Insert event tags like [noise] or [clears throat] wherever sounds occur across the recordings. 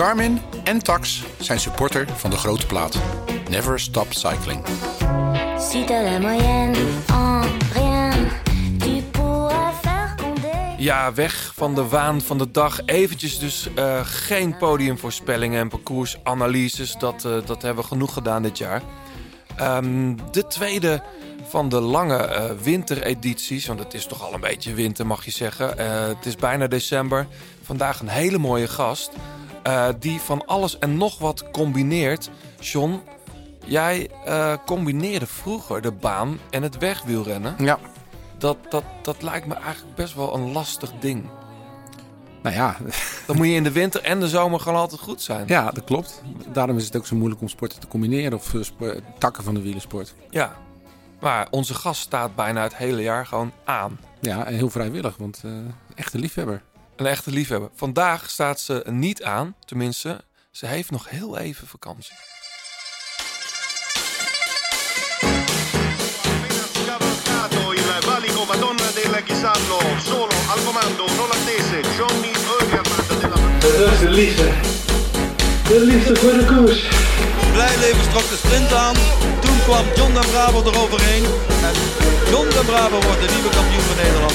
Garmin en Tax zijn supporter van de grote plaat. Never stop cycling. Ja, weg van de waan van de dag. Eventjes dus eh, geen podiumvoorspellingen en parcoursanalyses. Dat, eh, dat hebben we genoeg gedaan dit jaar. Ehm, de tweede van de lange eh, winteredities. Want het is toch al een beetje winter, mag je zeggen. Eh, het is bijna december. Vandaag een hele mooie gast. Eh, die van alles en nog wat combineert. John, jij eh, combineerde vroeger de baan en het wegwielrennen. Ja, Dat, dat, dat lijkt me eigenlijk best wel een lastig ding. nou ja, Dan moet je in de winter en de zomer gewoon altijd goed zijn. ja, dat klopt. Daarom is het ook zo moeilijk om sporten te combineren of eh, takken van de wielersport. Ja. Maar onze gast staat bijna het hele jaar gewoon aan. Ja, en heel vrijwillig, want eh echte liefhebber. Een echte liefhebber. Vandaag staat ze niet aan. Tenminste, ze heeft nog heel even vakantie. Dat is de liefde. De liefde voor de koers. Blijleven trok de sprint aan. Toen kwam John den Braber eroverheen. En John den Braber wordt de nieuwe kampioen van Nederland.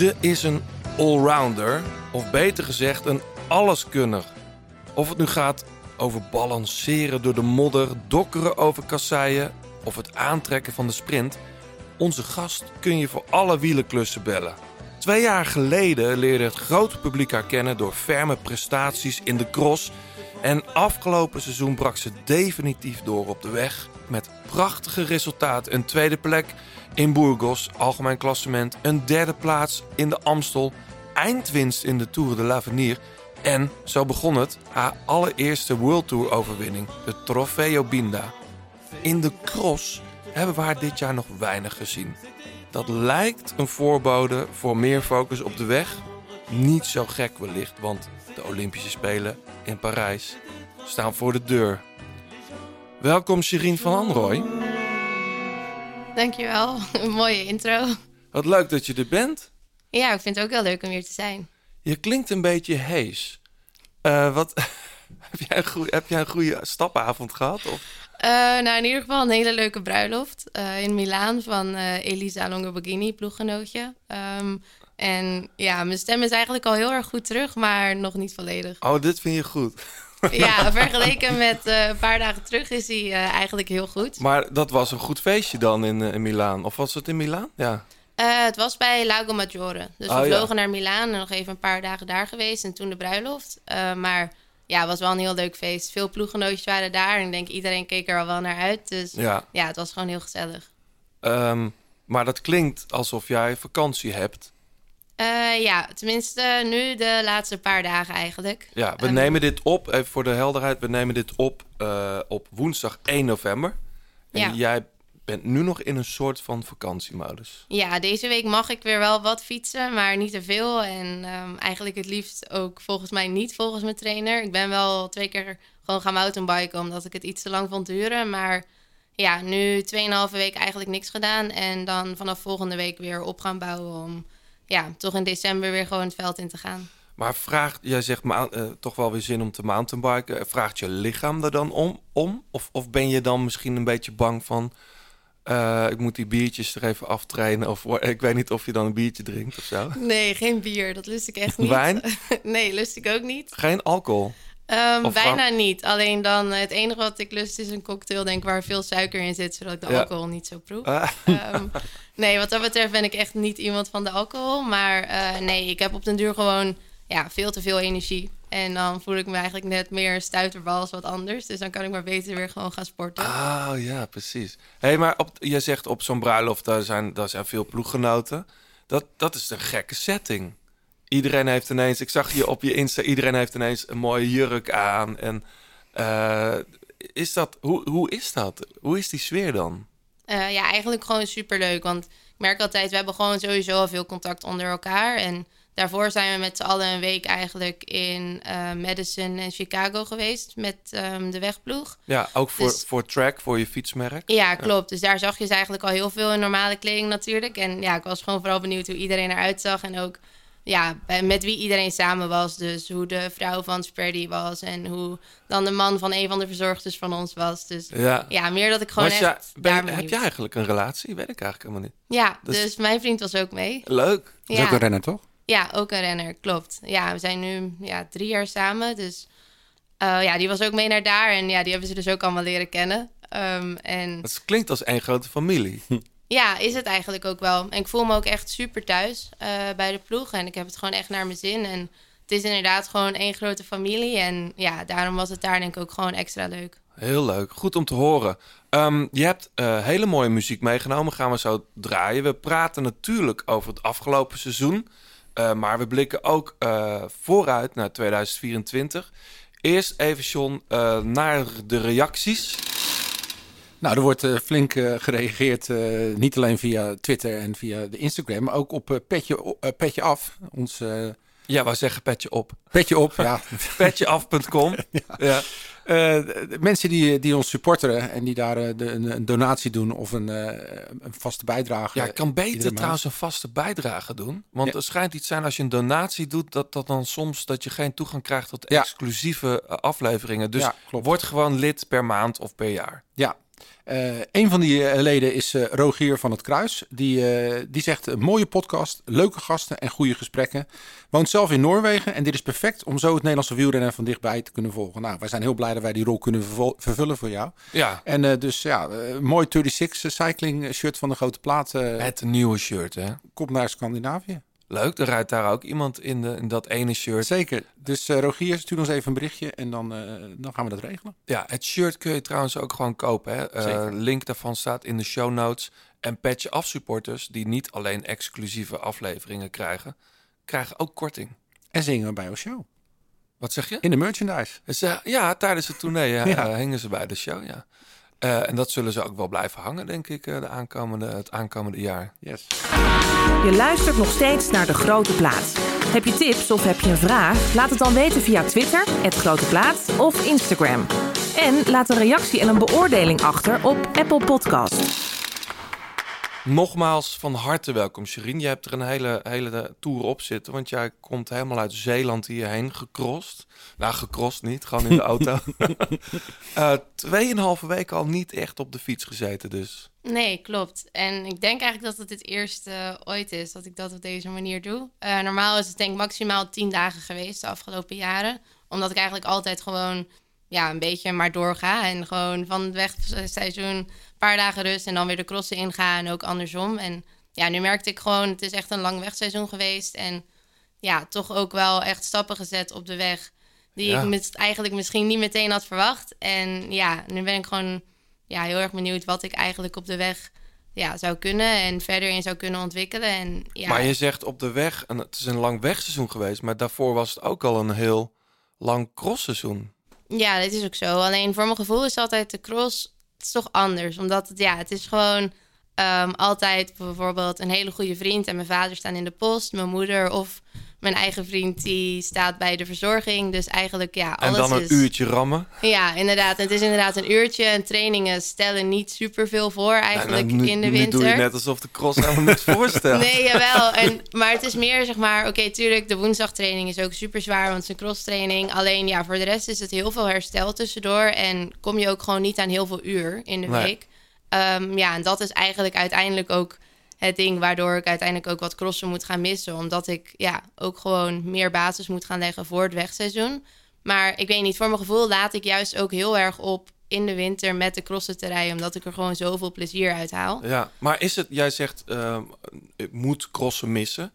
Ze is een allrounder, of beter gezegd een alleskunner. Of het nu gaat over balanceren door de modder, dokkeren over kasseien of het aantrekken van de sprint. Onze gast kun je voor alle wielenklussen bellen. Twee jaar geleden leerde het grote publiek haar kennen door ferme prestaties in de cross. En afgelopen seizoen brak ze definitief door op de weg. Met prachtige resultaten. Een tweede plek in Burgos, algemeen klassement. Een derde plaats in de Amstel. Eindwinst in de Tour de l'Avenir. En zo begon het, haar allereerste World Tour overwinning. De Trofeo Binda. In de cross hebben we haar dit jaar nog weinig gezien. Dat lijkt een voorbode voor meer focus op de weg. Niet zo gek wellicht, want de Olympische Spelen in Parijs staan voor de deur. Welkom Sherine van Anrooy. Dankjewel, [laughs] een mooie intro. Wat leuk dat je er bent. Ja, ik vind het ook heel leuk om hier te zijn. Je klinkt een beetje hees. Eh, wat, [laughs] heb, jij een goeie, heb jij een goede stapavond gehad? Of? Eh, nou, in ieder geval een hele leuke bruiloft eh, in Milaan van Elisa Longoborghini, ploeggenootje. Ehm, en ja, mijn stem is eigenlijk al heel erg goed terug, maar nog niet volledig. Oh, dit vind je goed. [laughs] Ja, vergeleken met eh, een paar dagen terug is hij eh, eigenlijk heel goed. Maar dat was een goed feestje dan in, eh, in Milaan. Of was het in Milaan? Ja. Het was bij Lago Maggiore. Dus we Oh, ja. vlogen naar Milaan en nog even een paar dagen daar geweest. En toen de bruiloft. Maar ja, het was wel een heel leuk feest. Veel ploeggenootjes waren daar. En ik denk iedereen keek er al wel naar uit. Dus ja. ja, het was gewoon heel gezellig. Ehm, maar dat klinkt alsof jij vakantie hebt. Eh, ja, tenminste nu de laatste paar dagen eigenlijk. Ja, we Ehm, nemen dit op, even voor de helderheid, we nemen dit op eh, op woensdag 1 november. En Ja. jij bent nu nog in een soort van vakantiemodus. Ja, deze week mag ik weer wel wat fietsen, maar niet te veel. En ehm, eigenlijk het liefst ook volgens mij niet volgens mijn trainer. Ik ben wel twee keer gewoon gaan mountainbiken omdat ik het iets te lang vond duren. Maar ja, nu 2,5 week eigenlijk niks gedaan. En dan vanaf volgende week weer op gaan bouwen om ja, toch in december weer gewoon het veld in te gaan. Maar vraagt, jij zegt eh, toch wel weer zin om te mountainbiken. Vraagt je lichaam er dan om? om? Of, of ben je dan misschien een beetje bang van... eh, ik moet die biertjes er even aftrainen. Of [laughs] ik weet niet of je dan een biertje drinkt of zo. Nee, geen bier. Dat lust ik echt [laughs] niet. Wijn? [laughs] nee, lust ik ook niet. Geen alcohol. Of bijna niet. Alleen dan eh, het enige wat ik lust is een cocktail, denk waar veel suiker in zit, zodat ik de Ja. alcohol niet zo proef. Ah, Ehm, nee, wat dat betreft ben ik echt niet iemand van de alcohol. Maar eh, nee, ik heb op den duur gewoon ja, veel te veel energie. En dan voel ik me eigenlijk net meer stuiterbal als wat anders. Dus dan kan ik maar beter weer gewoon gaan sporten. Oh ja, precies. hey, maar op, je zegt op zo'n bruiloft, daar zijn, daar zijn veel ploeggenoten. Dat, dat is een gekke setting. Iedereen heeft ineens, ik zag je op je Insta, iedereen heeft ineens een mooie jurk aan. En eh, is dat, hoe, hoe is dat? Hoe is die sfeer dan? Eh, ja, eigenlijk gewoon superleuk. Want ik merk altijd, we hebben gewoon sowieso al veel contact onder elkaar. En daarvoor zijn we met z'n allen een week eigenlijk in eh, Madison en Chicago geweest met ehm, de wegploeg. Ja, ook voor, Dus- voor track, voor je fietsmerk. Ja, klopt. Dus daar zag je ze eigenlijk al heel veel in normale kleding natuurlijk. En ja, ik was gewoon vooral benieuwd hoe iedereen eruit zag. En ook ja, met wie iedereen samen was. Dus hoe de vrouw van Spready was. En hoe dan de man van een van de verzorgsters van ons was. Dus Ja. ja, meer dat ik gewoon Was echt jij- ben- daar heb jij eigenlijk een relatie? Weet ik eigenlijk helemaal niet. Ja, Dus- dus mijn vriend was ook mee. Leuk. Dat is ook een Ja, renner, toch? ja, ook een renner, klopt. Ja, we zijn nu ja, drie jaar samen. Dus eh, ja, die was ook mee naar daar. En ja, die hebben ze dus ook allemaal leren kennen. Ehm, en Het klinkt als één grote familie. [laughs] Ja, is het eigenlijk ook wel. En ik voel me ook echt super thuis eh, bij de ploeg. En ik heb het gewoon echt naar mijn zin. En het is inderdaad gewoon één grote familie. En ja, daarom was het daar denk ik ook gewoon extra leuk. Heel leuk. Goed om te horen. Ehm, je hebt eh, hele mooie muziek meegenomen. Gaan we zo draaien. We praten natuurlijk over het afgelopen seizoen. Eh, maar we blikken ook vooruit naar 2024. Eerst even, John, naar de reacties. Nou, er wordt eh, flink eh, gereageerd, eh, niet alleen via Twitter en via de Instagram, maar ook op Petje, Petje Af. Ons Ja, wij zeggen petje op. Petje Op, ja. [laughs] Petjeaf.com. [laughs] ja. De- mensen die, die ons supporteren en die daar de, een, een donatie doen of een, een vaste bijdrage. Ja, ik kan beter trouwens een vaste bijdrage doen. Want Ja. er schijnt iets zijn als je een donatie doet, dat, dat dan soms dat je geen toegang krijgt tot Ja. exclusieve afleveringen. Dus Ja, klopt. word gewoon lid per maand of per jaar. Ja. Eh, een van die eh, leden is eh, Rogier van het Kruis. Die, die zegt een mooie podcast, leuke gasten en goede gesprekken. Woont zelf in Noorwegen en dit is perfect om zo het Nederlandse wielrennen van dichtbij te kunnen volgen. Nou, wij zijn heel blij dat wij die rol kunnen vervul- vervullen voor jou. Ja, En dus ja, mooi 36 cycling shirt van de grote plaat het nieuwe shirt, hè? komt naar Scandinavië. Leuk, er rijdt daar ook iemand in, de, in dat ene shirt. Zeker. Dus eh, Rogier, stuur ons even een berichtje en dan, eh, dan gaan we dat regelen. Ja, het shirt kun je trouwens ook gewoon kopen. Hè? Eh, Zeker. link daarvan staat in de show notes. En Petje Af supporters, die niet alleen exclusieve afleveringen krijgen, krijgen ook korting. En zingen we bij ons show. Wat zeg je? In de merchandise. Dus, ja, tijdens het tournee ja, [laughs] Ja. hingen ze bij de show, ja. Eh, en dat zullen ze ook wel blijven hangen, denk ik, eh, de aankomende, het aankomende jaar. Yes. Je luistert nog steeds naar De Grote Plaat. Heb je tips of heb je een vraag? Laat het dan weten via Twitter, het Grote Plaat of Instagram. En laat een reactie en een beoordeling achter op Apple Podcast. Nogmaals van harte welkom, Sherine. Je hebt er een hele, hele tour op zitten, want jij komt helemaal uit Zeeland hierheen gecrossed. Nou, gecrossed niet, gewoon in de auto. [laughs] [laughs] Eh Tweeënhalve week al niet echt op de fiets gezeten, dus. Nee, klopt. En ik denk eigenlijk dat het het eerste ooit is dat ik dat op deze manier doe. Eh, normaal is het denk ik maximaal tien dagen geweest de afgelopen jaren. Omdat ik eigenlijk altijd gewoon ja, een beetje maar doorga. En gewoon van het wegseizoen paar dagen rust en dan weer de crossen inga en ook andersom. En ja, nu merkte ik gewoon, het is echt een lang wegseizoen geweest. En ja, toch ook wel echt stappen gezet op de weg die Ja. ik mis- eigenlijk misschien niet meteen had verwacht. En ja, nu ben ik gewoon ja, heel erg benieuwd wat ik eigenlijk op de weg ja, zou kunnen en verder in zou kunnen ontwikkelen. En, ja, Maar je zegt op de weg, en het is een lang wegseizoen geweest, maar daarvoor was het ook al een heel lang crossseizoen. Ja, dat is ook zo. Alleen voor mijn gevoel is altijd de cross het is toch anders. Omdat het, ja, het is gewoon ehm, altijd bijvoorbeeld een hele goede vriend en mijn vader staan in de post, mijn moeder of mijn eigen vriend die staat bij de verzorging. Dus eigenlijk ja, En alles dan een is... uurtje rammen. Ja, inderdaad. Het is inderdaad een uurtje en trainingen stellen niet superveel voor eigenlijk En dan nu, in de nu winter. doe je net alsof de cross helemaal niks voorstelt. Nee, jawel. [laughs] En, maar het is meer, zeg maar... Oké, tuurlijk, de woensdagtraining is ook super zwaar... want het is een crosstraining. Alleen, ja, voor de rest is het heel veel herstel tussendoor... en kom je ook gewoon niet aan heel veel uur in de Nee. week. Ehm, ja, en dat is eigenlijk uiteindelijk ook het ding... waardoor ik uiteindelijk ook wat crossen moet gaan missen. Omdat ik, ja, ook gewoon meer basis moet gaan leggen voor het wegseizoen. Maar ik weet niet, voor mijn gevoel laat ik juist ook heel erg op... in de winter met de crossen te rijden... omdat ik er gewoon zoveel plezier uit haal. Ja, maar is het, jij zegt, ehm, ik moet crossen missen.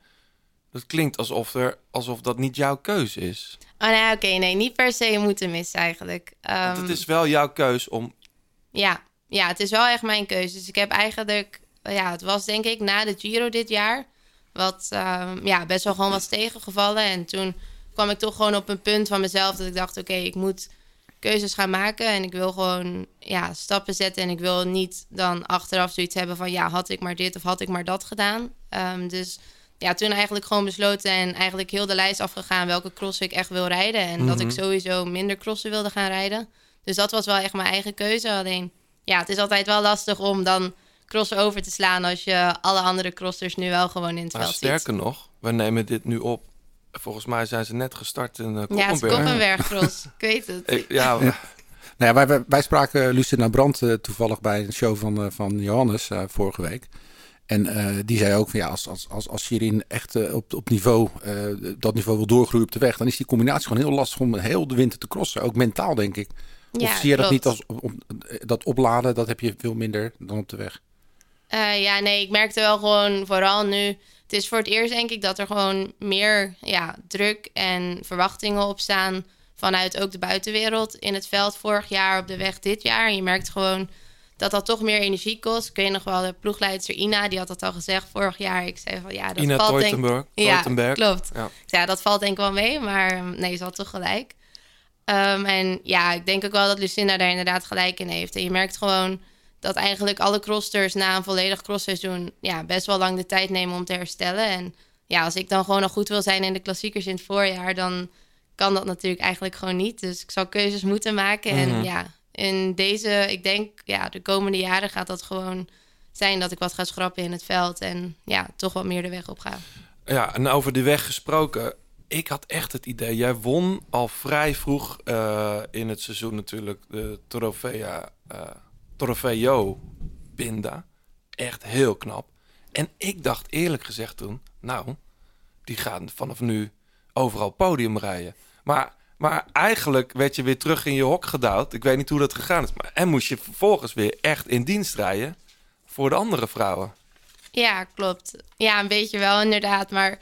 Dat klinkt alsof, er, alsof dat niet jouw keuze is. Oh, nee, oké, nee, niet per se moeten missen eigenlijk. Want Ehm, het is wel jouw keus om... ja, ja, het is wel echt mijn keuze. Dus ik heb eigenlijk, ja, het was denk ik na de Giro dit jaar. Wat ehm, ja, best wel gewoon was tegengevallen. En toen kwam ik toch gewoon op een punt van mezelf dat ik dacht: oké, ik moet keuzes gaan maken. En ik wil gewoon ja, stappen zetten. En ik wil niet dan achteraf zoiets hebben van ja, had ik maar dit of had ik maar dat gedaan. Ehm, dus ja, toen eigenlijk gewoon besloten en eigenlijk heel de lijst afgegaan welke crossen ik echt wil rijden. En dat ik Mhm. sowieso minder crossen wilde gaan rijden. Dus dat was wel echt mijn eigen keuze. Alleen ja, het is altijd wel lastig om dan crossen over te slaan als je alle andere crossers nu wel gewoon in het Maar veld sterker nog, we nemen dit nu op. Volgens mij zijn ze net gestart in uh, ziet. Ja, het is Koppenberg [laughs] cross. ik weet het. Ik- ja, Nou ja, wij, wij, wij spraken Lucinda Brandt eh, toevallig bij een show van, eh, van Johannes eh, vorige week. En eh, die zei ook van ja, als, als, als, als Shirin echt eh, op, op niveau, eh, dat niveau wil doorgroeien op de weg, dan is die combinatie gewoon heel lastig om heel de winter te crossen. Ook mentaal, denk ik. Of Ja, zie je dat klopt. niet als op, op- dat opladen, dat heb je veel minder dan op de weg. Eh, ja, nee, ik merkte wel gewoon vooral nu. Het is voor het eerst denk ik dat er gewoon meer ja, druk en verwachtingen op staan vanuit ook de buitenwereld in het veld vorig jaar op de weg dit jaar. En je merkt gewoon dat dat toch meer energie kost. Ik weet nog wel, de ploegleidster Ina, die had dat al gezegd vorig jaar. Ik zei van ja, dat Ina valt denk. Ja, klopt. Ja. Ja, dat valt denk ik wel mee, maar um, nee, ze had toch gelijk. Ehm, en ja, ik denk ook wel dat Lucinda daar inderdaad gelijk in heeft. En je merkt gewoon dat eigenlijk alle crossters na een volledig crossseizoen ja, best wel lang de tijd nemen om te herstellen. En ja, als ik dan gewoon nog goed wil zijn in de klassiekers in het voorjaar, dan kan dat natuurlijk eigenlijk gewoon niet. Dus ik zal keuzes moeten maken. Mhm. En ja, in deze, ik denk, ja, de komende jaren gaat dat gewoon zijn dat ik wat ga schrappen in het veld en ja, toch wat meer de weg op ga. Ja, en over de weg gesproken. Ik had echt het idee, jij won al vrij vroeg eh, in het seizoen natuurlijk de Trofea, eh Trofeo Binda. Echt heel knap. En ik dacht eerlijk gezegd toen, nou, die gaan vanaf nu overal podium rijden. Maar, maar eigenlijk werd je weer terug in je hok gedouwd. Ik weet niet hoe dat gegaan is. Maar, en moest je vervolgens weer echt in dienst rijden voor de andere vrouwen. Ja, klopt. Ja, een beetje wel inderdaad. Maar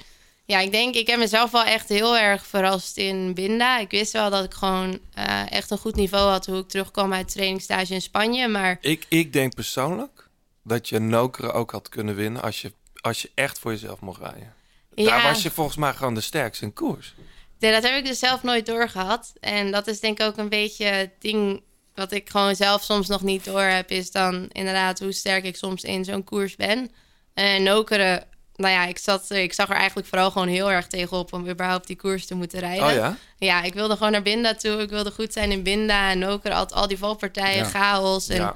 ja, ik denk, ik heb mezelf wel echt heel erg verrast in Binda. Ik wist wel dat ik gewoon eh, echt een goed niveau had hoe ik terugkwam uit trainingstage in Spanje. Maar Ik, ik denk persoonlijk dat je Nokere ook had kunnen winnen als je, als je echt voor jezelf mocht rijden. Daar Ja. was je volgens mij gewoon de sterkste in koers. nee, dat heb ik dus zelf nooit doorgehad. En dat is denk ik ook een beetje het ding wat ik gewoon zelf soms nog niet door heb. Is dan inderdaad hoe sterk ik soms in zo'n koers ben. En Nokere, nou ja, ik, zat, ik zag er eigenlijk vooral gewoon heel erg tegenop om überhaupt die koers te moeten rijden. Oh ja? Ja, ik wilde gewoon naar Binda toe. Ik wilde goed zijn in Binda. En ook al, al die valpartijen, Ja. chaos. En Ja.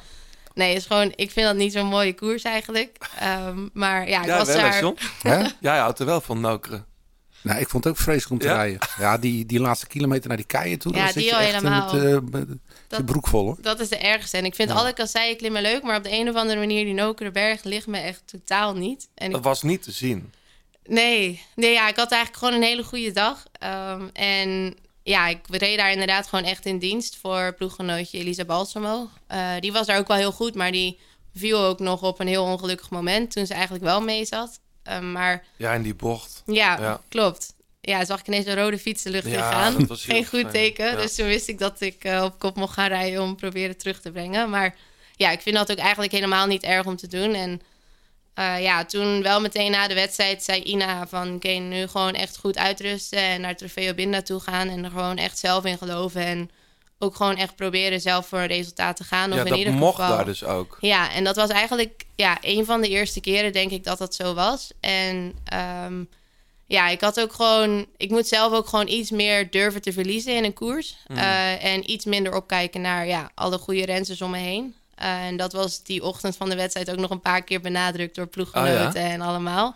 Nee, is gewoon, ik vind dat niet zo'n mooie koers eigenlijk. Ehm, maar ja, ik Ja, was wel, hè, daar. John? Hè? [laughs] Jij houdt er wel van Nokere. Nou, ik vond het ook vreselijk om te Ja? rijden. Ja, die, die laatste kilometer naar die keien toe. Ja, dan zit die je al echt helemaal. Met, eh, met je Dat- broek vol hoor. Dat is de ergste. En ik vind Ja. alle kasseien klimmen leuk, maar op de een of andere manier, die Nokerenberg ligt me echt totaal niet. En ik Dat was niet te zien. Nee, nee ja, ik had eigenlijk gewoon een hele goede dag. Ehm, en ja, ik reed daar inderdaad gewoon echt in dienst voor ploeggenootje Elisa Balsamo. Eh, die was daar ook wel heel goed, maar die viel ook nog op een heel ongelukkig moment toen ze eigenlijk wel mee zat. Ehm, maar Ja, in die bocht. ja, Ja. klopt. Ja, zag ik ineens een rode fiets de lucht in gaan. dat was heel Geen goed fijn. teken. Ja. Dus toen wist ik dat ik eh, op kop mocht gaan rijden om proberen terug te brengen. Maar ja, ik vind dat ook eigenlijk helemaal niet erg om te doen. En eh, ja, toen wel meteen na de wedstrijd zei Ina van... oké, nu gewoon echt goed uitrusten en naar Trofeo Binda toe gaan... en er gewoon echt zelf in geloven en ook gewoon echt proberen zelf voor een resultaat te gaan. Of Ja, in dat ieder mocht geval... daar dus ook. Ja, en dat was eigenlijk ja, een van de eerste keren, denk ik, dat dat zo was. En ehm, ja, ik had ook gewoon... Ik moet zelf ook gewoon iets meer durven te verliezen in een koers. Mhm. Eh, en iets minder opkijken naar ja, alle goede rensters om me heen. Eh, en dat was die ochtend van de wedstrijd ook nog een paar keer benadrukt door ploeggenoten Oh ja? en allemaal.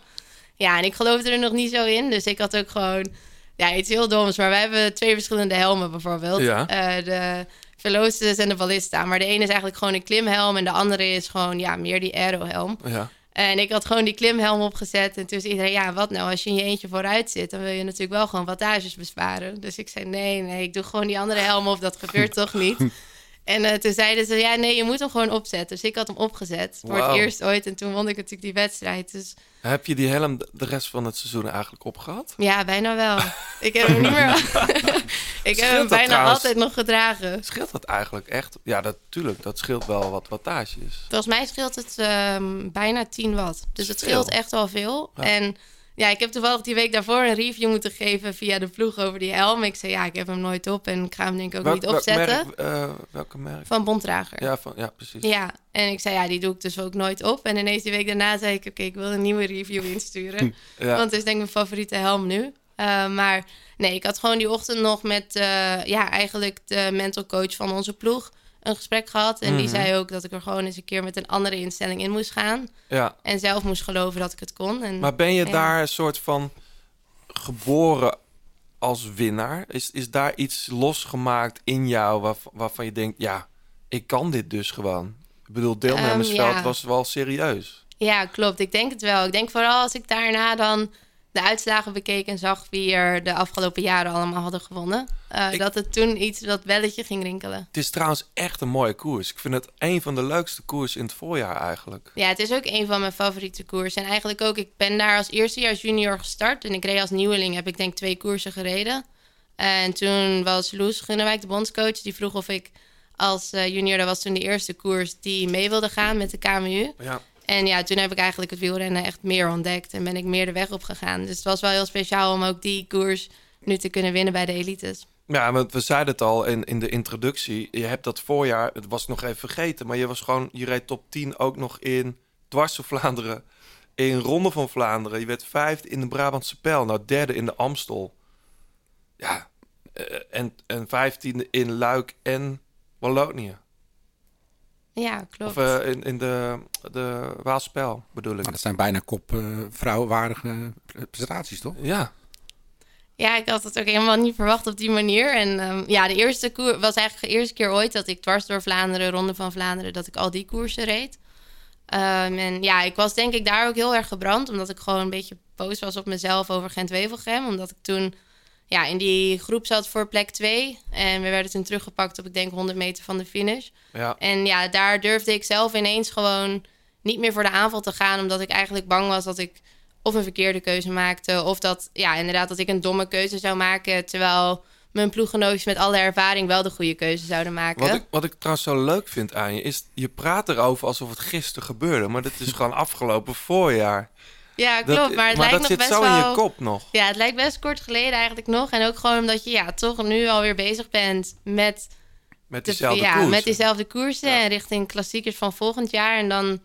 Ja, en ik geloofde er nog niet zo in. Dus ik had ook gewoon... Ja, iets heel doms. Maar wij hebben twee verschillende helmen bijvoorbeeld. Ja. Eh, de Velocis en de Ballista. Maar de ene is eigenlijk gewoon een klimhelm... en de andere is gewoon ja, meer die aerohelm. Ja. En ik had gewoon die klimhelm opgezet. En toen zei iedereen, ja, wat nou? Als je in je eentje vooruit zit... dan wil je natuurlijk wel gewoon wattages besparen. Dus ik zei, nee, nee, ik doe gewoon die andere helm op. Dat gebeurt toch niet? [laughs] En eh, toen zeiden ze, ja, nee, je moet hem gewoon opzetten. Dus ik had hem opgezet voor het eerst ooit. En toen won ik natuurlijk die wedstrijd. Dus Heb je die helm de- rest van het seizoen eigenlijk opgehad? ja, bijna wel. [laughs] ik heb hem niet meer... [laughs] ik heb hem bijna trouwens? altijd nog gedragen. Scheelt dat eigenlijk echt? Ja, dat, tuurlijk, dat scheelt wel wat wattages. Volgens mij scheelt het ehm, bijna 10 watt. Dus het scheelt echt wel veel. Ja. En Ja, ik heb toevallig die week daarvoor een review moeten geven via de ploeg over die helm. Ik zei, ja, ik heb hem nooit op en ik ga hem denk ik ook Welk- niet welk opzetten. merk, eh, welke merk? Van Bontrager. Ja, van, ja, precies. Ja, en ik zei, ja, die doe ik dus ook nooit op. En ineens die week daarna zei ik, oké, ik wil een nieuwe review insturen. [laughs] Ja. Want het is denk ik mijn favoriete helm nu. Uh, maar nee, ik had gewoon die ochtend nog met, uh, ja, eigenlijk de mental coach van onze ploeg een gesprek gehad. En die Mhm. zei ook dat ik er gewoon eens een keer met een andere instelling in moest gaan. Ja. En zelf moest geloven dat ik het kon. En, Maar ben je ja. daar een soort van geboren als winnaar? Is, is daar iets losgemaakt in jou waarv- waarvan je denkt, ja, ik kan dit dus gewoon? Ik bedoel, deelnemersveld Ehm, ja. was wel serieus. Ja, klopt. Ik denk het wel. Ik denk vooral als ik daarna dan de uitslagen bekeek en zag wie er de afgelopen jaren allemaal hadden gewonnen. eh, Ik- Dat het toen iets dat belletje ging rinkelen. Het is trouwens echt een mooie koers. Ik vind het een van de leukste koers in het voorjaar eigenlijk. Ja, het is ook een van mijn favoriete koersen. En eigenlijk ook, ik ben daar als eerstejaars junior gestart. En ik reed als nieuweling, heb ik denk twee koersen gereden. En toen was Loes Gunnewijk, de bondscoach, die vroeg of ik als eh, junior... dat was toen de eerste koers die mee wilde gaan met de KMU. Ja. En ja, toen heb ik eigenlijk het wielrennen echt meer ontdekt. En ben ik meer de weg op gegaan. Dus het was wel heel speciaal om ook die koers nu te kunnen winnen bij de elites. Ja, want we zeiden het al in, in de introductie. Je hebt dat voorjaar, het was nog even vergeten, maar je was gewoon, je reed top 10 ook nog in dwars Vlaanderen, in Ronde van Vlaanderen. Je werd vijfde in de Brabantse Pijl, nou derde in de Amstel. Ja, eh, en, en vijftiende in Luik en Wallonië. Ja, klopt. Of eh, in, in de, de Waalspel bedoel ik. Maar dat zijn bijna kop eh, vrouwenwaardige prestaties, toch? Ja. Ja, ik had het ook helemaal niet verwacht op die manier. En ehm, ja, de eerste koer was eigenlijk de eerste keer ooit dat ik dwars door Vlaanderen, Ronde van Vlaanderen, dat ik al die koersen reed. Ehm, en ja, ik was denk ik daar ook heel erg gebrand, omdat ik gewoon een beetje boos was op mezelf over Gent-Wevelgem. Omdat ik toen ja, in die groep zat voor plek 2. En we werden toen teruggepakt op, ik denk, 100 meter van de finish. Ja. En ja, daar durfde ik zelf ineens gewoon niet meer voor de aanval te gaan. Omdat ik eigenlijk bang was dat ik of een verkeerde keuze maakte. Of dat, ja, inderdaad, dat ik een domme keuze zou maken. Terwijl mijn ploeggenootjes met alle ervaring wel de goede keuze zouden maken. Wat ik, wat ik trouwens zo leuk vind aan je, is je praat erover alsof het gisteren gebeurde. Maar dit is gewoon [laughs] afgelopen voorjaar. Ja, Dat- klopt. maar het lijkt dat nog zit best zo wel... in je kop nog. Ja, het lijkt best kort geleden eigenlijk nog. En ook gewoon omdat je ja, toch nu alweer bezig bent met, Met de- diezelfde ja, koers. met diezelfde koersen. En richting klassiekers van volgend jaar. En dan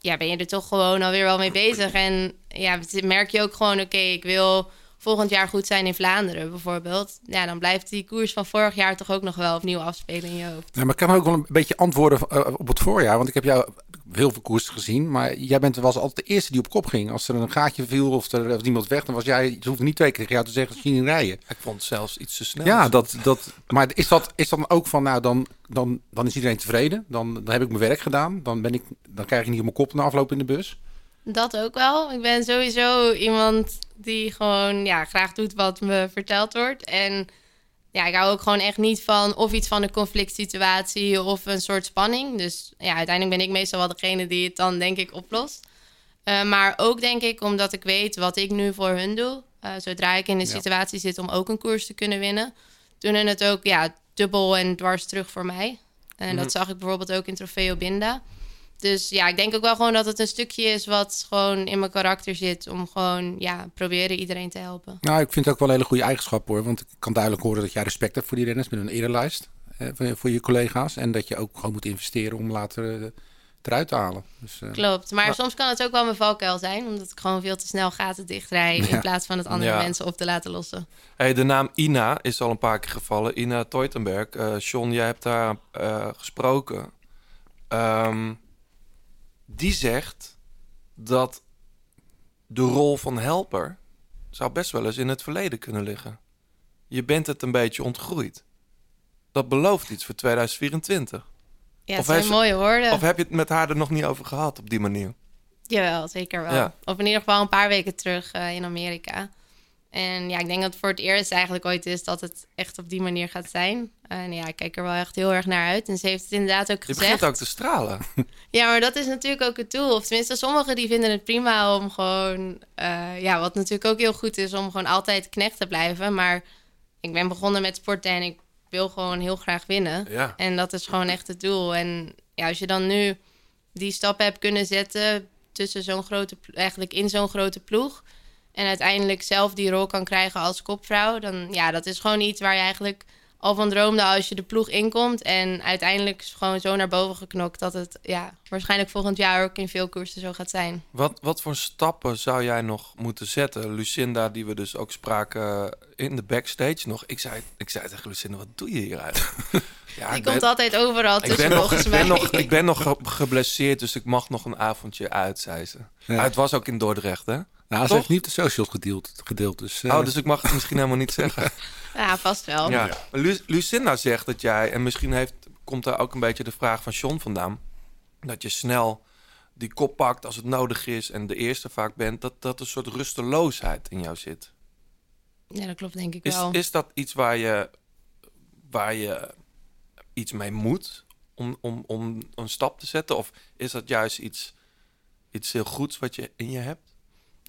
ja, ben je er toch gewoon alweer wel mee bezig. En ja, merk je ook gewoon, oké, ik wil volgend jaar goed zijn in Vlaanderen bijvoorbeeld. Ja, dan blijft die koers van vorig jaar toch ook nog wel opnieuw afspelen in je hoofd. Ja, maar ik kan ook wel een beetje antwoorden eh, op het voorjaar. Want ik heb jou heel veel koersen gezien. Maar jij bent, was altijd de eerste die op kop ging. Als er een gaatje viel of er was iemand weg, dan was jij... Ze hoefde niet twee keer tegen jou te zeggen dat je niet rijden. Ik vond het zelfs iets te snel. Ja, dat, dat, maar is dat, is dan ook van, nou, dan, dan, dan is iedereen tevreden. Dan, dan heb ik mijn werk gedaan. Dan, ben ik, dan krijg ik niet op mijn kop na afloop in de bus. Dat ook wel. Ik ben sowieso iemand die gewoon ja, graag doet wat me verteld wordt. En ja, ik hou ook gewoon echt niet van of iets van een conflict situatie of een soort spanning. Dus ja, uiteindelijk ben ik meestal wel degene die het dan denk ik oplost. Eh, maar ook denk ik omdat ik weet wat ik nu voor hun doe. Eh, zodra ik in de Ja. situatie zit om ook een koers te kunnen winnen, doen hun het ook ja, dubbel en dwars terug voor mij. En dat zag ik bijvoorbeeld ook in Trofeo Binda. Dus ja, ik denk ook wel gewoon dat het een stukje is wat gewoon in mijn karakter zit. Om gewoon, ja, proberen iedereen te helpen. Nou, ik vind het ook wel een hele goede eigenschap hoor. Want ik kan duidelijk horen dat jij respect hebt voor die renners met een erelijst. eh, voor- voor je collega's. En dat je ook gewoon moet investeren om later eh, eruit te halen. Dus, eh, Klopt. Maar Maar- soms kan het ook wel mijn valkuil zijn. Omdat ik gewoon veel te snel gaten dichtrij. Ja. In plaats van het andere Ja. mensen op te laten lossen. Hey, de naam Ina is al een paar keer gevallen. Ina Teutenberg. Eh John, jij hebt daar eh, gesproken. Ehm, die zegt dat de rol van helper zou best wel eens in het verleden kunnen liggen. Je bent het een beetje ontgroeid. Dat belooft iets voor 2024. Ja, het zijn mooie woorden. Of heb je het met haar er nog niet over gehad op die manier? Jawel, zeker wel. Ja. Of in ieder geval een paar weken terug eh, in Amerika. En ja, ik denk dat het voor het eerst eigenlijk ooit is dat het echt op die manier gaat zijn. En ja, ik kijk er wel echt heel erg naar uit. En ze heeft het inderdaad ook Je gezegd. begint ook te stralen. [laughs] Ja, maar dat is natuurlijk ook het doel. Of tenminste, sommigen die vinden het prima om gewoon... eh, ja, wat natuurlijk ook heel goed is, om gewoon altijd knecht te blijven. Maar ik ben begonnen met sporten en ik wil gewoon heel graag winnen. Ja. En dat is gewoon echt het doel. En ja, als je dan nu die stap hebt kunnen zetten tussen zo'n grote... Eigenlijk in zo'n grote ploeg... En uiteindelijk zelf die rol kan krijgen als kopvrouw. Dan ja, dat is gewoon iets waar je eigenlijk al van droomde als je de ploeg inkomt. En uiteindelijk is gewoon zo naar boven geknokt dat het ja, waarschijnlijk volgend jaar ook in veel koersen zo gaat zijn. Wat, wat voor stappen zou jij nog moeten zetten? Lucinda, die we dus ook spraken in de backstage nog. Ik zei, ik zei tegen Lucinda, wat doe je hier eigenlijk? [laughs] Ja, Die komt altijd overal ik tussen ben, nog, volgens ik, mij. ben nog, ik ben nog [laughs] ge- geblesseerd, dus ik mag nog een avondje uit, zei ze. Ja. Het was ook in Dordrecht, hè? Nou, ze heeft niet de socials gedeeld. gedeeld dus, eh, Oh, dus ik mag het misschien helemaal niet zeggen. [laughs] Ja, vast wel. Ja. Lu- Lucinda zegt dat jij, en misschien heeft, komt daar ook een beetje de vraag van John vandaan, dat je snel die kop pakt als het nodig is en de eerste vaak bent, dat, dat een soort rusteloosheid in jou zit. Ja, dat klopt denk ik Is, wel. is dat iets waar je, waar je iets mee moet om, om, om een stap te zetten? Of is dat juist iets, iets heel goeds wat je in je hebt?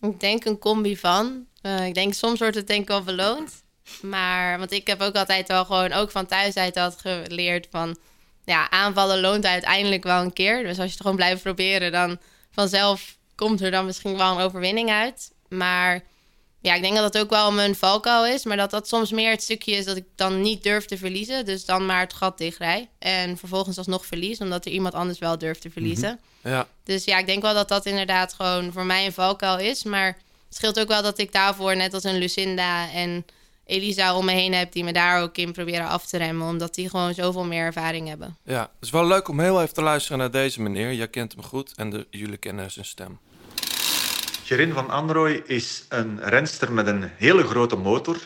Ik denk een combi van. Eh, ik denk soms wordt het denk ik wel beloond. Maar, want ik heb ook altijd wel gewoon, ook van thuis uit had geleerd van... Ja, aanvallen loont uiteindelijk wel een keer. Dus als je het gewoon blijft proberen, dan vanzelf komt er dan misschien wel een overwinning uit. Maar ja, ik denk dat dat ook wel mijn valkuil is. Maar dat dat soms meer het stukje is dat ik dan niet durf te verliezen. Dus dan maar het gat dichtrij. En vervolgens alsnog verlies, omdat er iemand anders wel durft te verliezen. Ja, Dus ja, ik denk wel dat dat inderdaad gewoon voor mij een valkuil is. Maar het scheelt ook wel dat ik daarvoor, net als een Lucinda en Elisa om me heen heb... die me daar ook in proberen af te remmen. Omdat die gewoon zoveel meer ervaring hebben. ja. Het is wel leuk om heel even te luisteren naar deze meneer. Jij kent hem goed en de, jullie kennen zijn stem. Gerin van Androoy is een renster met een hele grote motor.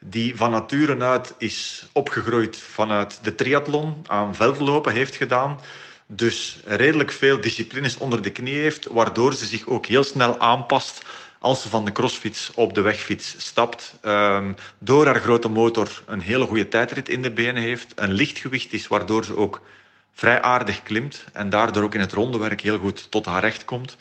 Die van nature uit is opgegroeid vanuit de triathlon, aan veldlopen heeft gedaan. Dus redelijk veel disciplines onder de knie heeft, waardoor ze zich ook heel snel aanpast als ze van de crossfiets op de wegfiets stapt. Ehm, door haar grote motor een hele goede tijdrit in de benen heeft, een lichtgewicht is, waardoor ze ook vrij aardig klimt en daardoor ook in het rondewerk heel goed tot haar recht komt.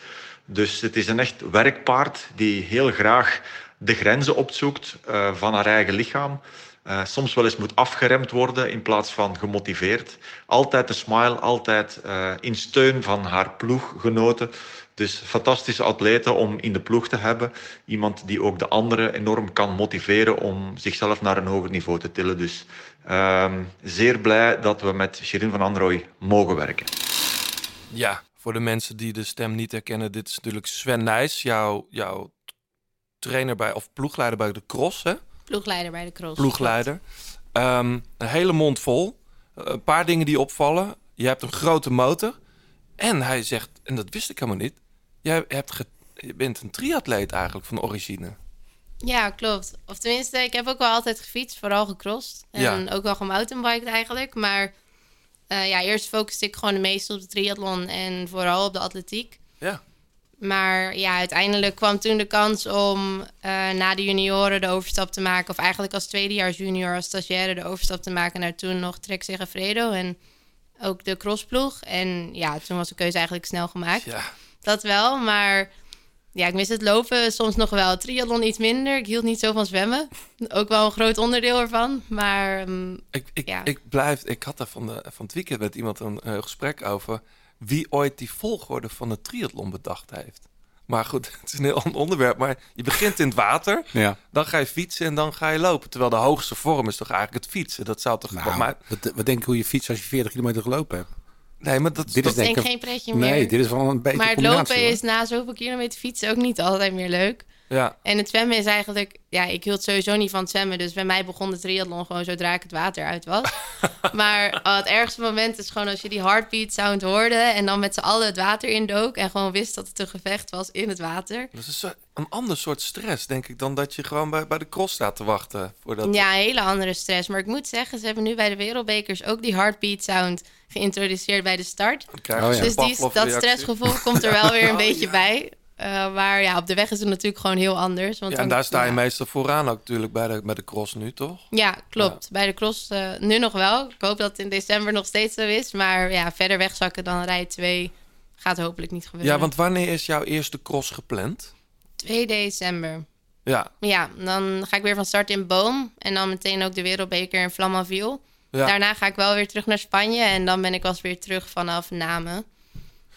Dus het is een echt werkpaard die heel graag de grenzen opzoekt eh, van haar eigen lichaam. Eh, soms wel eens moet afgeremd worden in plaats van gemotiveerd. Altijd de smile, altijd eh, in steun van haar ploeggenoten. Dus fantastische atleten om in de ploeg te hebben. Iemand die ook de anderen enorm kan motiveren om zichzelf naar een hoger niveau te tillen. Dus ehm, zeer blij dat we met Shirin van Androoy mogen werken. Ja, voor de mensen die de stem niet herkennen, dit is natuurlijk Sven Nijs, jouw, jouw trainer bij, of ploegleider bij de cross, hè? Ploegleider bij de cross. Ploegleider. Ehm, een hele mond vol. Eh, Een paar dingen die opvallen. Je hebt een grote motor. En hij zegt, en dat wist ik helemaal niet, jij hebt je bent een triatleet eigenlijk van origine. Ja, klopt. Of tenminste, ik heb ook wel altijd gefietst, vooral gecrossed. En Ja. ook wel gemountainbiked eigenlijk. Maar eh, ja, eerst focuste ik gewoon de meeste op de triathlon en vooral op de atletiek. Ja. Maar ja, uiteindelijk kwam toen de kans om eh, na de junioren de overstap te maken. Of eigenlijk als tweedejaars junior, als stagiaire de overstap te maken naar toen nog Trek Segafredo. En ook de crossploeg. En ja, toen was de keuze eigenlijk snel gemaakt. Ja. Dat wel, maar ja, ik mis het lopen soms nog wel. Triathlon iets minder. Ik hield niet zo van zwemmen. Ook wel een groot onderdeel ervan. Maar ehm, Ik, ik, Ja. ik blijf, ik had daar van, de, van het weekend met iemand een eh, gesprek over wie ooit die volgorde van het triathlon bedacht heeft. Maar goed, [laughs] het is een heel ander onderwerp. Maar je begint in het water, [laughs] Ja. dan ga je fietsen en dan ga je lopen. Terwijl de hoogste vorm is toch eigenlijk het fietsen. Dat zou toch... Nou, maar, wat, wat denk je hoe je fietst als je 40 kilometer gelopen hebt? nee, maar dat, Dit is dat, denk denk ik... geen pretje meer. Nee, dit is wel een beetje maar het lopen hoor. is na zoveel kilometer fietsen ook niet altijd meer leuk. Ja. En het zwemmen is eigenlijk... Ja, ik hield sowieso niet van het zwemmen. Dus bij mij begon de triathlon gewoon zodra ik het water uit was. [laughs] maar oh, het ergste moment is gewoon als je die heartbeat sound hoorde... en dan met z'n allen het water indook... en gewoon wist dat het een gevecht was in het water. Dat is een ander soort stress, denk ik, dan dat je gewoon bij, bij de cross staat te wachten. Voordat... Ja, een hele andere stress. Maar ik moet zeggen, ze hebben nu bij de wereldbekers... ook die heartbeat sound geïntroduceerd bij de start. Oh, ja. Dus die, dat stressgevoel komt er wel weer een [laughs] Oh, beetje ja. bij. Eh, maar ja, op de weg is het natuurlijk gewoon heel anders. Want Ja, en dan- daar sta je ja. meestal vooraan ook natuurlijk bij de, bij de cross nu, toch? Ja, klopt. Bij de cross eh, nu nog wel. Ik hoop dat het in december nog steeds zo is. Maar ja, verder wegzakken dan rij 2 gaat hopelijk niet gebeuren. Ja, want wanneer is jouw eerste cross gepland? 2 december. Ja, Ja, dan ga ik weer van start in Boom. En dan meteen ook de wereldbeker in Flamanville. ja. Daarna ga ik wel weer terug naar Spanje. En dan ben ik wel weer terug vanaf Namen.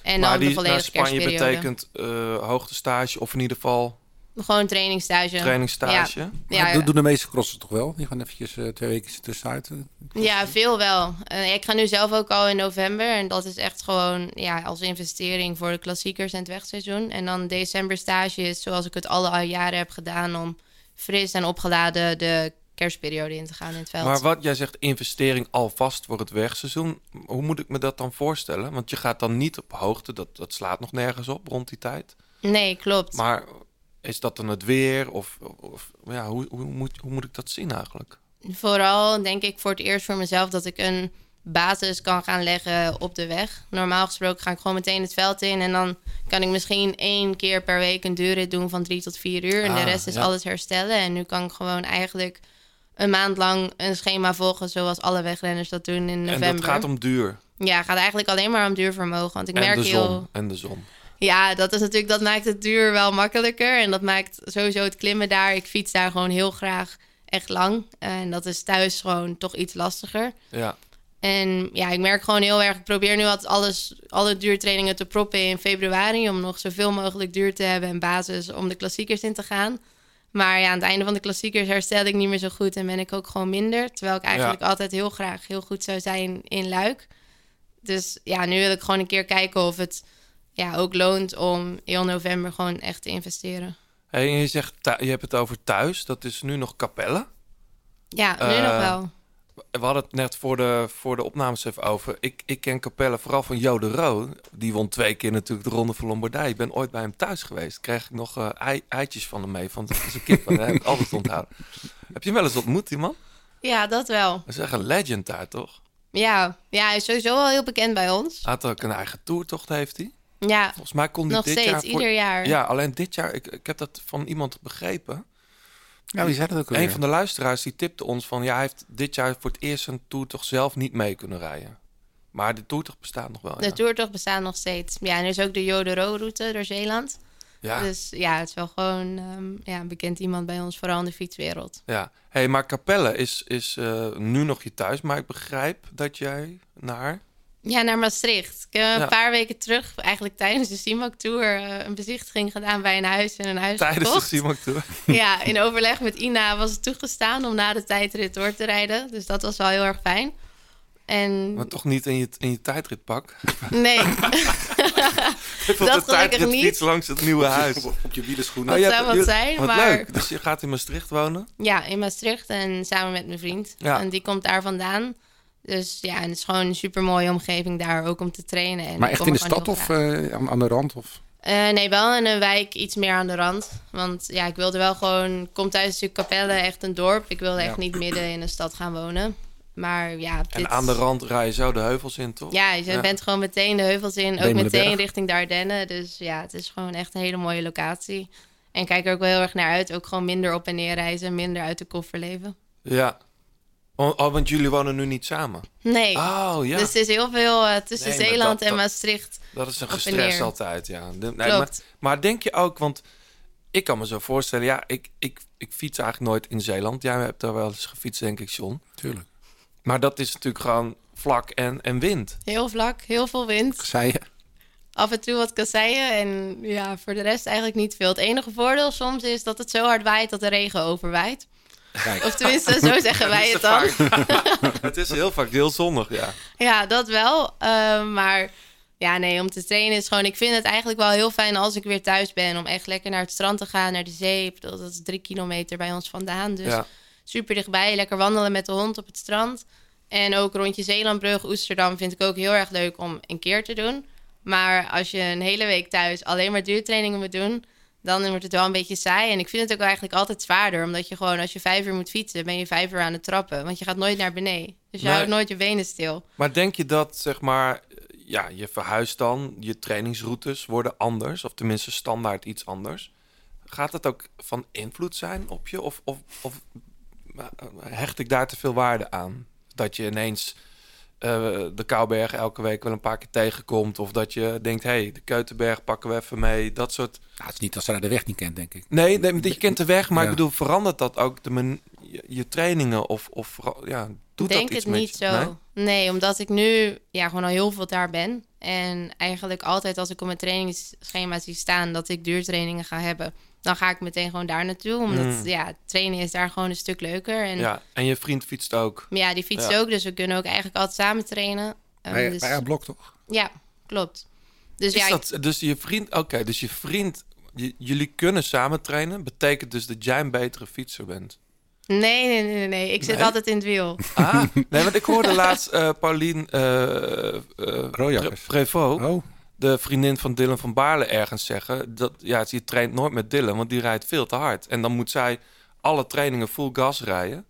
En maar dan de die naar volledige Spanje kerstperiode. betekent eh hoogtestage of in ieder geval Gewoon trainingsstage. Trainingsstage. Ja, ja, doen- doen de meeste crossers toch wel? Die gaan eventjes eh, twee weken tussenuit. ja, veel wel. Eh, ik ga nu zelf ook al in november. En dat is echt gewoon ja, als investering voor de klassiekers en het wegseizoen. En dan december stage is zoals ik het alle jaren heb gedaan... om fris en opgeladen de kerstperiode in te gaan in het veld. Maar wat jij zegt, investering alvast voor het wegseizoen. Hoe moet ik me dat dan voorstellen? Want je gaat dan niet op hoogte, dat, dat slaat nog nergens op rond die tijd. Nee, klopt. Maar is dat dan het weer? Of, of ja, hoe, hoe, moet, hoe moet ik dat zien eigenlijk? Vooral denk ik voor het eerst voor mezelf dat ik een basis kan gaan leggen op de weg. Normaal gesproken ga ik gewoon meteen het veld in en dan kan ik misschien één keer per week een duurrit doen van drie tot vier uur. En de Ah, rest is ja. alles herstellen. En nu kan ik gewoon eigenlijk een maand lang een schema volgen zoals alle wegrenners dat doen in november. En dat gaat om duur. Ja, het gaat eigenlijk alleen maar om duurvermogen. Want ik en merk de heel. zon. En de zon. Ja, dat is natuurlijk, dat maakt het duur wel makkelijker. En dat maakt sowieso het klimmen daar. Ik fiets daar gewoon heel graag echt lang. En dat is thuis gewoon toch iets lastiger. Ja. En ja, ik merk gewoon heel erg. Ik probeer nu altijd alles, alle duurtrainingen te proppen in februari. Om nog zoveel mogelijk duur te hebben en basis om de klassiekers in te gaan. Maar ja, aan het einde van de klassiekers herstel ik niet meer zo goed en ben ik ook gewoon minder. Terwijl ik eigenlijk Ja. altijd heel graag heel goed zou zijn in Luik. Dus ja, nu wil ik gewoon een keer kijken of het ja, ook loont om heel november gewoon echt te investeren. Hey, en je zegt, je hebt het over thuis. Dat is nu nog Capelle. Ja, nu Eh, nog wel. We hadden het net voor de, voor de opnames even over. Ik, ik ken Capelle vooral van Jo de Roo. Die won twee keer natuurlijk de Ronde van Lombardije. Ik ben ooit bij hem thuis geweest. Kreeg ik nog eh, ei, eitjes van hem mee. Van zijn kippen. Dat heb ik altijd onthouden. Heb je hem wel eens ontmoet, die man? Ja, dat wel. Dat is echt een legend daar, toch? Ja, ja hij is sowieso wel heel bekend bij ons. Hij had ook een eigen toertocht, heeft hij. Ja, Volgens mij kon hij nog dit steeds, jaar... voor- ieder jaar. Ja, alleen dit jaar... Ik, ik heb dat van iemand begrepen. Ja, wie zei dat ook alweer? Een van de luisteraars die tipte ons van... Ja, hij heeft dit jaar voor het eerst een toertocht zelf niet mee kunnen rijden. Maar de toertocht bestaat nog wel, De ja. toertocht bestaat nog steeds. Ja, en er is ook de Jodero-route door Zeeland. Ja. Dus ja, het is wel gewoon ehm, ja, een bekend iemand bij ons, vooral in de fietswereld. Ja, hey, maar Capelle is, is eh, nu nog je thuis, maar ik begrijp dat jij naar... Ja, naar Maastricht. Ik heb een paar weken terug, eigenlijk tijdens de Simac Tour, eh, een bezichtiging gedaan bij een huis en een huis Tijdens de. Simac Tour. [laughs] Ja, in overleg met Ina was het toegestaan om na de tijdrit door te rijden. Dus dat was wel heel erg fijn. En Maar toch niet in je, in je tijdritpak? nee, [laughs] Ik vond Dat de tijdritfiets niet. langs het nieuwe huis. Op je wielerschoenen. Oh, Dat zou wat zijn, wat maar- leuk. Dus je gaat in Maastricht wonen? ja, in Maastricht en samen met mijn vriend. Ja. En die komt daar vandaan. Dus ja, en het is gewoon een super mooie omgeving daar ook om te trainen. En Maar echt in de stad of eh, aan, aan de rand? Of? Eh, nee, wel in een wijk iets meer aan de rand. Want ja, ik wilde wel gewoon... Ik kom thuis natuurlijk Capelle, echt een dorp. Ik wilde echt niet midden in een stad gaan wonen. Maar ja, En dit- aan de rand rij je zo de heuvels in, toch? Ja, je bent gewoon meteen de heuvels in. Ook meteen richting de Ardennen. Dus ja, het is gewoon echt een hele mooie locatie. En ik kijk er ook wel heel erg naar uit. Ook gewoon minder op en neer reizen. Minder uit de koffer leven. Ja. Oh, oh, want jullie wonen nu niet samen? Nee. Oh, ja. Dus het is heel veel eh, tussen Nee, Zeeland dat- en Maastricht. Dat is een op en gestres neer. altijd, ja. De- nee, Klopt. maar, maar denk je ook, want ik kan me zo voorstellen... Ja, ik, ik, ik fiets eigenlijk nooit in Zeeland. Jij hebt daar wel eens gefietst, denk ik, John. Tuurlijk. Maar dat is natuurlijk gewoon vlak en, en wind. Heel vlak, heel veel wind. Zei je? Af en toe wat kasseien. En ja, voor de rest eigenlijk niet veel. Het enige voordeel soms is dat het zo hard waait dat de regen overwaait. Kijk. Of tenminste, zo [laughs] zeggen wij het dan. [laughs] het is heel vaak heel zonnig, ja. Ja, dat wel. Eh, maar ja, nee, om te trainen is gewoon... Ik vind het eigenlijk wel heel fijn als ik weer thuis ben... om echt lekker naar het strand te gaan, naar de zee. Dat is drie kilometer bij ons vandaan. Dus Ja. super dichtbij. Lekker wandelen met de hond op het strand. En ook rondje Zeelandbrug, Oesterdam... vind ik ook heel erg leuk om een keer te doen. Maar als je een hele week thuis alleen maar duurtrainingen moet doen... dan wordt het wel een beetje saai. En ik vind het ook eigenlijk altijd zwaarder. Omdat je gewoon, als je vijf uur moet fietsen... ben je vijf uur aan het trappen. Want je gaat nooit naar beneden. Dus je houdt nooit je benen stil. Maar denk je dat, zeg maar... Ja, je verhuist dan, je trainingsroutes worden anders. Of tenminste standaard iets anders. Gaat het ook van invloed zijn op je? Of, of, of eh, hecht ik daar te veel waarde aan? Dat je ineens de Kouberg elke week wel een paar keer tegenkomt. Of dat je denkt, hé, hey, de Keutenberg pakken we even mee. Dat soort... Nou, het is niet als ze de weg niet kent, denk ik. Nee, nee je kent de weg. Maar Ja. ik bedoel, verandert dat ook de je, je trainingen? Of, of ja, doet denk dat iets het met niet je? zo. Nee? Nee? omdat ik nu ja, gewoon al heel veel daar ben. En eigenlijk altijd als ik op mijn trainingsschema zie staan dat ik duurtrainingen ga hebben, dan ga ik meteen gewoon daar naartoe. Omdat Mm. ja, trainen is daar gewoon een stuk leuker. En Ja, en je vriend fietst ook. maar ja, die fietst Ja. ook, dus we kunnen ook eigenlijk altijd samen trainen. Ehm, Bij, dus- bij haar blok toch? Ja, klopt. Dus Is ja, ik- dat, dus je vriend, oké, dus je vriend, j- jullie kunnen samen trainen, betekent dus dat jij een betere fietser bent. nee, nee, nee, nee, nee. Ik zit Nee? altijd in het wiel. Ah, nee, want ik hoorde laatst eh Paulien eh eh. Pre- Prevost, Oh, de vriendin van Dylan van Baarle, ergens zeggen dat ja, je traint nooit met Dylan, want die rijdt veel te hard. En dan moet zij alle trainingen full gas rijden.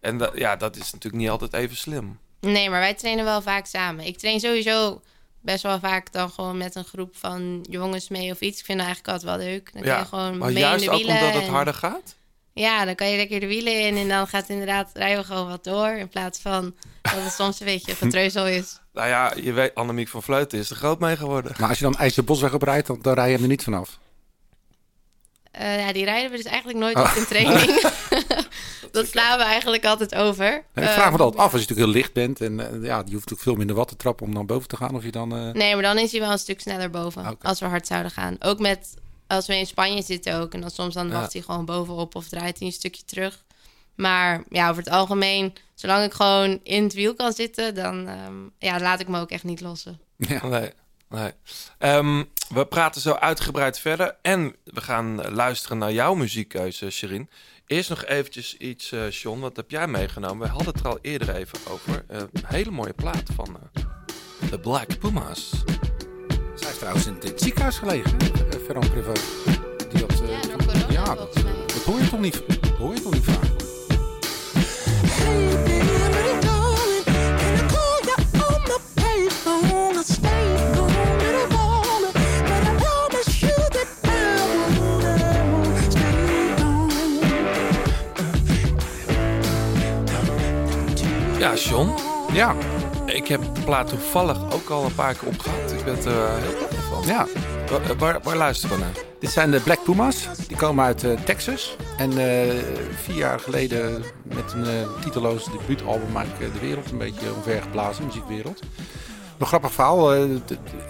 En dat, ja, dat is natuurlijk niet altijd even slim. Nee, maar wij trainen wel vaak samen. Ik train sowieso best wel vaak dan gewoon met een groep van jongens mee of iets. Ik vind dat eigenlijk altijd wel leuk. Dan kan Ja, je gewoon maar mee juist in de ook omdat het harder gaat. Ja, dan kan je lekker de wielen in en dan gaat inderdaad rijden we gewoon wat door. In plaats van dat het soms een beetje getreuzel is. [laughs] Nou ja, je weet, Annemiek van Vleuten is er groot mee geworden. maar als je dan IJzerbosweg oprijdt, dan, dan rij je er niet vanaf. Eh, ja, die rijden we dus eigenlijk nooit Oh. op in training. [laughs] [laughs] dat slaan we eigenlijk altijd over. En ik vraag me dat altijd af als je natuurlijk heel licht bent. En eh, ja, je hoeft natuurlijk veel minder watt te trappen om dan boven te gaan. Of je dan... eh, Nee, maar dan is hij wel een stuk sneller boven. Als we hard zouden gaan. Ook met als we in Spanje zitten ook. En dan soms dan wacht hij gewoon bovenop of draait hij een stukje terug. Maar ja, over het algemeen, zolang ik gewoon in het wiel kan zitten, dan ehm, ja, laat ik me ook echt niet lossen. ja. Nee, nee. Ehm, we praten zo uitgebreid verder. En we gaan eh, luisteren naar jouw muziekkeuze, Sherin. Eerst nog eventjes iets, eh John. Wat heb jij meegenomen? We hadden het er al eerder even over. Eh, een hele mooie plaat van eh, de Black Pumas. Trouwens in het ziekenhuis gelegen, hè, eh, Ferran Prévost. Die had, eh, Ja, door corona ja, dat, dat hoor je toch niet, dat hoor je toch niet vaak. Ja, John. Ja, Ik heb de plaat toevallig ook al een paar keer opgehad. Ik ben er eh, heel blij van. ja. Waar, waar, waar luisteren we naar? Dit zijn de Black Pumas. Die komen uit eh, Texas. En eh, vier jaar geleden met een eh, titeloos debuutalbum maak ik eh, de wereld een beetje omvergeblazen, de muziekwereld. Een grappig verhaal. eh,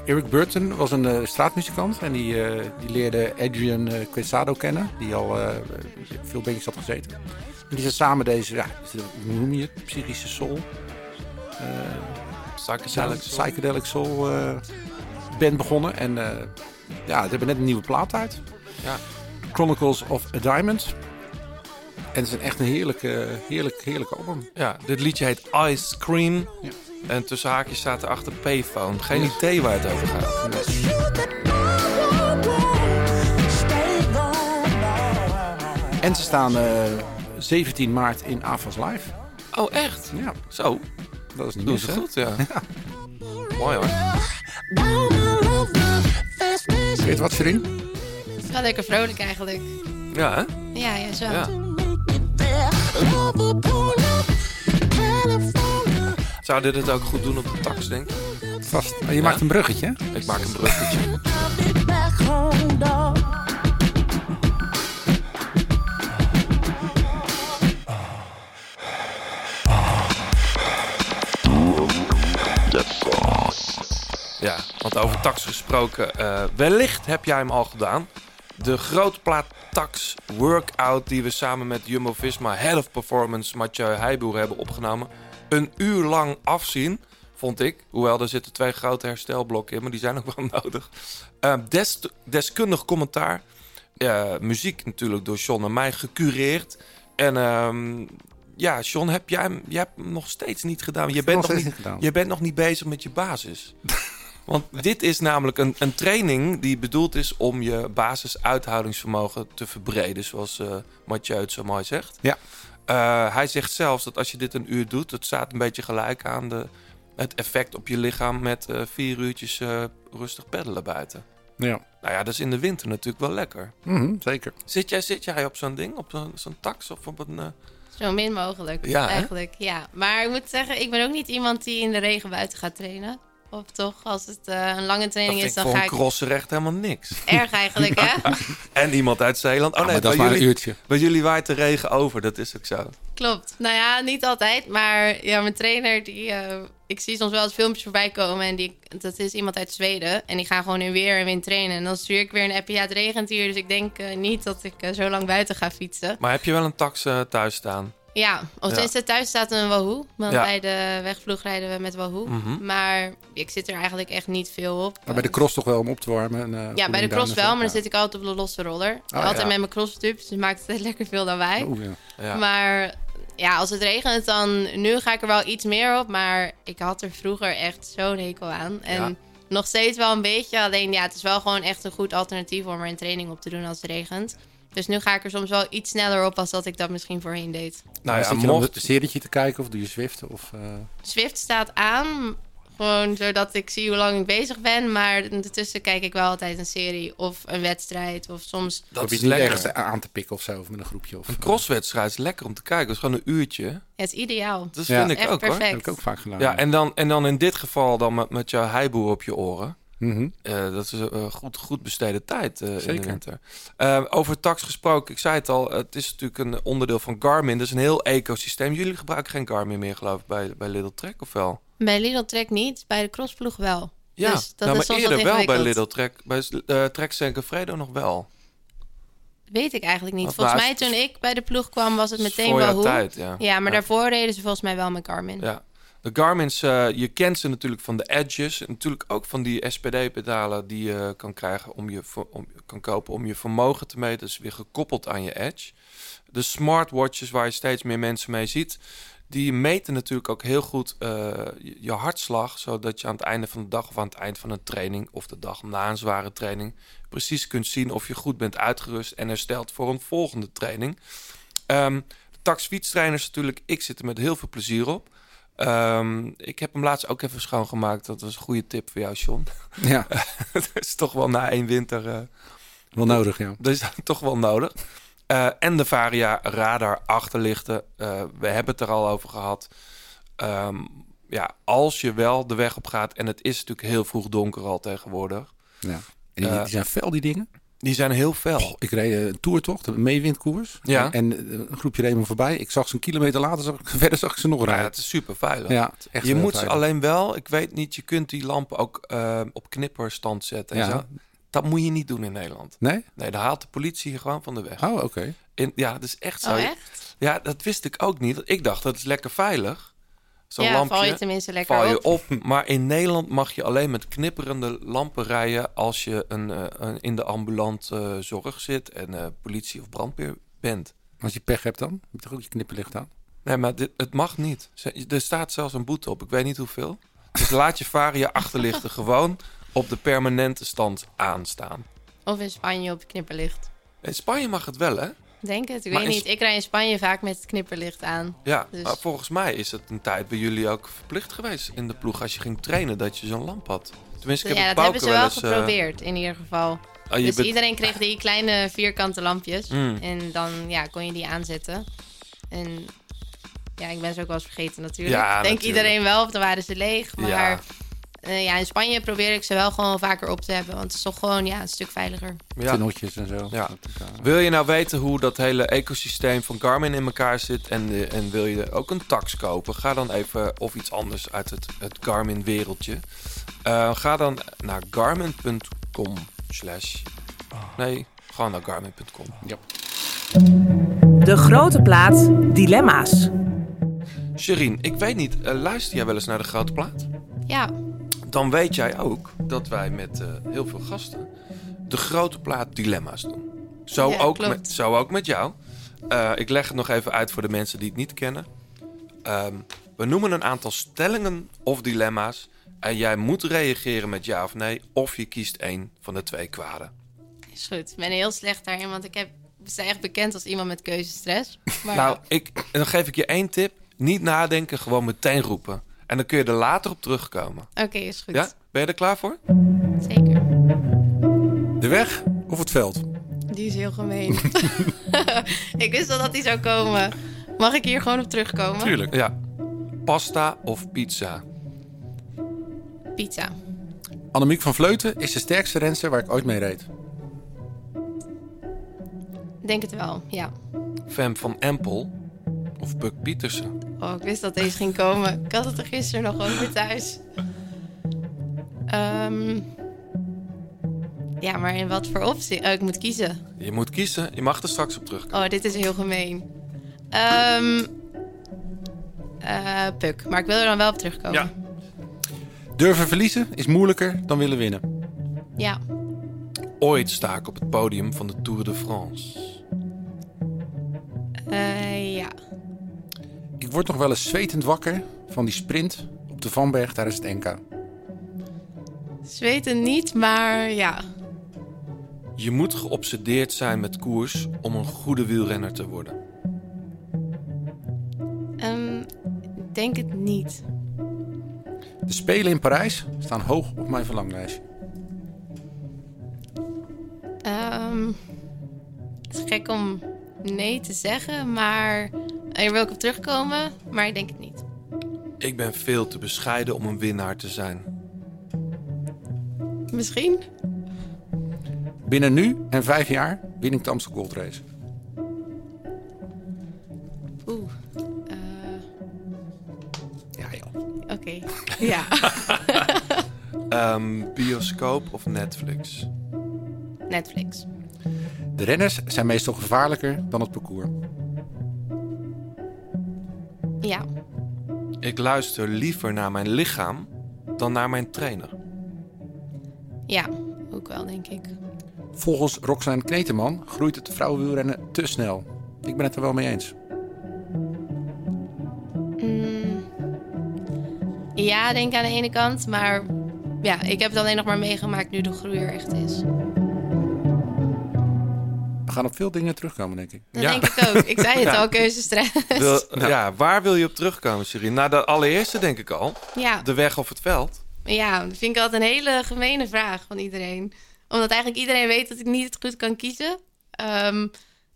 Eric Burton was een eh, straatmuzikant. En die, eh, die leerde Adrian eh, Quesado kennen. Die al eh, veel bandjes had gezeten. En die zijn samen deze, ja, hoe noem je het? Psychische soul. Psychedelic Soul. Psychedelic Soul eh, band begonnen. En eh, ja, ze hebben net een nieuwe plaat uit. Ja. Chronicles of a Diamond. En het is een echt een heerlijke, heerlijk, heerlijk album. Ja, dit liedje heet Ice Cream. Ja. En tussen haakjes staat erachter Payphone. Geen idee waar het over gaat. En ze staan eh, 17 maart in AFAS Live. Oh, echt? Ja, Zo, dat is niet doen mis, ze hè? goed, ja. [laughs] Mooi hoor. Weet je wat, Sherin? Het is wel lekker vrolijk eigenlijk. Ja, hè? Ja, ja, zo. Ja. Zou dit het ook goed doen op de tax, denk ik? Vast. Je maakt een bruggetje, hè? Ik maak een bruggetje. Ja, want over tax gesproken, eh, wellicht heb jij hem al gedaan. De grootplaat tax workout die we samen met Jumbo-Visma Head of Performance Mathieu Heijboer hebben opgenomen. Een uur lang afzien, vond ik. Hoewel, er zitten twee grote herstelblokken in, maar die zijn ook wel [laughs] nodig. Eh, des, deskundig commentaar. Muziek natuurlijk door John en mij gecureerd. En ehm, ja, John, heb jij, hem- jij hebt hem nog steeds niet gedaan. Je bent, nog niet gedaan. je bent nog niet bezig met je basis. [laughs] Want dit is namelijk een, een training die bedoeld is om je basisuithoudingsvermogen te verbreden, zoals eh Mathieu het zo mooi zegt. Ja. Eh, hij zegt zelfs dat als je dit een uur doet, het staat een beetje gelijk aan de, het effect op je lichaam met eh, vier uurtjes eh, rustig peddelen buiten. Ja. Nou ja, dat is in de winter natuurlijk wel lekker. Mhm, zeker. Zit jij, zit jij op zo'n ding, op zo'n tax of op een... Zo min mogelijk, Ja, hè? eigenlijk. Ja. Maar ik moet zeggen, ik ben ook niet iemand die in de regen buiten gaat trainen. Of toch, als het eh, een lange training is, dan ga een ik... crosser echt helemaal niks. Erg eigenlijk, hè? [laughs] En iemand uit Zeeland. Oh Ah, nee, dat is maar een jullie, uurtje. bij jullie waait de regen over, dat is ook zo. Klopt. Nou ja, niet altijd. Maar ja, mijn trainer, die, eh, ik zie soms wel eens filmpjes voorbij komen. En die, dat is iemand uit Zweden. En die gaan gewoon in weer en wind trainen. En dan stuur ik weer een appje. Ja, het regent hier. Dus ik denk eh, niet dat ik zo lang buiten ga fietsen. Maar heb je wel een tax thuis staan? Ja, of Ja. tenminste thuis staat een Wahoo. Want Ja. bij de wegvloeg rijden we met Wahoo. Mhm. Maar ik zit er eigenlijk echt niet veel op. Maar bij de cross toch wel om op te warmen. En, eh, Ja, bij de cross wel, maar dan zit ik altijd op de losse roller. Oh, altijd ja. met mijn crosstubes, dus maakt het [laughs] lekker veel. Oeh, ja. Ja. Maar ja, als het regent, dan nu ga ik er wel iets meer op. Maar ik had er vroeger echt zo'n hekel aan. En Ja. nog steeds wel een beetje. Alleen ja, het is wel gewoon echt een goed alternatief om er een training op te doen als het regent. Dus nu ga ik er soms wel iets sneller op als dat ik dat misschien voorheen deed. Nou ja, zit je mocht... een serietje te kijken of doe je Zwift? Of, eh, Swift staat aan. Gewoon zodat ik zie hoe lang ik bezig ben. Maar ondertussen kijk ik wel altijd een serie of een wedstrijd. Of soms Dat is lekker. ergens aan te pikken of zo, of met een groepje. Of, Een crosswedstrijd is lekker om te kijken. Het is gewoon een uurtje. het is ideaal. Dat Ja. vind ik Echt ook perfect. hoor. heb ik ook vaak gedaan. Ja, en dan, en dan in dit geval dan met, met jouw heiboer op je oren. Mhm. Eh, dat is een goed, goed besteden tijd eh, in de Zeker. winter. Eh, over tax gesproken, ik zei het al, het is natuurlijk een onderdeel van Garmin. Dat is een heel ecosysteem. Jullie gebruiken geen Garmin meer, geloof ik, bij, bij Little Trek, of wel? Bij Lidl Trek niet, bij de crossploeg wel. Ja, dus dat nou, is maar eerder wel bij. Little Trek. Bij uh, Trek Fredo nog wel. Weet ik eigenlijk niet. Volgens mij toen ik bij de ploeg kwam was het meteen wel hoe. tijd, ja. Ja, maar Ja. daarvoor reden ze volgens mij wel met Garmin. Ja. De Garmin's, eh, je kent ze natuurlijk van de Edges. En natuurlijk ook van die SPD-pedalen die je kan krijgen om je om, kan kopen om je vermogen te meten. Is weer gekoppeld aan je Edge. De smartwatches waar je steeds meer mensen mee ziet, die meten natuurlijk ook heel goed eh, je, hartslag. Zodat je aan het einde van de dag of aan het eind van een training of de dag na een zware training precies kunt zien of je goed bent uitgerust en hersteld voor een volgende training. Ehm de Tax natuurlijk, ik zit er met heel veel plezier op. Ehm, ik heb hem laatst ook even schoongemaakt. Dat was een goede tip voor jou, John. Ja, [laughs] dat is toch wel na één winter. eh, wel nodig, ja. dat is toch wel nodig. Eh, en de Varia radar achterlichten. Eh, we hebben het er al over gehad. Ehm, ja, als je wel de weg op gaat. En het is natuurlijk heel vroeg donker al tegenwoordig. ja. En die, die zijn fel, die dingen. Die zijn heel fel. Oh, ik reed een toertocht, een meewindkoers. Ja. En eh, een groepje reed me voorbij. Ik zag ze een kilometer later, zag, ik- [laughs] verder zag ik ze nog Ja, rijden. het is super veilig. Ja, het is echt je moet ze alleen wel, ik weet niet, je kunt die lampen ook eh, op knipperstand zetten. En Ja. zo. Dat moet je niet doen in Nederland. Nee? Nee, daar haalt de politie je gewoon van de weg. Oh, oké. In, ja, dat is echt zo. Oh, echt? Ja, dat wist ik ook niet. Ik dacht dat is lekker veilig. Zo'n ja, lampje. val je tenminste lekker val je op. op. Maar in Nederland mag je alleen met knipperende lampen rijden als je een, eh, een in de ambulante eh, zorg zit en eh, politie of brandweer bent. Als je pech hebt dan, heb je toch ook je knipperlicht aan? Nee, maar dit, het mag niet. Er staat zelfs een boete op. Ik weet niet hoeveel. Dus laat je varia achterlichten [laughs] gewoon op de permanente stand aanstaan. Of in Spanje op je knipperlicht. In Spanje mag het wel, hè? Denk het, ik Maar weet in niet. Ik rij in Spanje vaak met het knipperlicht aan. Ja, Dus- maar volgens mij is het een tijd bij jullie ook verplicht geweest in de ploeg als je ging trainen dat je zo'n lamp had. Tenminste, ik heb ja, dat hebben ze wel eens, eh, geprobeerd in ieder geval. je dus bent- iedereen kreeg die kleine vierkante lampjes. Mm. En dan ja, kon je die aanzetten. En ja, ik ben ze ook wel eens vergeten natuurlijk. Ja, Denk natuurlijk. iedereen wel, of dan waren ze leeg. Maar Ja. Ja. ja, in Spanje probeer ik ze wel gewoon vaker op te hebben. Want het is toch gewoon ja, een stuk veiliger. Ja. Tunneltjes en zo. Ja. Eh, Wil je nou weten hoe dat hele ecosysteem van Garmin in elkaar zit en, eh, en wil je ook een tax kopen? Ga dan even, of iets anders uit het, het Garmin wereldje. Eh, ga dan naar garmin.com slash... Nee, gewoon naar garmin.com. Ja. De grote plaat Dilemma's. Sherine, ik weet niet, eh, luister jij wel eens naar de grote plaat? Ja, Dan weet jij ook dat wij met eh, heel veel gasten de grote plaat dilemma's doen. Zo, Ja, ook, klopt. met, zo ook met jou. Eh, ik leg het nog even uit voor de mensen die het niet kennen. Ehm, we noemen een aantal stellingen of dilemma's. En jij moet reageren met ja of nee. Of je kiest één van de twee kwaden. is goed. Ik ben heel slecht daarin, want ik heb, sta echt bekend als iemand met keuzestress. Maar Nou, ik, dan geef ik je één tip. Niet nadenken, gewoon meteen roepen. En dan kun je er later op terugkomen. oké, is goed. Ja? Ben je er klaar voor? Zeker. De weg of het veld? Die is heel gemeen. [laughs] ik wist al dat die zou komen. Mag ik hier gewoon op terugkomen? Ja. Pasta of pizza? Pizza. Annemiek van Vleuten is de sterkste renster waar ik ooit mee reed. Denk het wel, ja. Fem van Empel of Buck Pietersen? Oh, ik wist dat deze ging komen. Ik had het er gisteren nog over thuis. Ehm, ja, maar in wat voor optie? Oh, ik moet kiezen. Je moet kiezen. Je mag er straks op terugkomen. Oh, dit is heel gemeen. Ehm eh, Puk, maar ik wil er dan wel op terugkomen. Ja. Durven verliezen is moeilijker dan willen winnen. Ja. Ooit sta ik op het podium van de Tour de France. Eh, ja. Ik word nog wel eens zwetend wakker van die sprint op de Vanberg tijdens het NK. Zweten niet, maar ja. Je moet geobsedeerd zijn met koers om een goede wielrenner te worden. Ehm, ik denk het niet. De Spelen in Parijs staan hoog op mijn verlanglijstje. Ehm, het is gek om nee te zeggen, maar hier wil ik op terugkomen, maar ik denk het niet. Ik ben veel te bescheiden om een winnaar te zijn. Misschien? Binnen nu en vijf jaar win ik de Amstel Gold Race. Oeh. eh, Ja joh. Oké. [laughs] Ja. Ehm, bioscoop of Netflix? Netflix. De renners zijn meestal gevaarlijker dan het parcours. Ja. Ik luister liever naar mijn lichaam dan naar mijn trainer. Ja, ook wel, denk ik. Volgens Roxanne Kneteman groeit het vrouwenwielrennen te snel. Ik ben het er wel mee eens. Mm, ja, denk ik aan de ene kant, maar ja, ik heb het alleen nog maar meegemaakt nu de groei er echt is. We gaan op veel dingen terugkomen, denk ik. Dat denk ik ook. Ik zei het Ja. al, keuzestress. [laughs] Ja, waar wil je op terugkomen, Shirin? Na de allereerste denk ik al. Ja. De weg of het veld. Ja, dat vind ik altijd een hele gemene vraag van iedereen. Omdat eigenlijk iedereen weet dat ik niet het goed kan kiezen. Ehm,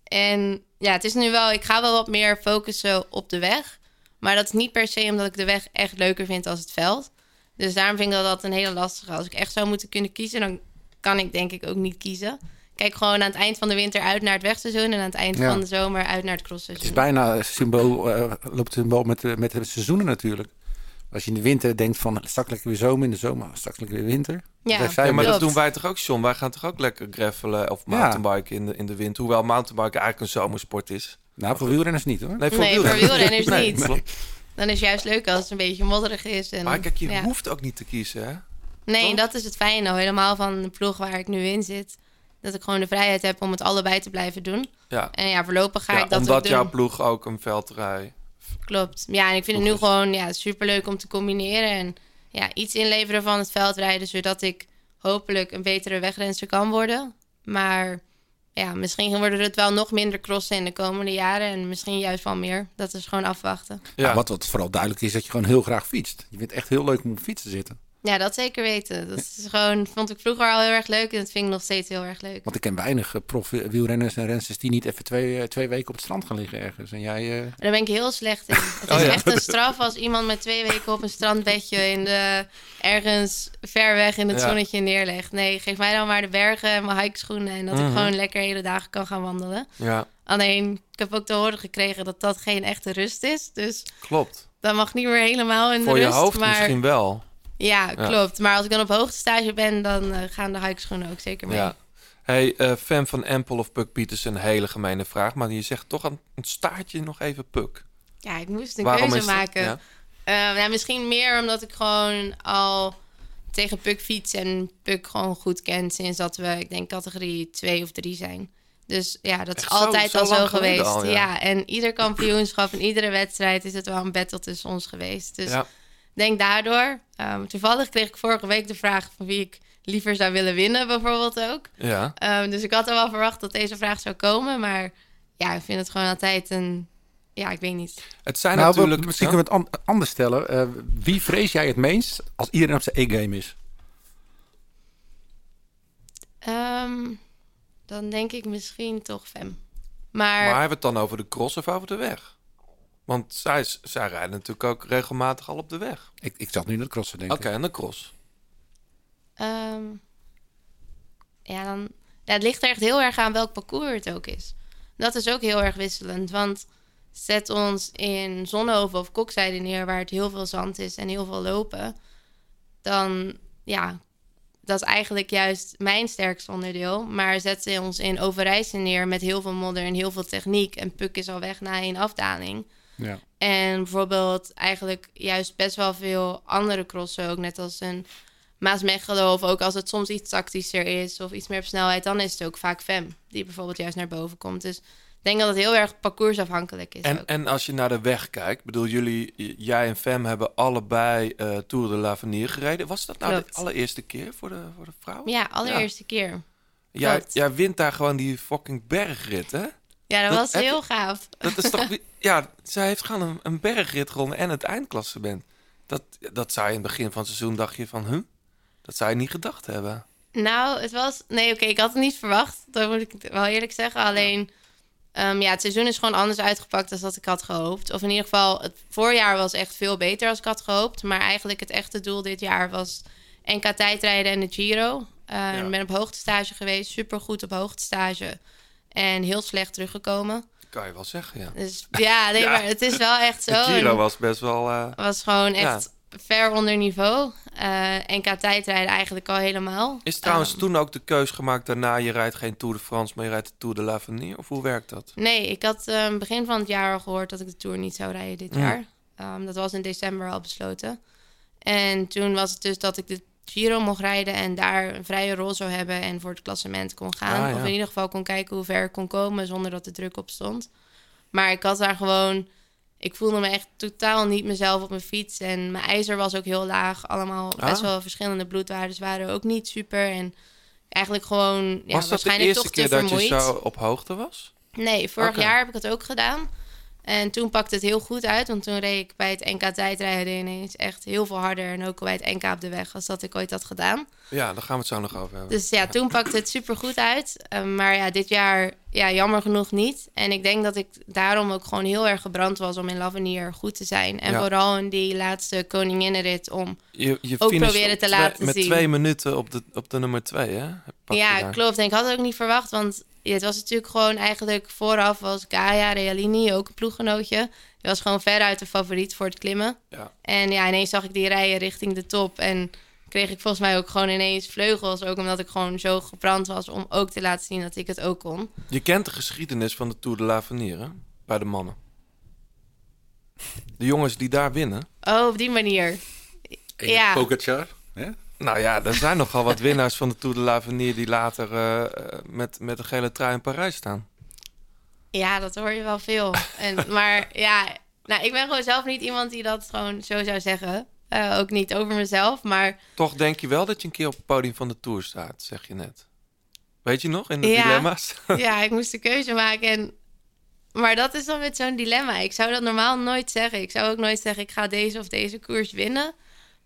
en ja, het is nu wel, ik ga wel wat meer focussen op de weg. Maar dat is niet per se omdat ik de weg echt leuker vind als het veld. Dus daarom vind ik dat altijd een hele lastige. Als ik echt zou moeten kunnen kiezen, dan kan ik denk ik ook niet kiezen. Ik Kijk gewoon aan het eind van de winter uit naar het wegseizoen... en aan het eind Ja. van de zomer uit naar het Het crossseizoen. is bijna symbool, eh, loopt symbool met, de- met de seizoenen natuurlijk. Als je in de winter denkt van straks lekker weer zomer, in de zomer straks lekker weer winter. Ja, Ja, maar dat doen wij toch ook, John? Wij gaan toch ook lekker gravelen of Ja. mountainbiken in de, in de winter? Hoewel mountainbiken eigenlijk een zomersport is. Nou, voor wielrenners niet hoor. Nee, voor Nee, voor wielrenners. Nee, niet. Dan is het juist leuk als het een beetje modderig is. En, Maar kijk, je ja. hoeft ook niet te kiezen, hè? Nee, Toch? dat is het fijne. Helemaal van de ploeg waar ik nu in zit. Dat ik gewoon de vrijheid heb om het allebei te blijven doen. Ja. En ja, voorlopig ga Ja, ik dat omdat ook doen. jouw ploeg ook een veldrij... Klopt. Ja, en ik vind het nu gewoon ja, superleuk om te combineren. En ja, iets inleveren van het veldrijden... zodat ik hopelijk een betere wegrenster kan worden. Maar ja, misschien worden het wel nog minder crossen in de komende jaren. En misschien juist wel meer. Dat is gewoon afwachten. Ja. wat, wat vooral duidelijk is, dat je gewoon heel graag fietst. Je vindt het echt heel leuk om op fiets te zitten. Ja, dat zeker weten. Dat is gewoon, vond ik vroeger al heel erg leuk. En dat vind ik nog steeds heel erg leuk. Want ik ken weinig eh, prof-wielrenners en rensters die niet even twee, eh, twee weken op het strand gaan liggen ergens. En jij... eh, Daar ben ik heel slecht in. Het [laughs] Oh is ja. echt een straf als iemand met twee weken op een strandbedje in de, ergens ver weg in het Ja. zonnetje neerlegt. Nee, geef mij dan maar de bergen en mijn hikeschoenen en dat Mhm. ik gewoon lekker hele dagen kan gaan wandelen. Ja, Alleen, ik heb ook te horen gekregen dat dat geen echte rust is. Dus klopt. dat mag niet meer helemaal in Voor de je rust. hoofd maar, misschien wel. Ja, klopt. Maar als ik dan op hoogtestage ben, dan eh, gaan de hikeschoenen ook zeker mee. Ja. Hey, eh, fan van Empel of Puck Pieters, een hele gemene vraag. Maar je zegt toch aan het staartje nog even Puck. Ja, ik moest een Waarom keuze maken. Ja. Eh, ja, misschien meer omdat ik gewoon al tegen Puk fiets en Puk gewoon goed ken sinds dat we, ik denk, categorie 2 of 3 zijn. Dus ja, dat is Echt altijd zo al zo geweest. al, ja. ja. en ieder kampioenschap en iedere wedstrijd is het wel een battle tussen ons geweest. Dus Ja. Ik denk daardoor. Ehm, toevallig kreeg ik vorige week de vraag van wie ik liever zou willen winnen, bijvoorbeeld ook. Ja. Ehm, dus ik had er wel verwacht dat deze vraag zou komen. Maar ja, ik vind het gewoon altijd een. Ja, ik weet niet. Het zijn nou, we- natuurlijk... misschien Ja? kunnen we het an- anders stellen. Eh, wie vrees jij het meest als iedereen op zijn E-game is? Ehm, dan denk ik misschien toch Fem. Maar, Maar hebben we het dan over de cross of over de weg? Want zij, zij rijden natuurlijk ook regelmatig al op de weg. Ik, ik zat nu naar de crossen Oké, denken. en de cross. Ehm, ja, dan, ja, het ligt er echt heel erg aan welk parcours het ook is. Dat is ook heel erg wisselend. Want zet ons in Zonnehoven of Kokzijde neer... waar het heel veel zand is en heel veel lopen... dan ja, dat is eigenlijk juist mijn sterkste onderdeel. Maar zet ze ons in Overijssel neer met heel veel modder en heel veel techniek... en Puk is al weg na een afdaling... Ja. En bijvoorbeeld eigenlijk juist best wel veel andere crossen ook. Net als een Maasmechelen of ook als het soms iets tactischer is... of iets meer op snelheid, dan is het ook vaak Fem... die bijvoorbeeld juist naar boven komt. Dus ik denk dat het heel erg parcoursafhankelijk is ook. En, en als je naar de weg kijkt, bedoel jullie, jij en Fem hebben allebei eh, Tour de l'Avenir gereden. Was dat nou Klopt. de allereerste keer voor de, voor de vrouw? Ja, allereerste keer. Jij, jij wint daar gewoon die fucking bergrit, hè? Ja, dat, Dat was heb heel gaaf. Dat is toch... [laughs] ja, zij heeft gewoon een, een bergrit gewonnen en het eindklassement. Dat, dat zou je in het begin van het seizoen dacht je van, huh? Dat zou je niet gedacht hebben. Nou, het was... Nee, oké, ik had het niet verwacht. Dat moet ik wel eerlijk zeggen. Alleen, ehm, ja, het seizoen is gewoon anders uitgepakt dan dat ik had gehoopt. Of in ieder geval, het voorjaar was echt veel beter als ik had gehoopt. Maar eigenlijk het echte doel dit jaar was NK tijdrijden en de Giro. Eh, Ik ben op hoogtestage geweest, super goed op hoogtestage. En heel slecht teruggekomen. Kan je wel zeggen, ja. Dus ja, nee, [laughs] Ja. maar het is wel echt zo. De Giro was best wel... eh, was gewoon Ja. echt ver onder niveau. Eh NK tijdrijden eigenlijk al helemaal. Is trouwens Ehm, toen ook de keus gemaakt daarna... je rijdt geen Tour de France, maar je rijdt de Tour de l'Avenir? Of hoe werkt dat? nee, ik had eh, begin van het jaar al gehoord dat ik de Tour niet zou rijden dit jaar. Ehm, dat was in december al besloten. En toen was het dus dat ik de Giro mocht rijden en daar een vrije rol zou hebben en voor het klassement kon gaan. Ah, ja. Of in ieder geval kon kijken hoe ver ik kon komen zonder dat er druk op stond. Maar ik had daar gewoon... Ik voelde me echt totaal niet mezelf op mijn fiets. En mijn ijzer was ook heel laag. Allemaal Ah. best wel verschillende bloedwaardes waren ook niet super. En eigenlijk gewoon ja, was dat de waarschijnlijk eerste toch keer dat je zo op hoogte was? Nee, vorig jaar heb ik het ook gedaan. En toen pakte het heel goed uit. Want toen reed ik bij het NK tijdrijden ineens echt heel veel harder. En ook bij het NK op de weg als dat ik ooit had gedaan. Ja, daar gaan we het zo nog over hebben. Dus ja, toen pakte het super goed uit. Uh, maar ja, dit jaar ja, jammer genoeg niet. En ik denk dat ik daarom ook gewoon heel erg gebrand was om in Lavenier goed te zijn. En Ja. vooral in die laatste koninginnenrit om Je, je ook proberen te twee- laten met zien. twee minuten op de, op de nummer twee, hè? Pak ja, klopt. En ik had het ook niet verwacht, want ja, het was natuurlijk gewoon eigenlijk vooraf was Gaia Realini, ook een ploeggenootje. Die was gewoon veruit de favoriet voor het klimmen. Ja. En ja, ineens zag ik die rijden richting de top en kreeg ik volgens mij ook gewoon ineens vleugels. Ook omdat ik gewoon zo gebrand was om ook te laten zien dat ik het ook kon. Je kent de geschiedenis van de Tour de l'Avenir, hè? Bij de mannen. De jongens die daar winnen. Oh, op die manier. Ja. Pogacar, hè? Nou ja, er zijn nogal wat winnaars van de Tour de l'Avenir... die later eh, eh, met, met een gele trui in Parijs staan. Ja, dat hoor je wel veel. En, maar ja, nou, ik ben gewoon zelf niet iemand die dat gewoon zo zou zeggen. Eh, ook niet over mezelf, maar Toch denk je wel dat je een keer op het podium van de Tour staat, zeg je net. Weet je nog, in de Ja. dilemma's? [laughs] ja, ik moest de keuze maken. En... Maar dat is dan met zo'n dilemma. Ik zou dat normaal nooit zeggen. Ik zou ook nooit zeggen, ik ga deze of deze koers winnen.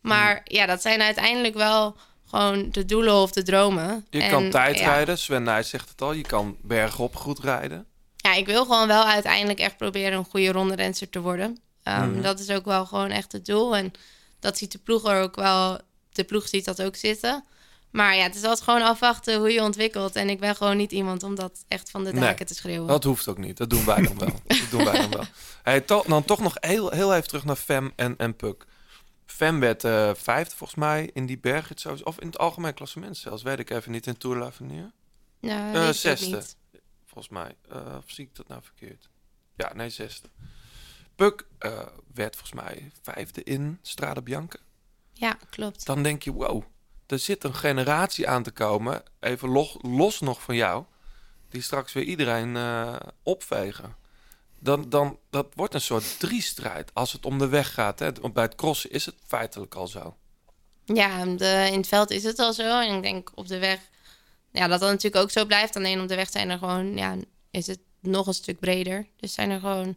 Maar Hmm. ja, dat zijn uiteindelijk wel gewoon de doelen of de dromen. Je En, kan tijdrijden, Ja, Sven Nijs zegt het al. Je kan bergop goed rijden. ja, ik wil gewoon wel uiteindelijk echt proberen een goede ronderenser te worden. Ehm, Mhm. Dat is ook wel gewoon echt het doel. En dat ziet de ploeg er ook wel... De ploeg ziet dat ook zitten. Maar ja, het is altijd gewoon afwachten hoe je ontwikkelt. En ik ben gewoon niet iemand om dat echt van de daken Nee, te schreeuwen. Dat hoeft ook niet. Dat doen wij dan wel. Dat doen wij dan wel. [laughs] Hey, to- dan toch nog heel, heel even terug naar Fem en, en Puk. Fem werd eh, vijfde volgens mij in die sowieso. Of in het algemeen klassement zelfs. Weet ik even niet. In Tour l'Avenir. Ik ook zesde. Volgens mij. Eh, of zie ik dat nou verkeerd? Ja, nee, zesde. Puk werd volgens mij vijfde in Strade Bianca. Ja, klopt. Dan denk je, wow, er zit een generatie aan te komen. Even los, los nog van jou. Die straks weer iedereen opvegen. Dan, dan, dat wordt een soort driestrijd als het om de weg gaat. Hè. Bij het crossen is het feitelijk al zo. Ja, in het veld is het al zo. En ik denk op de weg... Ja, dat dat natuurlijk ook zo blijft. Alleen op de weg zijn er gewoon... Ja, is het nog een stuk breder. Dus zijn er gewoon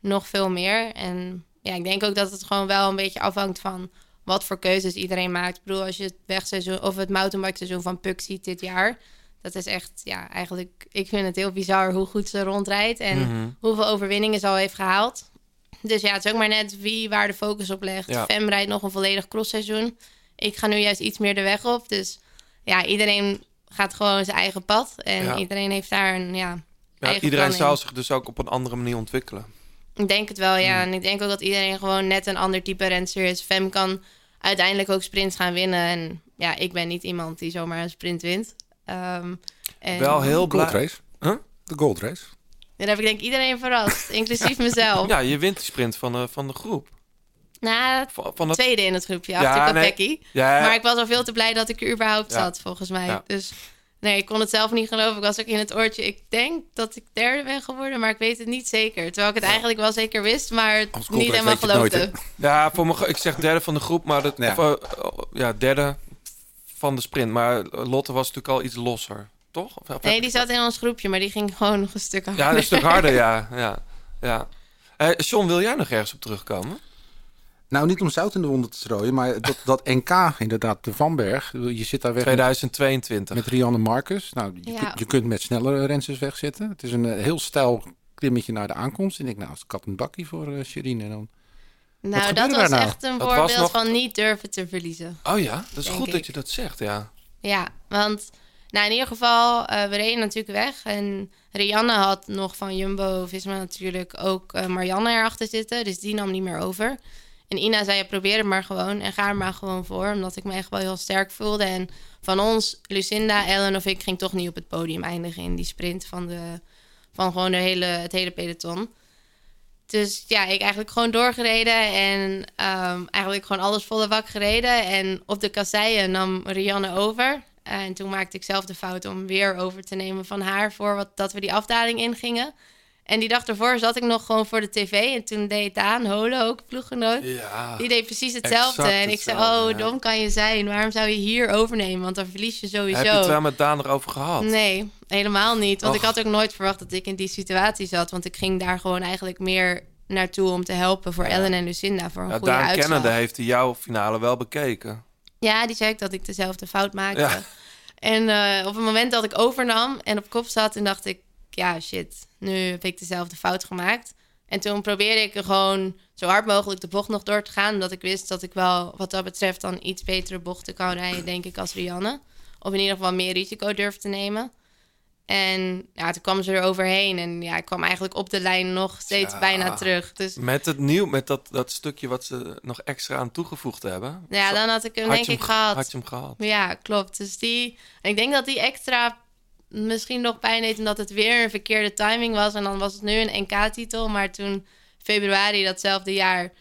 nog veel meer. En ja, ik denk ook dat het gewoon wel een beetje afhangt van... wat voor keuzes iedereen maakt. Ik bedoel, als je het wegseizoen... of het mountainbike seizoen van Puk ziet dit jaar... Dat is echt, ja, eigenlijk... Ik vind het heel bizar hoe goed ze rondrijdt. En Mhm. hoeveel overwinningen ze al heeft gehaald. Dus ja, het is ook maar net wie waar de focus op legt. Ja. Fem rijdt nog een volledig crossseizoen. ik ga nu juist iets meer de weg op. Dus ja, iedereen gaat gewoon zijn eigen pad. En Ja. iedereen heeft daar een ja, Ja, eigen iedereen zou zich dus ook op een andere manier ontwikkelen. Ik denk het wel, ja. En ik denk ook dat iedereen gewoon net een ander type renster is. Fem kan uiteindelijk ook sprints gaan winnen. En ja, ik ben niet iemand die zomaar een sprint wint. Ehm, en Wel heel Gold blij. race. Huh? De gold race. Daar heb ik denk ik iedereen verrast, [laughs] inclusief mezelf. Ja, je wint die sprint van de, van de groep. Nou, Van, van het... tweede in het groepje, Ja, achter nee. Ja, Maar ik was al veel te blij dat ik er überhaupt Ja. zat, volgens mij. Ja. Dus nee, ik kon het zelf niet geloven. Ik was ook in het oortje. Ik denk dat ik derde ben geworden, maar ik weet het niet zeker. Terwijl ik het eigenlijk wel zeker wist, maar niet helemaal nooit, geloofde. Ja, voor me, ik zeg derde van de groep, maar dat, Ja. of, eh, oh, ja, derde van de sprint. Maar Lotte was natuurlijk al iets losser, toch? Of- of- Nee, die zat in ons groepje, maar die ging gewoon nog een stuk harder. Ja, een stuk harder, ja. [laughs] ja, ja. Eh, John, wil jij nog ergens op terugkomen? Nou, niet om zout in de wonden te strooien, maar dat, dat NK, inderdaad, de Vanberg. Je zit daar weg met, 2022. met Rianne Marcus. Nou, je, Ja. kunt, je kunt met snellere rensters wegzitten. Het is een eh, heel stijl klimmetje naar de aankomst. En ik denk, nou, als kat een bakkie voor eh Sherine. En dan... nou, dat was nou? echt een Dat voorbeeld nog- van niet durven te verliezen. Oh ja, dat is goed ik. dat je dat zegt, ja. Ja, want nou, in ieder geval, eh, we reden natuurlijk weg. En Rianne had nog van Jumbo-Visma natuurlijk ook eh, Marianne erachter zitten. Dus die nam niet meer over. En Ina zei, ja, probeer het maar gewoon en ga er maar gewoon voor. Omdat ik me echt wel heel sterk voelde. En van ons, Lucinda, Ellen of ik, ging toch niet op het podium eindigen in die sprint van, de, van gewoon de hele, het hele peloton. Dus ja, ik eigenlijk gewoon doorgereden en ehm, eigenlijk gewoon alles volle bak gereden. En op de kasseien nam Rianne over. En toen maakte ik zelf de fout om weer over te nemen van haar voor wat, dat we die afdaling ingingen. En die dag ervoor zat ik nog gewoon voor de tv. En toen deed Daan Hole ook ploeggenoot. Ja. Die deed precies hetzelfde. en ik zei, oh, ja. dom kan je zijn. Waarom zou je hier overnemen? Want dan verlies je sowieso. Heb je het wel met Daan erover gehad? Nee, helemaal niet. Want Och. ik had ook nooit verwacht dat ik in die situatie zat. Want ik ging daar gewoon eigenlijk meer naartoe om te helpen voor Ellen en Lucinda voor een Ja, goede Daan uitslag. kennende heeft hij jouw finale wel bekeken. Ja, die zei ook dat ik dezelfde fout maakte. En eh, op het moment dat ik overnam en op kop zat, toen dacht ik, ja shit, nu heb ik dezelfde fout gemaakt. En toen probeerde ik er gewoon zo hard mogelijk de bocht nog door te gaan, omdat ik wist dat ik wel wat dat betreft dan iets betere bochten kan rijden, denk ik, als Rianne. Of in ieder geval meer risico durf te nemen. En ja, toen kwam ze er overheen en ja, ik kwam eigenlijk op de lijn nog steeds Ja. bijna terug. Dus Met het nieuw, met dat, dat stukje wat ze nog extra aan toegevoegd hebben. ja, dan had ik hem Had denk ik gehad. Had je hem gehad? Ja, klopt. Dus die. En ik denk dat die extra misschien nog pijn deed omdat het weer een verkeerde timing was. En dan was het nu een NK-titel. Maar toen februari datzelfde jaar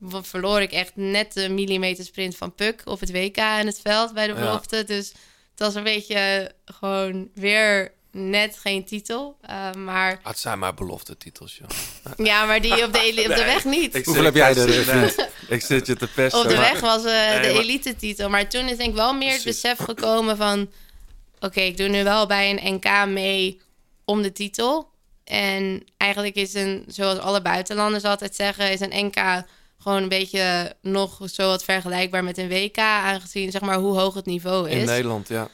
verloor ik echt net de millimeter sprint van Puk op het WK in het veld bij de Ja. belofte. Dus het was een beetje gewoon weer net geen titel. Uh, maar Ah, Het zijn maar belofte titels, joh. [laughs] ja, maar die op de, op de [laughs] Nee, weg niet. Ik Hoeveel heb jij er, eh, nee? [laughs] Ik zit je te pesten. Op de weg was eh, Nee, de maar- elite-titel. Maar toen is denk ik wel meer het besef gekomen van... Oké, ik doe nu wel bij een NK mee om de titel. En eigenlijk is een, zoals alle buitenlanders altijd zeggen... is een NK gewoon een beetje nog zo wat vergelijkbaar met een WK... aangezien zeg maar hoe hoog het niveau In is. Nederland, ja.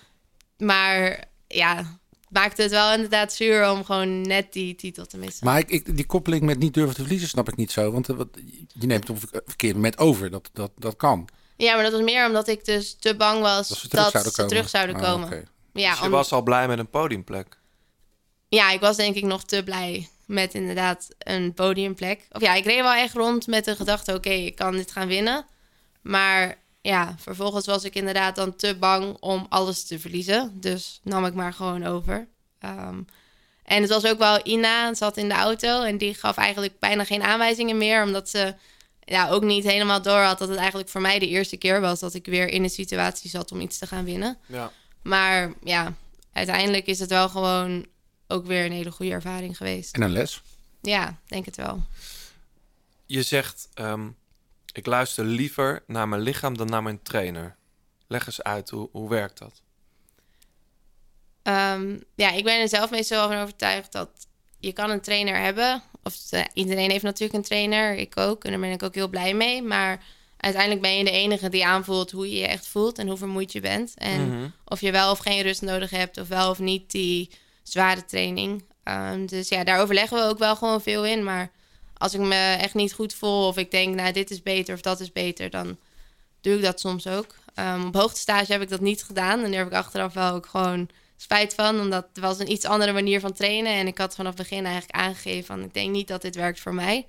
Maar ja, maakte het wel inderdaad zuur om gewoon net die titel te missen. Maar ik, ik, die koppeling met niet durven te verliezen snap ik niet zo. Want eh, wat, je neemt het op een verkeerd moment over. Dat, dat, dat kan. Ja, maar dat was meer omdat ik dus te bang was Dat ze dat terug zouden ze komen. terug zouden Ah, komen. Ja, Dus je om- was al blij met een podiumplek. ja, ik was denk ik nog te blij met inderdaad een podiumplek. Of ja, ik reed wel echt rond met de gedachte: oké, ik kan dit gaan winnen. Maar ja, vervolgens was ik inderdaad dan te bang om alles te verliezen. Dus nam ik maar gewoon over. Ehm, en het was ook wel Ina, zat in de auto en die gaf eigenlijk bijna geen aanwijzingen meer, omdat ze ja, ook niet helemaal door had dat het eigenlijk voor mij de eerste keer was dat ik weer in een situatie zat om iets te gaan winnen. Ja. Maar ja, uiteindelijk is het wel gewoon ook weer een hele goede ervaring geweest. En een les. Ja, denk het wel. Je zegt, ehm, ik luister liever naar mijn lichaam dan naar mijn trainer. Leg eens uit, hoe, hoe werkt dat? Ehm, ja, ik ben er zelf meestal van overtuigd dat je kan een trainer hebben. Of eh, iedereen heeft natuurlijk een trainer, ik ook. En daar ben ik ook heel blij mee. Maar uiteindelijk ben je de enige die aanvoelt hoe je je echt voelt en hoe vermoeid je bent. En Mhm. of je wel of geen rust nodig hebt, of wel of niet die zware training. Ehm, dus ja, daar overleggen we ook wel gewoon veel in. Maar als ik me echt niet goed voel of ik denk, nou, dit is beter of dat is beter, dan doe ik dat soms ook. Ehm, op hoogtestage heb ik dat niet gedaan. En daar heb ik achteraf wel ook gewoon spijt van. Omdat het was een iets andere manier van trainen. En ik had vanaf het begin eigenlijk aangegeven van... ik denk niet dat dit werkt voor mij.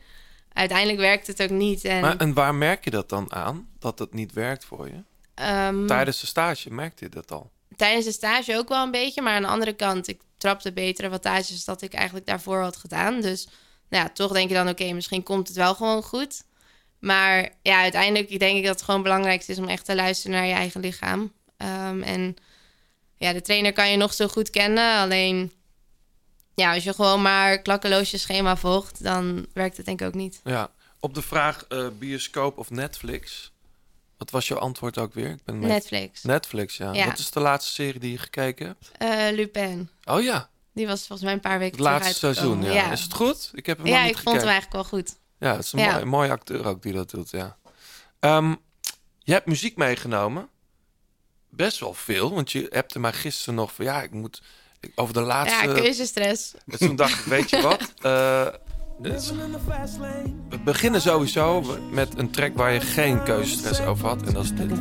Uiteindelijk werkt het ook niet. En, Maar, en waar merk je dat dan aan? Dat het niet werkt voor je? ehm, Tijdens de stage merkte je dat al? tijdens de stage ook wel een beetje. Maar aan de andere kant, ik trapte betere wattages dat ik eigenlijk daarvoor had gedaan. Dus nou ja, toch denk je dan, oké, misschien komt het wel gewoon goed. Maar ja, uiteindelijk denk ik dat het gewoon het belangrijkste is om echt te luisteren naar je eigen lichaam. Ehm, en ja, de trainer kan je nog zo goed kennen. Alleen ja, als je gewoon maar klakkeloos je schema volgt, dan werkt het denk ik ook niet. Ja. Op de vraag eh, bioscoop of Netflix. Wat was jouw antwoord ook weer? Ik ben met- Netflix. Netflix, ja. Ja. Wat is de laatste serie die je gekeken hebt? Eh, Lupin. Oh ja, Die was volgens mij een paar weken het laatste seizoen. Ja. Is het goed? Ik heb hem Ja, ik vond hem eigenlijk wel goed. Ja, het is een Ja. mooie, mooie acteur ook die dat doet, ja. Ehm, je hebt muziek meegenomen. Best wel veel, want je hebt er maar gisteren nog van... Ja, ik moet over de laatste... Ja, keuzestress. Dus toen dacht ik, weet je wat? [laughs] Eh, is- we beginnen sowieso met een track waar je geen keuzestress over had. En dat is dit.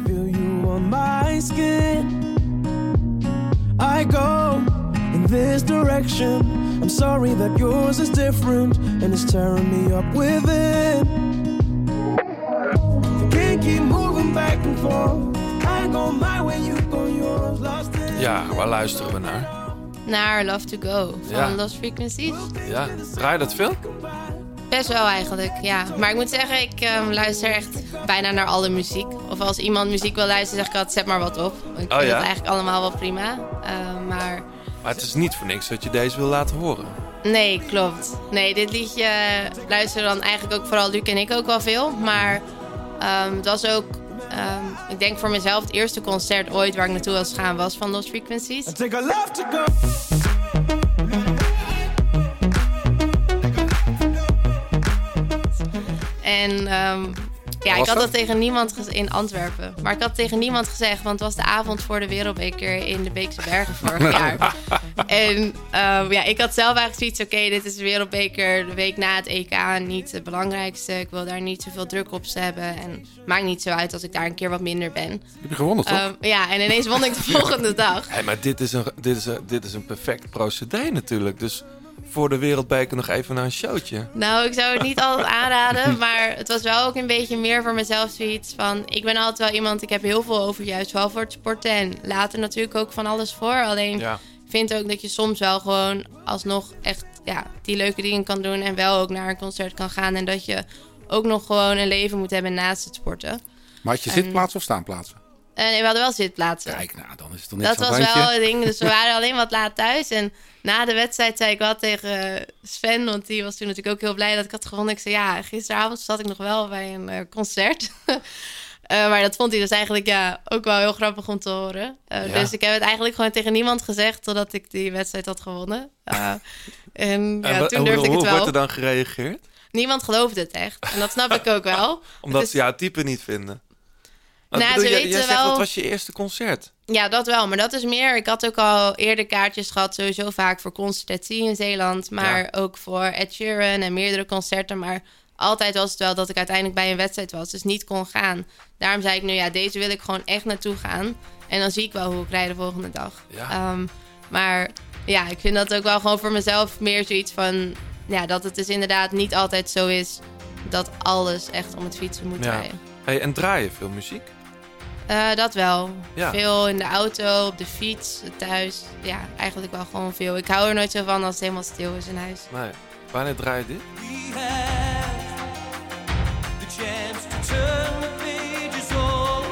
I go in this direction. I'm sorry that yours is different and it's tearing me up within. I can't keep moving back and forth. I go my way, you go yours. Lost in Ja, waar luisteren we naar? Naar Love to Go van Ja. Lost Frequencies. Ja, draai je dat veel? Best wel eigenlijk, ja. Maar ik moet zeggen, ik ehm, luister echt bijna naar alle muziek. Of als iemand muziek wil luisteren, zeg ik altijd, zet maar wat op. Ik vind Oh, ja? het eigenlijk allemaal wel prima. Ehm, maar Maar het is niet voor niks dat je deze wil laten horen. nee, klopt. Nee, dit liedje luisteren dan eigenlijk ook vooral Luc en ik ook wel veel. Maar ehm, het was ook, ehm, ik denk voor mezelf, het eerste concert ooit waar ik naartoe was gaan was van Lost Frequencies. Take a left to go. En ehm, ja, ik had dat? tegen niemand in Antwerpen. Maar ik had tegen niemand gezegd, want het was de avond voor de Wereldbeker in de Beekse Bergen vorig [laughs] jaar. En ehm, ja, ik had zelf eigenlijk zoiets, oké, dit is de Wereldbeker, de week na het EK, niet het belangrijkste. Ik wil daar niet zoveel druk op hebben. En het maakt niet zo uit als ik daar een keer wat minder ben. Heb je gewonnen, toch? Ehm, ja, en ineens won ik de [laughs] volgende dag. Hey, maar dit is, een, dit, is een, dit is een perfect procedé natuurlijk. Dus voor de wereldbeker nog even naar een showtje. Nou, ik zou het niet altijd aanraden, [laughs] maar het was wel ook een beetje meer voor mezelf zoiets van... Ik ben altijd wel iemand, ik heb heel veel over juist wel voor het sporten en later natuurlijk ook van alles voor. Alleen Ja. Vind ook dat je soms wel gewoon alsnog echt ja, die leuke dingen kan doen en wel ook naar een concert kan gaan. En dat je ook nog gewoon een leven moet hebben naast het sporten. Maar had je En- zitplaats of staanplaatsen? En we hadden wel zitplaatsen. Kijk, nou, dan is het net Dat was wel het ding. Dus we [laughs] waren alleen wat laat thuis. En na de wedstrijd zei ik wel tegen Sven, want die was toen natuurlijk ook heel blij dat ik had gewonnen. Ik zei, ja, gisteravond zat ik nog wel bij een eh, concert. [laughs] Eh, maar dat vond hij dus eigenlijk ja, ook wel heel grappig om te horen. Eh, Ja. Dus ik heb het eigenlijk gewoon tegen niemand gezegd totdat ik die wedstrijd had gewonnen. Eh, [laughs] en ja, toen hoe, durfde ik hoe het wel. wordt er dan gereageerd? Niemand geloofde het echt. En dat snap ik ook wel. [laughs] Omdat is- ze jouw type niet vinden. Nou, bedoel ze Jij zegt wel- dat was je eerste concert. Ja, dat wel. Maar dat is meer. Ik had ook al eerder kaartjes gehad, sowieso vaak voor Concertatie in Zeeland. Maar Ja. ook voor Ed Sheeran en meerdere concerten. Maar altijd was het wel dat ik uiteindelijk bij een wedstrijd was, dus niet kon gaan. Daarom zei ik nu, ja, deze wil ik gewoon echt naartoe gaan. En dan zie ik wel hoe ik rij de volgende dag. Ja. Ehm, maar ja, ik vind dat ook wel gewoon voor mezelf meer zoiets van... Ja, dat het dus inderdaad niet altijd zo is dat alles echt om het fietsen moet Ja. draaien. Hey, en draai je veel muziek? Eh, dat wel. Ja. Veel in de auto, op de fiets, thuis. Ja, eigenlijk wel gewoon veel. Ik hou er nooit zo van als het helemaal stil is in huis. Nee. Wanneer draai je dit? The chance to turn the pages over.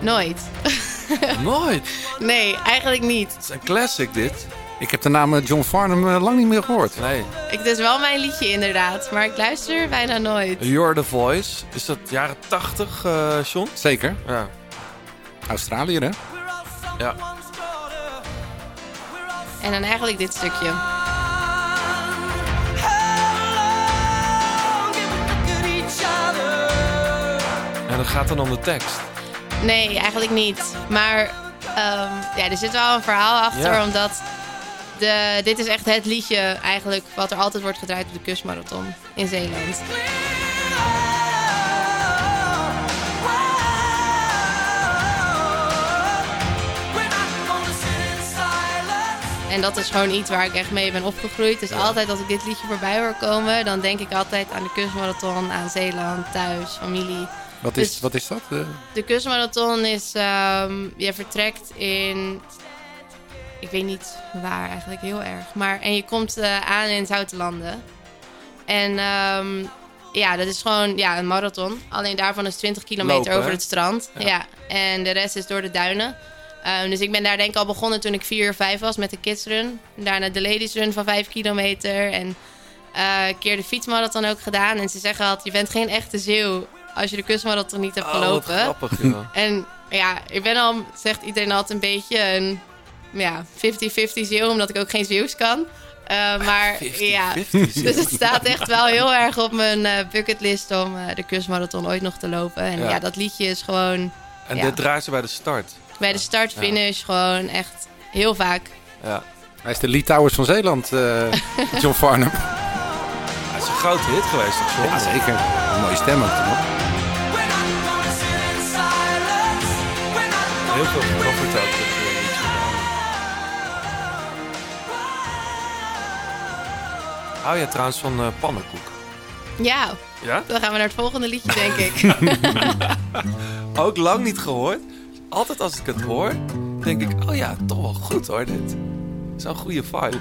Nooit. [laughs] Nooit? nee, eigenlijk niet. Het is een classic dit. Ik heb de naam eh, John Farnham eh, lang niet meer gehoord. Nee. Ik, het is wel mijn liedje inderdaad, maar ik luister bijna nooit. You're the Voice. Is dat jaren 80, eh John? Zeker. Ja. Australiër, hè? Ja. En dan eigenlijk dit stukje. En dat gaat dan om de tekst. Nee, eigenlijk niet. Maar ehm, ja, er zit wel een verhaal achter, Ja. omdat de, dit is echt het liedje eigenlijk wat er altijd wordt gedraaid op de kustmarathon in Zeeland. En dat is gewoon iets waar ik echt mee ben opgegroeid. Dus altijd als ik dit liedje voorbij hoor komen, dan denk ik altijd aan de kustmarathon, aan Zeeland, thuis, familie. Wat is, Dus- wat is dat? Eh, De kustmarathon is, ehm, je vertrekt in, ik weet niet waar eigenlijk heel erg, maar en je komt eh, aan in Zoutelanden. En ehm, ja, dat is gewoon ja, een marathon. Alleen daarvan is 20 kilometer Lopen, over het strand. Ja. Ja. en de rest is door de duinen. Ehm, dus ik ben daar denk ik al begonnen toen ik 4 of 5 was met de kidsrun. Daarna de ladies run van 5 kilometer. En eh, een keer de fietsmarathon ook gedaan. En ze zeggen altijd, je bent geen echte zeeuw als je de kustmarathon niet hebt Oh, gelopen. grappig, joh. [laughs] En ja, ik ben al, zegt iedereen altijd een beetje een ja, 50-50 zeeuw, omdat ik ook geen Zeeuws kan. Uh, maar [laughs] 50-50 ja, [laughs] dus het staat echt wel heel erg op mijn uh, bucketlist om uh, de kustmarathon ooit nog te lopen. En ja, Ja. dat liedje is gewoon En ja, dit draait ze bij de start. Bij de start-finish gewoon echt heel vaak. Ja. Hij is de Lee Towers van Zeeland, eh, [laughs] John Farnham. Hij is een grote hit geweest, toch? Ja, zeker. Een mooie stem ook. toch? Heel veel ook. dit, eh. Hou jij trouwens van eh, pannenkoek? Ja, Ja? dan gaan we naar het volgende liedje, denk ik. [laughs] [laughs] Ook lang niet gehoord. Altijd als ik het hoor, denk ik, oh ja, toch wel goed hoor dit. Zo'n goede vibe.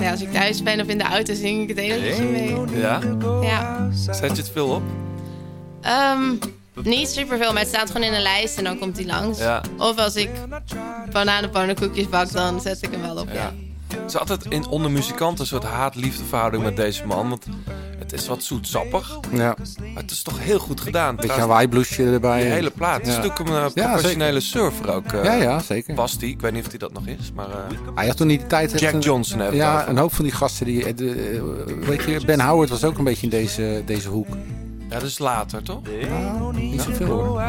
ja, als ik thuis ben of in de auto, zing ik het hele liedje mee. Ja? Ja. Zet je het veel op? Ehm, niet superveel, maar het staat gewoon in een lijst en dan komt hij langs. Ja. Of als ik bananenpannenkoekjes bak, dan zet ik hem wel op. Ja. Ja. Het is altijd in onder muzikanten een soort haat-liefdeverhouding met deze man. Want het is wat zoetsappig. Ja. Maar het is toch heel goed gedaan. Beetje Hawaii bluesje erbij. Die hele plaat. Het is Ja. natuurlijk een eh, Ja, professionele surfer ook. eh, Ja, ja, zeker. Was die. Ik weet niet of hij dat nog is. Maar, eh, Hij had toen niet de tijd... Jack een- Johnson heeft het Ja, over. een hoop van die gasten. Die, de, weet je, Ben Howard was ook een beetje in deze, deze hoek. ja, dat is later, toch? Nou, niet zoveel hoor.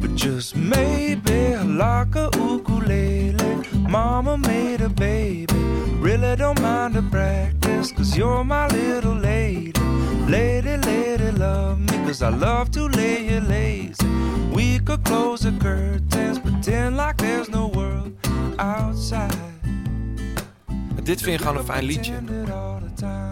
But just maybe like a ukulele. Mama made a baby. Really don't mind the practice. Cause you're my little lady. Lady, lady, love me. Cause I love to lay you lazy. We could close the curtains. Pretend like there's no world outside. Dit vind je gewoon een fijn liedje.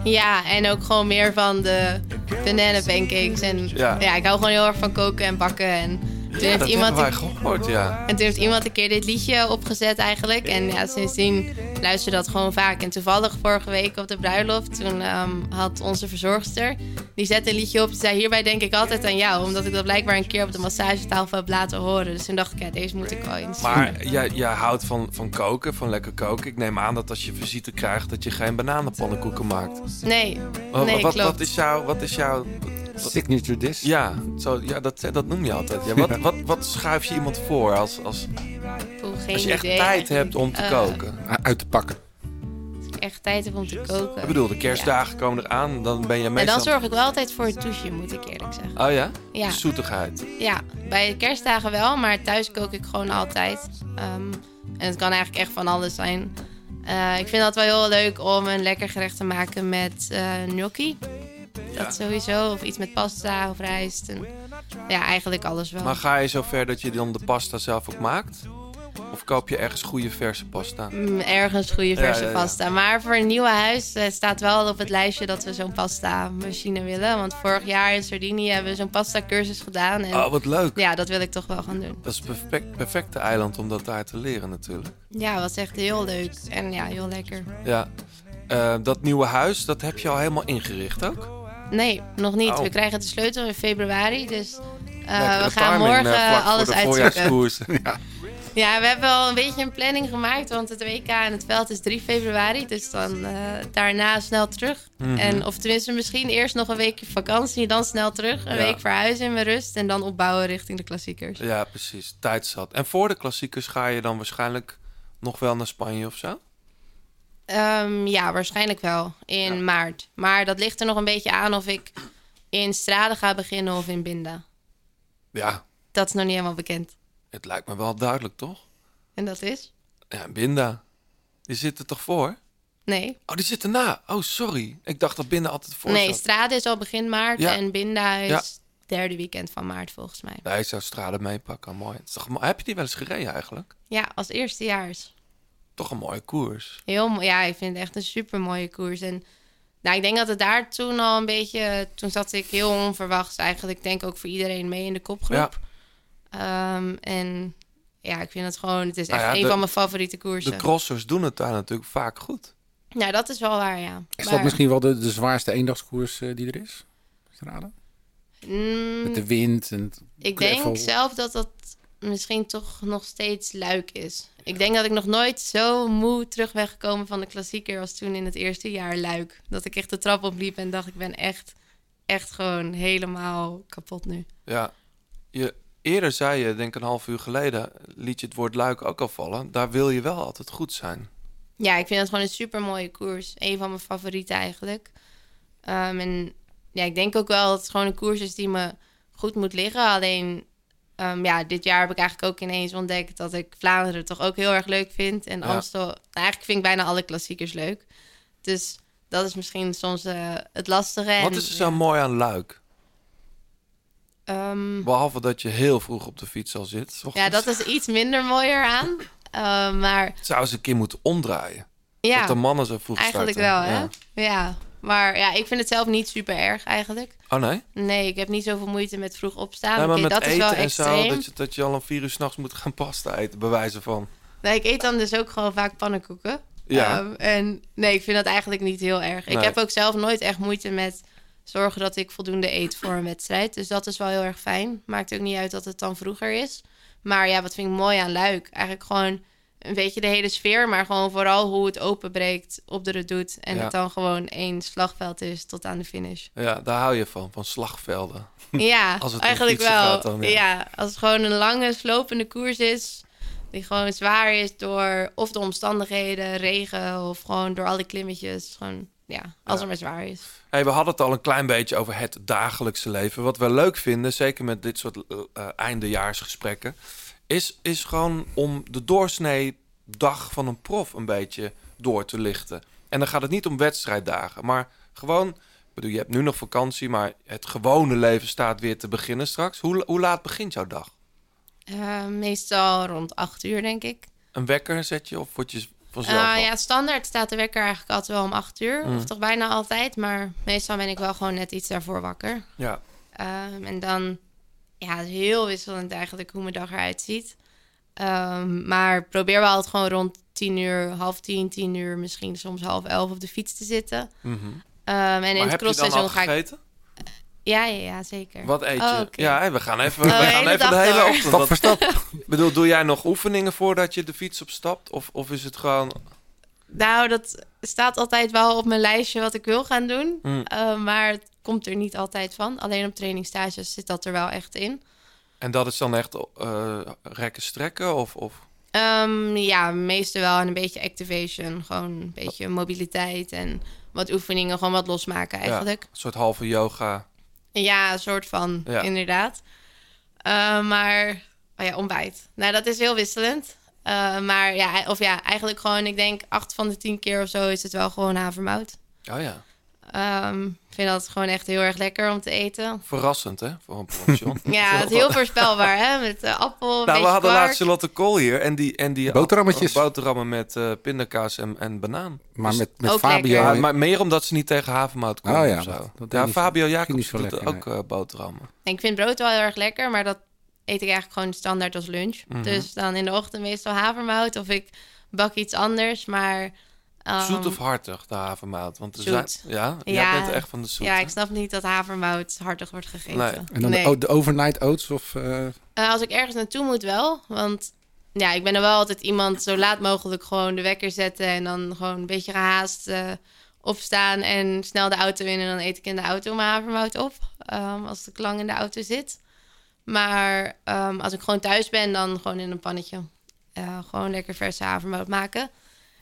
Ja, en ook gewoon meer van de banana pancakes. En Ja. ja. ik hou gewoon heel erg van koken en bakken. En toen Ja, heeft dat iemand hebben wij gehoord, ja. En toen heeft iemand een keer dit liedje opgezet eigenlijk. En ja, sindsdien luister je dat gewoon vaak. En toevallig vorige week op de bruiloft, toen ehm, had onze verzorgster... die zette een liedje op. Die zei, hierbij denk ik altijd aan jou. Omdat ik dat blijkbaar een keer op de massagetafel heb laten horen. Dus toen dacht ik, ja, deze moet ik wel eens. Maar jij, jij houdt van, van koken, van lekker koken. Ik neem aan dat als je visite krijgt, dat je geen bananenpannenkoeken maakt. Nee, nee, wat, klopt. wat is jouw... Wat is jouw Signature dish? ja, zo, ja dat, dat noem je altijd. Ja, wat, wat, wat schuif je iemand voor als, als, als je echt idee. tijd hebt om te Eh, koken? Uit te pakken. Als ik echt tijd heb om te koken. Ik bedoel, de kerstdagen komen eraan, dan ben je En meestal... dan zorg ik wel altijd voor het douche, moet ik eerlijk zeggen. Oh ja? Ja. Zoetigheid. Ja, bij de kerstdagen wel, maar thuis kook ik gewoon altijd. Ehm, en het kan eigenlijk echt van alles zijn. Eh, ik vind dat wel heel leuk om een lekker gerecht te maken met eh gnocchi. Dat sowieso. Of iets met pasta of rijst. En, ja, eigenlijk alles wel. Maar ga je zover dat je dan de pasta zelf ook maakt? Of koop je ergens goede verse pasta? Mm, ergens goede verse ja, ja. pasta. Maar voor een nieuwe huis eh, staat wel op het lijstje dat we zo'n pasta machine willen. Want vorig jaar in Sardinië hebben we zo'n pasta cursus gedaan. En Oh, wat leuk. ja, dat wil ik toch wel gaan doen. Dat is het perfect, perfecte eiland om dat daar te leren natuurlijk. Ja, was echt heel leuk. En ja, heel lekker. Ja. Eh, dat nieuwe huis, dat heb je al helemaal ingericht ook? Nee, nog niet. Oh. We krijgen de sleutel in februari. Dus eh, we gaan timing, morgen eh, voor alles uitzoeken. [laughs] ja. Ja, we hebben al een beetje een planning gemaakt. Want het WK en het veld is 3 februari. Dus dan eh, daarna snel terug. Mhm. en, of tenminste misschien eerst nog een weekje vakantie. Dan snel terug. Een Ja. week verhuizen in mijn rust. En dan opbouwen richting de klassiekers. ja, precies. Tijd zat. En voor de klassiekers ga je dan waarschijnlijk nog wel naar Spanje of zo? Ehm, ja, waarschijnlijk wel. In maart. Maar dat ligt er nog een beetje aan of ik in Strade ga beginnen of in Binda. Ja, Dat is nog niet helemaal bekend. het lijkt me wel duidelijk, toch? En dat is? Ja, Binda. Die zit er toch voor? Nee. Oh, die zit erna. Oh, sorry. Ik dacht dat Binda altijd voor Nee, zat. Strade is al begin maart Ja. en Binda is Ja. derde weekend van maart volgens mij. Nee, zou Strade meepakken. Mooi. Toch, heb je die wel eens gereden eigenlijk? Ja, als eerstejaars. Toch een mooie koers. Heel mooi. Ja, ik vind het echt een super mooie koers. En nou, ik denk dat het daar toen al een beetje. Toen zat ik heel onverwachts eigenlijk. Ik denk ook voor iedereen mee in de kopgroep. Ehm, en ja, ik vind het gewoon. Het is echt Nou ja, een de- van mijn favoriete koersen. De crossers doen het daar natuurlijk vaak goed. Ja, dat is wel waar, ja. Is Maar, dat misschien wel de, de zwaarste eendagskoers eh, die er is? Strade? mm, Met de wind en het ik gravel. denk zelf dat dat misschien toch nog steeds luik is. Ik denk dat ik nog nooit zo moe terug ben gekomen van de klassieker als toen in het eerste jaar luik. Dat ik echt de trap opliep en dacht ik ben echt, echt gewoon helemaal kapot nu. Ja, je, eerder zei je, denk ik een half uur geleden, liet je het woord luik ook al vallen. Daar wil je wel altijd goed zijn. Ja, ik vind het gewoon een super mooie koers. Een van mijn favorieten eigenlijk. Ehm, en ja, ik denk ook wel dat het gewoon een koers is die me goed moet liggen. Alleen, ehm, ja, dit jaar heb ik eigenlijk ook ineens ontdekt dat ik Vlaanderen toch ook heel erg leuk vind. En Ja. Amstel, nou, eigenlijk vind ik bijna alle klassiekers leuk. Dus dat is misschien soms eh, het lastige. Wat En, is er zo mooi aan luik? ehm, Behalve dat je heel vroeg op de fiets al zit. ja, dat is iets minder mooier aan. Ehm, maar Zou eens een keer moeten omdraaien. ja, Dat de mannen zo vroeg eigenlijk starten. wel, hè? Ja. Ja. Maar ja, ik vind het zelf niet super erg eigenlijk. Oh nee? Nee, ik heb niet zoveel moeite met vroeg opstaan. Ja, maar met dat is eten wel en extreem. zo, dat je, dat je al een vier uur s'nachts moet gaan pasta eten, bij wijze van. Nee, ik eet dan dus ook gewoon vaak pannenkoeken. Ja. Ehm, en nee, ik vind dat eigenlijk niet heel erg. Ik Nee. heb ook zelf nooit echt moeite met zorgen dat ik voldoende eet voor een wedstrijd. Dus dat is wel heel erg fijn. Maakt ook niet uit dat het dan vroeger is. Maar ja, wat vind ik mooi aan Luik? Eigenlijk gewoon een beetje de hele sfeer, maar gewoon vooral hoe het openbreekt op de redoute. En Ja. het dan gewoon één slagveld is tot aan de finish. Ja, daar hou je van, van slagvelden. [laughs] Ja, Als het eigenlijk wel. gaat dan, ja. ja. als het gewoon een lange slopende koers is, die gewoon zwaar is door of de omstandigheden, regen of gewoon door al die klimmetjes. Gewoon, ja, als Ja. het maar zwaar is. Hey, we hadden het al een klein beetje over het dagelijkse leven. Wat we leuk vinden, zeker met dit soort eh, eindejaarsgesprekken, is, is gewoon om de doorsnee dag van een prof een beetje door te lichten. En dan gaat het niet om wedstrijddagen, maar gewoon, ik bedoel, je hebt nu nog vakantie, maar het gewone leven staat weer te beginnen straks. Hoe, hoe laat begint jouw dag? Eh, meestal rond acht uur, denk ik. Een wekker zet je of word je vanzelf? Op? ja, standaard staat de wekker eigenlijk altijd wel om acht uur. Mm. Of toch bijna altijd. Maar meestal ben ik wel gewoon net iets daarvoor wakker. ja. Ehm, en dan, ja, het is heel wisselend eigenlijk hoe mijn dag eruit ziet. Ehm, maar probeer wel altijd gewoon rond tien uur, half tien, tien uur, misschien soms half elf op de fiets te zitten. Mhm. Ehm, en in het crossseizoen ga ik... Ja, ja, ja, zeker. Wat eet je? Oh. Ja, we gaan even, Oh, we de gaan hele even de hele ochtend. Stap voor stap. Ik bedoel, doe jij nog oefeningen voordat je de fiets opstapt? Of, of is het gewoon... Nou, dat staat altijd wel op mijn lijstje wat ik wil gaan doen. Mm. Ehm, maar het komt er niet altijd van. Alleen op trainingsstages zit dat er wel echt in. En dat is dan echt eh, rekken strekken? Of, of... Ehm, ja, meestal wel. En een beetje activation. Gewoon een beetje mobiliteit en wat oefeningen. Gewoon wat losmaken eigenlijk. Ja, een soort halve yoga. Ja, een soort van, Ja. inderdaad. Eh, maar, oh ja, ontbijt. Nou, dat is heel wisselend. Eh, maar ja, of ja, eigenlijk gewoon, ik denk acht van de tien keer of zo is het wel gewoon havermout. Oh ja, Ehm, ik vind dat gewoon echt heel erg lekker om te eten. verrassend hè, voor een pension. [laughs] Ja, het is heel voorspelbaar, hè? Met eh, appel, een Nou, we hadden kwark. laatst Charlotte Kool hier en die, en die Boterhammetjes. boterhammen met eh, pindakaas en, en banaan. Maar Dus- met, met Fabio... maar, meer omdat ze niet tegen havermout komen Oh ja, of zo. dat- dat deed ja, Fabio Jacobs doet lekker, ook eh, boterhammen. En ik vind brood wel heel erg lekker, maar dat eet ik eigenlijk gewoon standaard als lunch. Mhm. Dus dan in de ochtend meestal havermout of ik bak iets anders, maar... ehm, Zoet of hartig, de havermout? Want zoet. Zijn, ja, jij Ja. bent echt van de zoet. Ja, hè? ik snap niet dat havermout hartig wordt gegeten. Nee. En dan Nee. de, de overnight oats of... eh, Eh, als ik ergens naartoe moet wel, want ja, ik ben er wel altijd iemand zo laat mogelijk gewoon de wekker zetten en dan gewoon een beetje gehaast eh, opstaan en snel de auto in en dan eet ik in de auto mijn havermout op ehm, als ik lang in de auto zit. Maar ehm, als ik gewoon thuis ben, dan gewoon in een pannetje. Gewoon lekker verse havermout maken.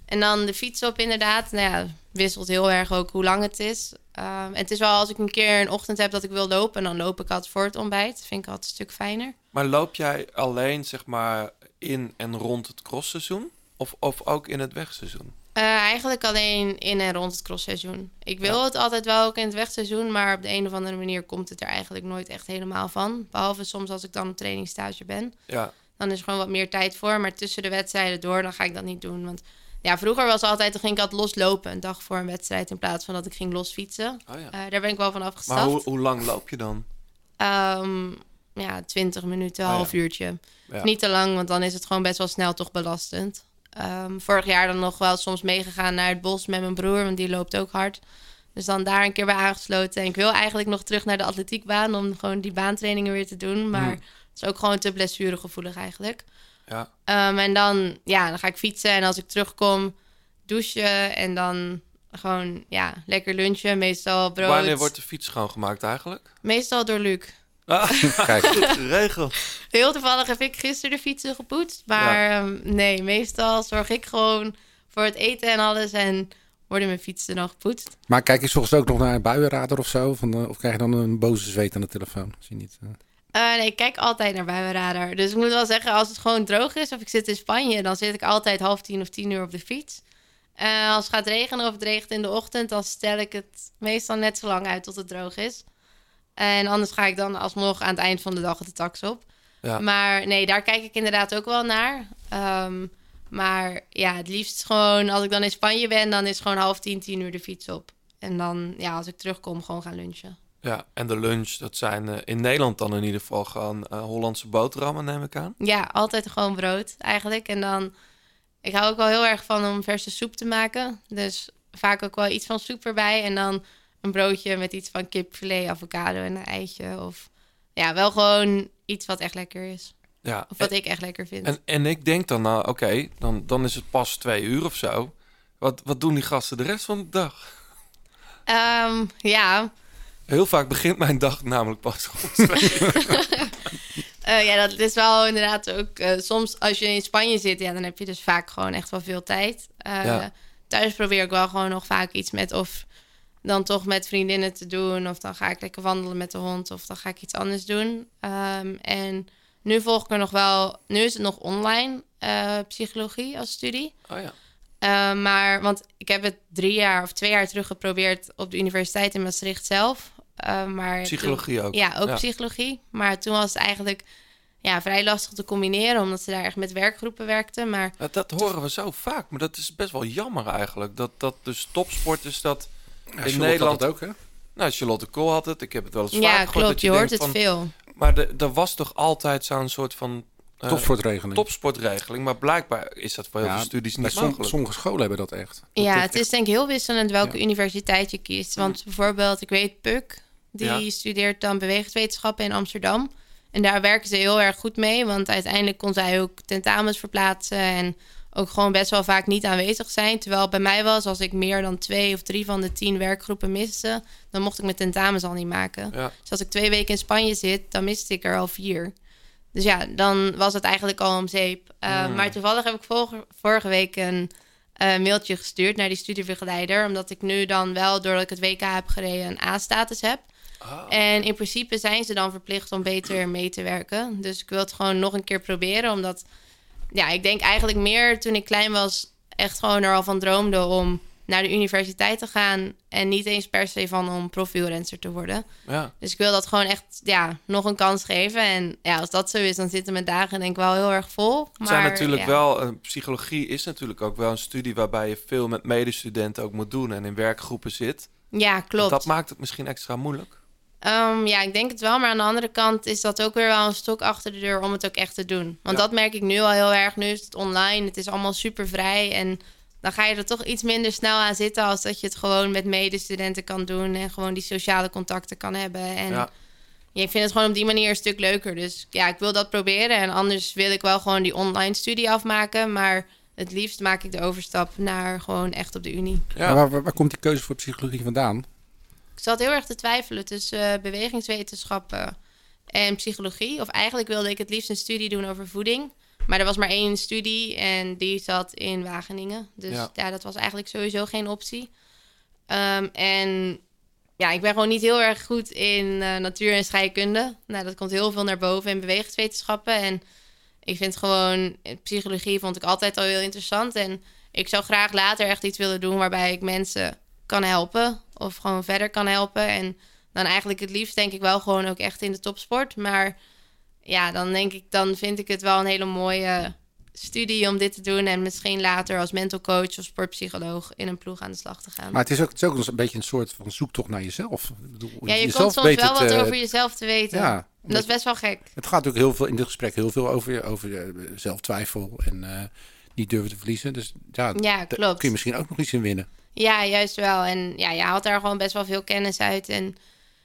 En dan de fiets op inderdaad. Nou ja, wisselt heel erg ook hoe lang het is. Ehm, en het is wel als ik een keer een ochtend heb dat ik wil lopen... dan loop ik altijd voor het ontbijt. vind ik altijd een stuk fijner. Maar loop jij alleen zeg maar in en rond het crossseizoen? Of, of ook in het wegseizoen? Eh, eigenlijk alleen in en rond het crossseizoen. Ik wil het altijd wel ook in het wegseizoen, maar op de een of andere manier komt het er eigenlijk nooit echt helemaal van. Behalve soms als ik dan op trainingsstage ben. Ja. Dan is er gewoon wat meer tijd voor. Maar tussen de wedstrijden door, dan ga ik dat niet doen. Want ja, vroeger was altijd, dan ging ik altijd loslopen een dag voor een wedstrijd in plaats van dat ik ging losfietsen. Oh ja. Eh, daar ben ik wel van afgestapt. Maar hoe, hoe lang loop je dan? Ehm, ja, 20 minuten, Oh half uurtje. Niet te lang, want dan is het gewoon best wel snel toch belastend. Ehm, vorig jaar dan nog wel soms meegegaan naar het bos met mijn broer, want die loopt ook hard. Dus dan daar een keer bij aangesloten. En ik wil eigenlijk nog terug naar de atletiekbaan om gewoon die baantrainingen weer te doen. Maar Hmm. het is ook gewoon te blessuregevoelig eigenlijk. Ja. Ehm, en dan, ja, dan ga ik fietsen en als ik terugkom, douchen en dan gewoon, ja, lekker lunchen. Meestal brood. Wanneer wordt de fiets schoongemaakt eigenlijk? Meestal door Luc. Ah, [laughs] Kijk. goed geregeld. Heel toevallig heb ik gisteren de fietsen gepoetst. Maar ehm, nee, meestal zorg ik gewoon voor het eten en alles. En worden mijn fietsen dan gepoetst. Maar kijk je soms ook nog naar een buienradar of zo? Van, eh, of krijg je dan een boze zweet aan de telefoon? Zie je niet? eh. Eh, nee, ik kijk altijd naar buienradar. Dus ik moet wel zeggen, als het gewoon droog is of ik zit in Spanje... dan zit ik altijd half tien of tien uur op de fiets. Eh, als het gaat regenen of het regent in de ochtend... dan stel ik het meestal net zo lang uit tot het droog is. En anders ga ik dan alsnog aan het eind van de dag de tax op. Ja. Maar nee, daar kijk ik inderdaad ook wel naar. Ehm, maar ja, het liefst gewoon... als ik dan in Spanje ben, dan is gewoon half tien, tien uur de fiets op. En dan, ja, als ik terugkom, gewoon gaan lunchen. Ja, en de lunch, dat zijn eh, in Nederland dan in ieder geval gewoon eh, Hollandse boterhammen, neem ik aan. Ja, altijd gewoon brood eigenlijk. En dan, ik hou ook wel heel erg van om verse soep te maken. Dus vaak ook wel iets van soep erbij. En dan een broodje met iets van kip, filet, avocado en een eitje. Of ja, wel gewoon iets wat echt lekker is. Ja. Of wat ik echt lekker vind. En, en ik denk dan, nou oké, dan, dan is het pas twee uur of zo. Wat, wat doen die gasten de rest van de dag? Ehm, ja, Heel vaak begint mijn dag namelijk pas om twee uur. [laughs] Eh, ja, dat is wel inderdaad ook. eh, soms als je in Spanje zit, ja, dan heb je dus vaak gewoon echt wel veel tijd. Eh, Ja. Thuis probeer ik wel gewoon nog vaak iets met of dan toch met vriendinnen te doen. Of dan ga ik lekker wandelen met de hond. Of dan ga ik iets anders doen. Ehm, en nu volg ik er nog wel. Nu is het nog online eh, psychologie als studie. Oh ja. Eh, maar, want ik heb het drie jaar of twee jaar terug geprobeerd op de universiteit in Maastricht zelf. Eh, maar toen- Psychologie ook? Ja, ook Ja. psychologie. Maar toen was het eigenlijk ja, vrij lastig te combineren, omdat ze daar echt met werkgroepen werkten. Maar Ja, dat horen we zo vaak, maar dat is best wel jammer eigenlijk. Dat, dat dus topsporters dat in Nederland... had het ook, hè? Nou, Charlotte Kool had het. Ik heb het wel eens Ja, vaak gehoord. klopt, dat je hoort het veel. Maar er was toch altijd zo'n soort van... eh, Topsportregeling. Topsportregeling. Maar blijkbaar is dat voor heel Ja, veel studies niet som- mogelijk. sommige scholen hebben dat echt. Dat ja, het is denk ik heel wisselend welke universiteit je kiest. Want bijvoorbeeld, ik weet Puk, die Ja. studeert dan bewegingswetenschappen in Amsterdam. En daar werken ze heel erg goed mee, want uiteindelijk kon zij ook tentamens verplaatsen en ook gewoon best wel vaak niet aanwezig zijn. Terwijl bij mij was, als ik meer dan twee of drie van de tien werkgroepen miste, dan mocht ik mijn tentamens al niet maken. Ja. Dus als ik twee weken in Spanje zit, dan miste ik er al vier. Dus ja, dan was het eigenlijk al om zeep. Uh, Hmm. Maar toevallig heb ik vorige, vorige week een eh, mailtje gestuurd naar die studiebegeleider. Omdat ik nu dan wel, doordat ik het WK heb gereden, een A-status heb. En in principe zijn ze dan verplicht om beter mee te werken. Dus ik wil het gewoon nog een keer proberen. Omdat, ja, ik denk eigenlijk meer toen ik klein was... echt gewoon er al van droomde om naar de universiteit te gaan... en niet eens per se van om profielrenster te worden. Ja. Dus ik wil dat gewoon echt ja, nog een kans geven. En ja, als dat zo is, dan zitten mijn dagen denk ik wel heel erg vol. Het zijn Maar, natuurlijk ja. wel, eh, psychologie is natuurlijk ook wel een studie waarbij je veel met medestudenten ook moet doen en in werkgroepen zit. Ja, klopt. Dat maakt het misschien extra moeilijk. Ehm, ja, ik denk het wel. Maar aan de andere kant is dat ook weer wel een stok achter de deur om het ook echt te doen. Want Ja. dat merk ik nu al heel erg. Nu is het online. Het is allemaal super vrij. En dan ga je er toch iets minder snel aan zitten als dat je het gewoon met medestudenten kan doen. En gewoon die sociale contacten kan hebben. En Ja. ja, ik vind het gewoon op die manier een stuk leuker. Dus ja, ik wil dat proberen. En anders wil ik wel gewoon die online studie afmaken. Maar het liefst maak ik de overstap naar gewoon echt op de unie. Waar, waar, waar komt die keuze voor psychologie vandaan? Ik zat heel erg te twijfelen tussen eh, bewegingswetenschappen en psychologie. Of eigenlijk wilde ik het liefst een studie doen over voeding. Maar er was maar één studie en die zat in Wageningen. Dus Ja. ja, dat was eigenlijk sowieso geen optie. Ehm, en ja, ik ben gewoon niet heel erg goed in eh, natuur en scheikunde. Nou, dat komt heel veel naar boven in bewegingswetenschappen. En ik vind gewoon, eh, psychologie vond ik altijd al heel interessant. En ik zou graag later echt iets willen doen waarbij ik mensen kan helpen. Of gewoon verder kan helpen. En dan eigenlijk het liefst denk ik wel gewoon ook echt in de topsport. Maar ja, dan denk ik, dan vind ik het wel een hele mooie studie om dit te doen. En misschien later als mental coach of sportpsycholoog in een ploeg aan de slag te gaan. Maar het is ook, het is ook een beetje een soort van zoektocht naar jezelf. Ik bedoel, ja, je jezelf komt soms beter wel wat te- over jezelf te weten. Ja, dat is best wel gek. Het gaat ook heel veel in dit gesprek heel veel over, over eh, zelftwijfel en eh, niet durven te verliezen. Dus ja, Ja, daar klopt. kun je misschien ook nog iets in winnen. Ja, juist wel. En ja, je haalt daar gewoon best wel veel kennis uit. En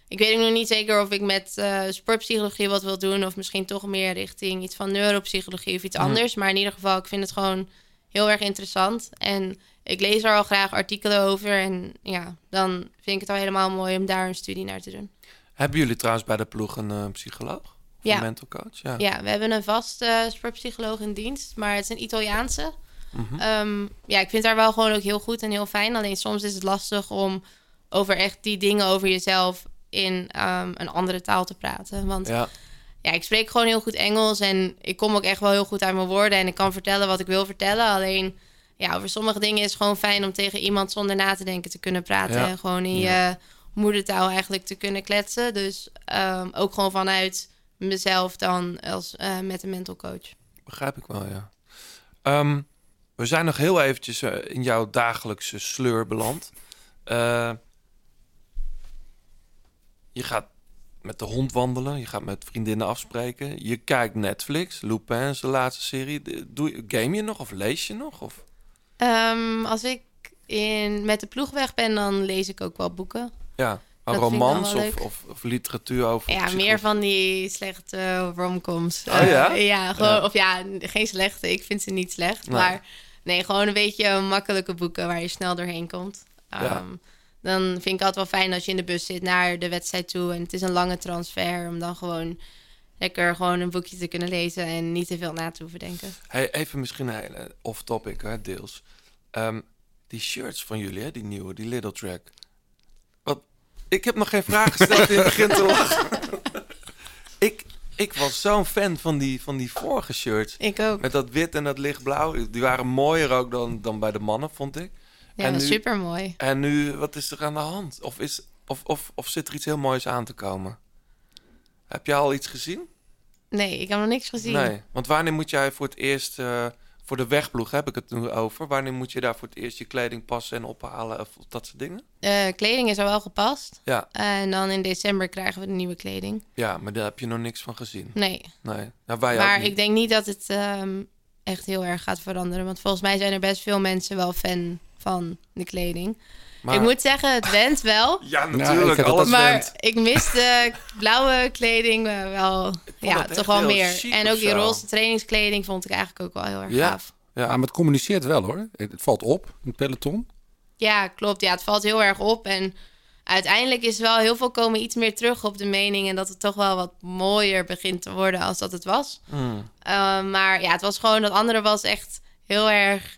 ik weet ook nog niet zeker of ik met eh, sportpsychologie wat wil doen. Of misschien toch meer richting iets van neuropsychologie of iets anders. Maar in ieder geval, ik vind het gewoon heel erg interessant. En ik lees er al graag artikelen over. En ja, dan vind ik het al helemaal mooi om daar een studie naar te doen. Hebben jullie trouwens bij de ploeg een eh, psycholoog? Of Ja. mental coach? Ja. Ja, we hebben een vaste sportpsycholoog in dienst, maar het is een Italiaanse. Mhm. Ehm, ja, ik vind haar wel gewoon ook heel goed en heel fijn. Alleen soms is het lastig om over echt die dingen over jezelf in ehm, een andere taal te praten. Want ja. Ja. ik spreek gewoon heel goed Engels en ik kom ook echt wel heel goed uit mijn woorden en ik kan vertellen wat ik wil vertellen. Alleen ja, over sommige dingen is het gewoon fijn om tegen iemand zonder na te denken te kunnen praten Ja. en gewoon in je moedertaal eigenlijk te kunnen kletsen. Dus ehm, ook gewoon vanuit mezelf dan als eh, met een mental coach. Begrijp ik wel, ja. Ehm, we zijn nog heel eventjes eh, in jouw dagelijkse sleur beland. Eh, je gaat met de hond wandelen, je gaat met vriendinnen afspreken, je kijkt Netflix, Lupin is de laatste serie. Doe, je- game je nog of lees je nog? Of? Ehm, als ik in, met de ploeg weg ben, dan lees ik ook wel boeken. Ja, Romans of, of, of literatuur over Ja, meer van die slechte romcoms. Oh ja? [laughs] Ja, gewoon, Ja. of ja, geen slechte. Ik vind ze niet slecht. Nee. Maar nee, gewoon een beetje makkelijke boeken waar je snel doorheen komt. Ja. Ehm, Dan vind ik altijd wel fijn als je in de bus zit naar de wedstrijd toe. En het is een lange transfer. Om dan gewoon lekker gewoon een boekje te kunnen lezen. En niet te veel na te hoeven denken. Hey, even misschien een hele off-topic, deels. Ehm, die shirts van jullie, hè, die nieuwe, die Little Track. Ik heb nog geen vraag gesteld in het begin te lachen. ik, ik was zo'n fan van die, van die vorige shirts. Ik ook. Met dat wit en dat lichtblauw. Die waren mooier ook dan, dan bij de mannen, vond ik. Ja, dat is supermooi. En nu, wat is er aan de hand? Of, is, of, of, of zit er iets heel moois aan te komen? Heb je al iets gezien? Nee, ik heb nog niks gezien. Nee, want wanneer moet jij voor het eerst, eh, voor de wegploeg heb ik het nu over, wanneer moet je daar voor het eerst je kleding passen en ophalen of dat soort dingen? Eh, kleding is al wel gepast. Ja. En dan in december krijgen we de nieuwe kleding. Ja, maar daar heb je nog niks van gezien. Nee. Nee, nou, wij ook maar ik denk niet dat het ehm, echt heel erg gaat veranderen. Want volgens mij zijn er best veel mensen wel fan van de kleding. Maar- Ik moet zeggen, het went wel. [laughs] Ja, natuurlijk, Ja, ik- alles maar went. ik mis de blauwe kleding eh, wel. Ja, toch wel meer. En ook die roze trainingskleding vond ik eigenlijk ook wel heel erg Ja. gaaf. Ja. maar het communiceert wel hoor. Het valt op, een peloton. Ja, klopt. Ja, het valt heel erg op. En uiteindelijk is wel heel veel komen iets meer terug op de mening. En dat het toch wel wat mooier begint te worden als dat het was. Hmm. Uh, maar ja, het was gewoon, dat andere was echt heel erg,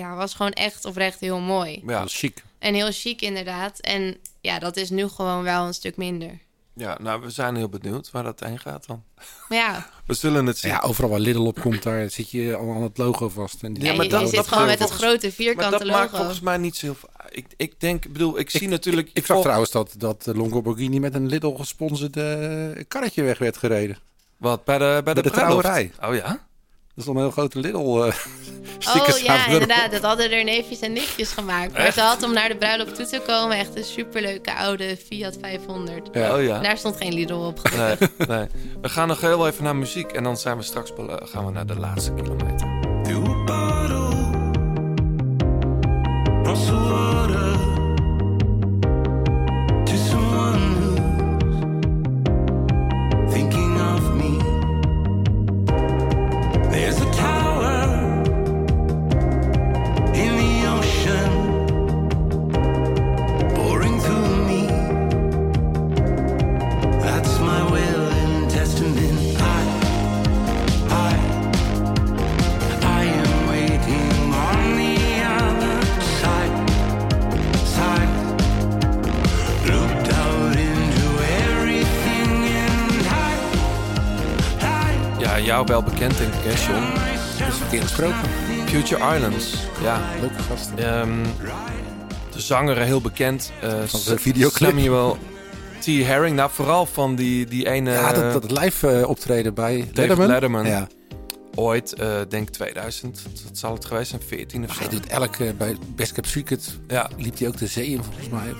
ja, was gewoon echt oprecht heel mooi. Ja, chic. En heel chic inderdaad. En ja, dat is nu gewoon wel een stuk minder. Ja, nou, we zijn heel benieuwd waar dat heen gaat dan. Maar ja, [laughs] We zullen het zien. Ja, overal waar Lidl op komt, daar zit je al aan het logo vast. En die- Ja, je- je zit gewoon met het grote vierkante maar dat maakt logo. volgens mij niet zo Ik, ik denk, ik bedoel, ik zie natuurlijk... Ik zag trouwens dat, dat de Lamborghini met een Lidl gesponsorde eh, karretje weg werd gereden. Wat, bij de, bij de, bruiloft? trouwerij. Oh ja? Dat is al een heel grote Lidl oh ja, inderdaad. Dat hadden er neefjes en nichtjes gemaakt. Maar Echt? ze had om naar de bruiloft toe te komen echt een superleuke oude Fiat 500. Ja. Oh ja. Daar stond geen Lidl op. Nee, nee. We gaan nog heel even naar muziek en dan zijn we straks gaan we naar de laatste kilometer. Hè, John? Dat is verkeerd gesproken. Future Islands. Ja. Leuke gasten. Ehm, de zanger heel bekend. eh, Van de videoclip. Samuel T. Herring. Nou, vooral van die, die ene... ja, dat, dat live eh, optreden bij David Letterman. Letterman. Ja. Ooit, eh denk 2000. Dat zal het geweest zijn, 14 of zo. Hij doet elke, bij Best Secret Ja. liep hij ook de zee in volgens mij.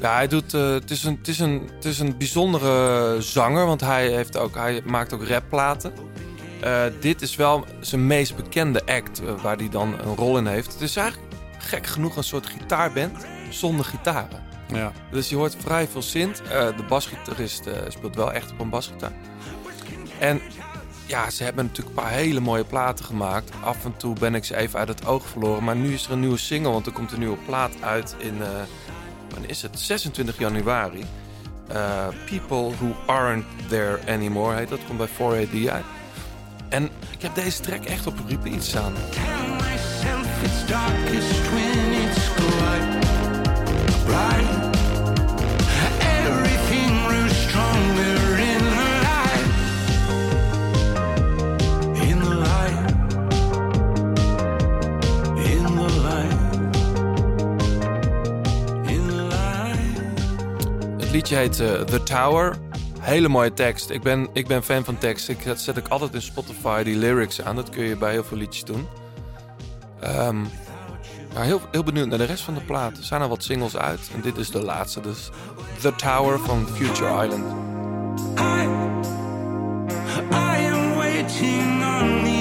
Ja, hij doet. eh, het, is een, het, is een, het is een bijzondere zanger, want hij, heeft ook, hij maakt ook rapplaten. Eh, dit is wel zijn meest bekende act eh, waar hij dan een rol in heeft. Het is eigenlijk gek genoeg een soort gitaarband zonder gitaren. Ja. Dus je hoort vrij veel synth. Eh, de basgitarist speelt wel echt op een basgitaar. En ja, ze hebben natuurlijk een paar hele mooie platen gemaakt. Af en toe ben ik ze even uit het oog verloren. Maar nu is er een nieuwe single, want er komt een nieuwe plaat uit in... wanneer is het? 26 januari. People Who Aren't There Anymore heet dat. Komt bij 4AD uit. En ik heb deze track echt op repeat staan. Het liedje heet eh, The Tower. Hele mooie tekst. Ik ben, ik ben fan van tekst. Ik zet, zet ik altijd in Spotify die lyrics aan. Dat kun je bij heel veel liedjes doen. Ehm, maar heel, heel benieuwd naar de rest van de plaat. Er zijn al wat singles uit. En dit is de laatste. Dus The Tower van Future Island. I am waiting on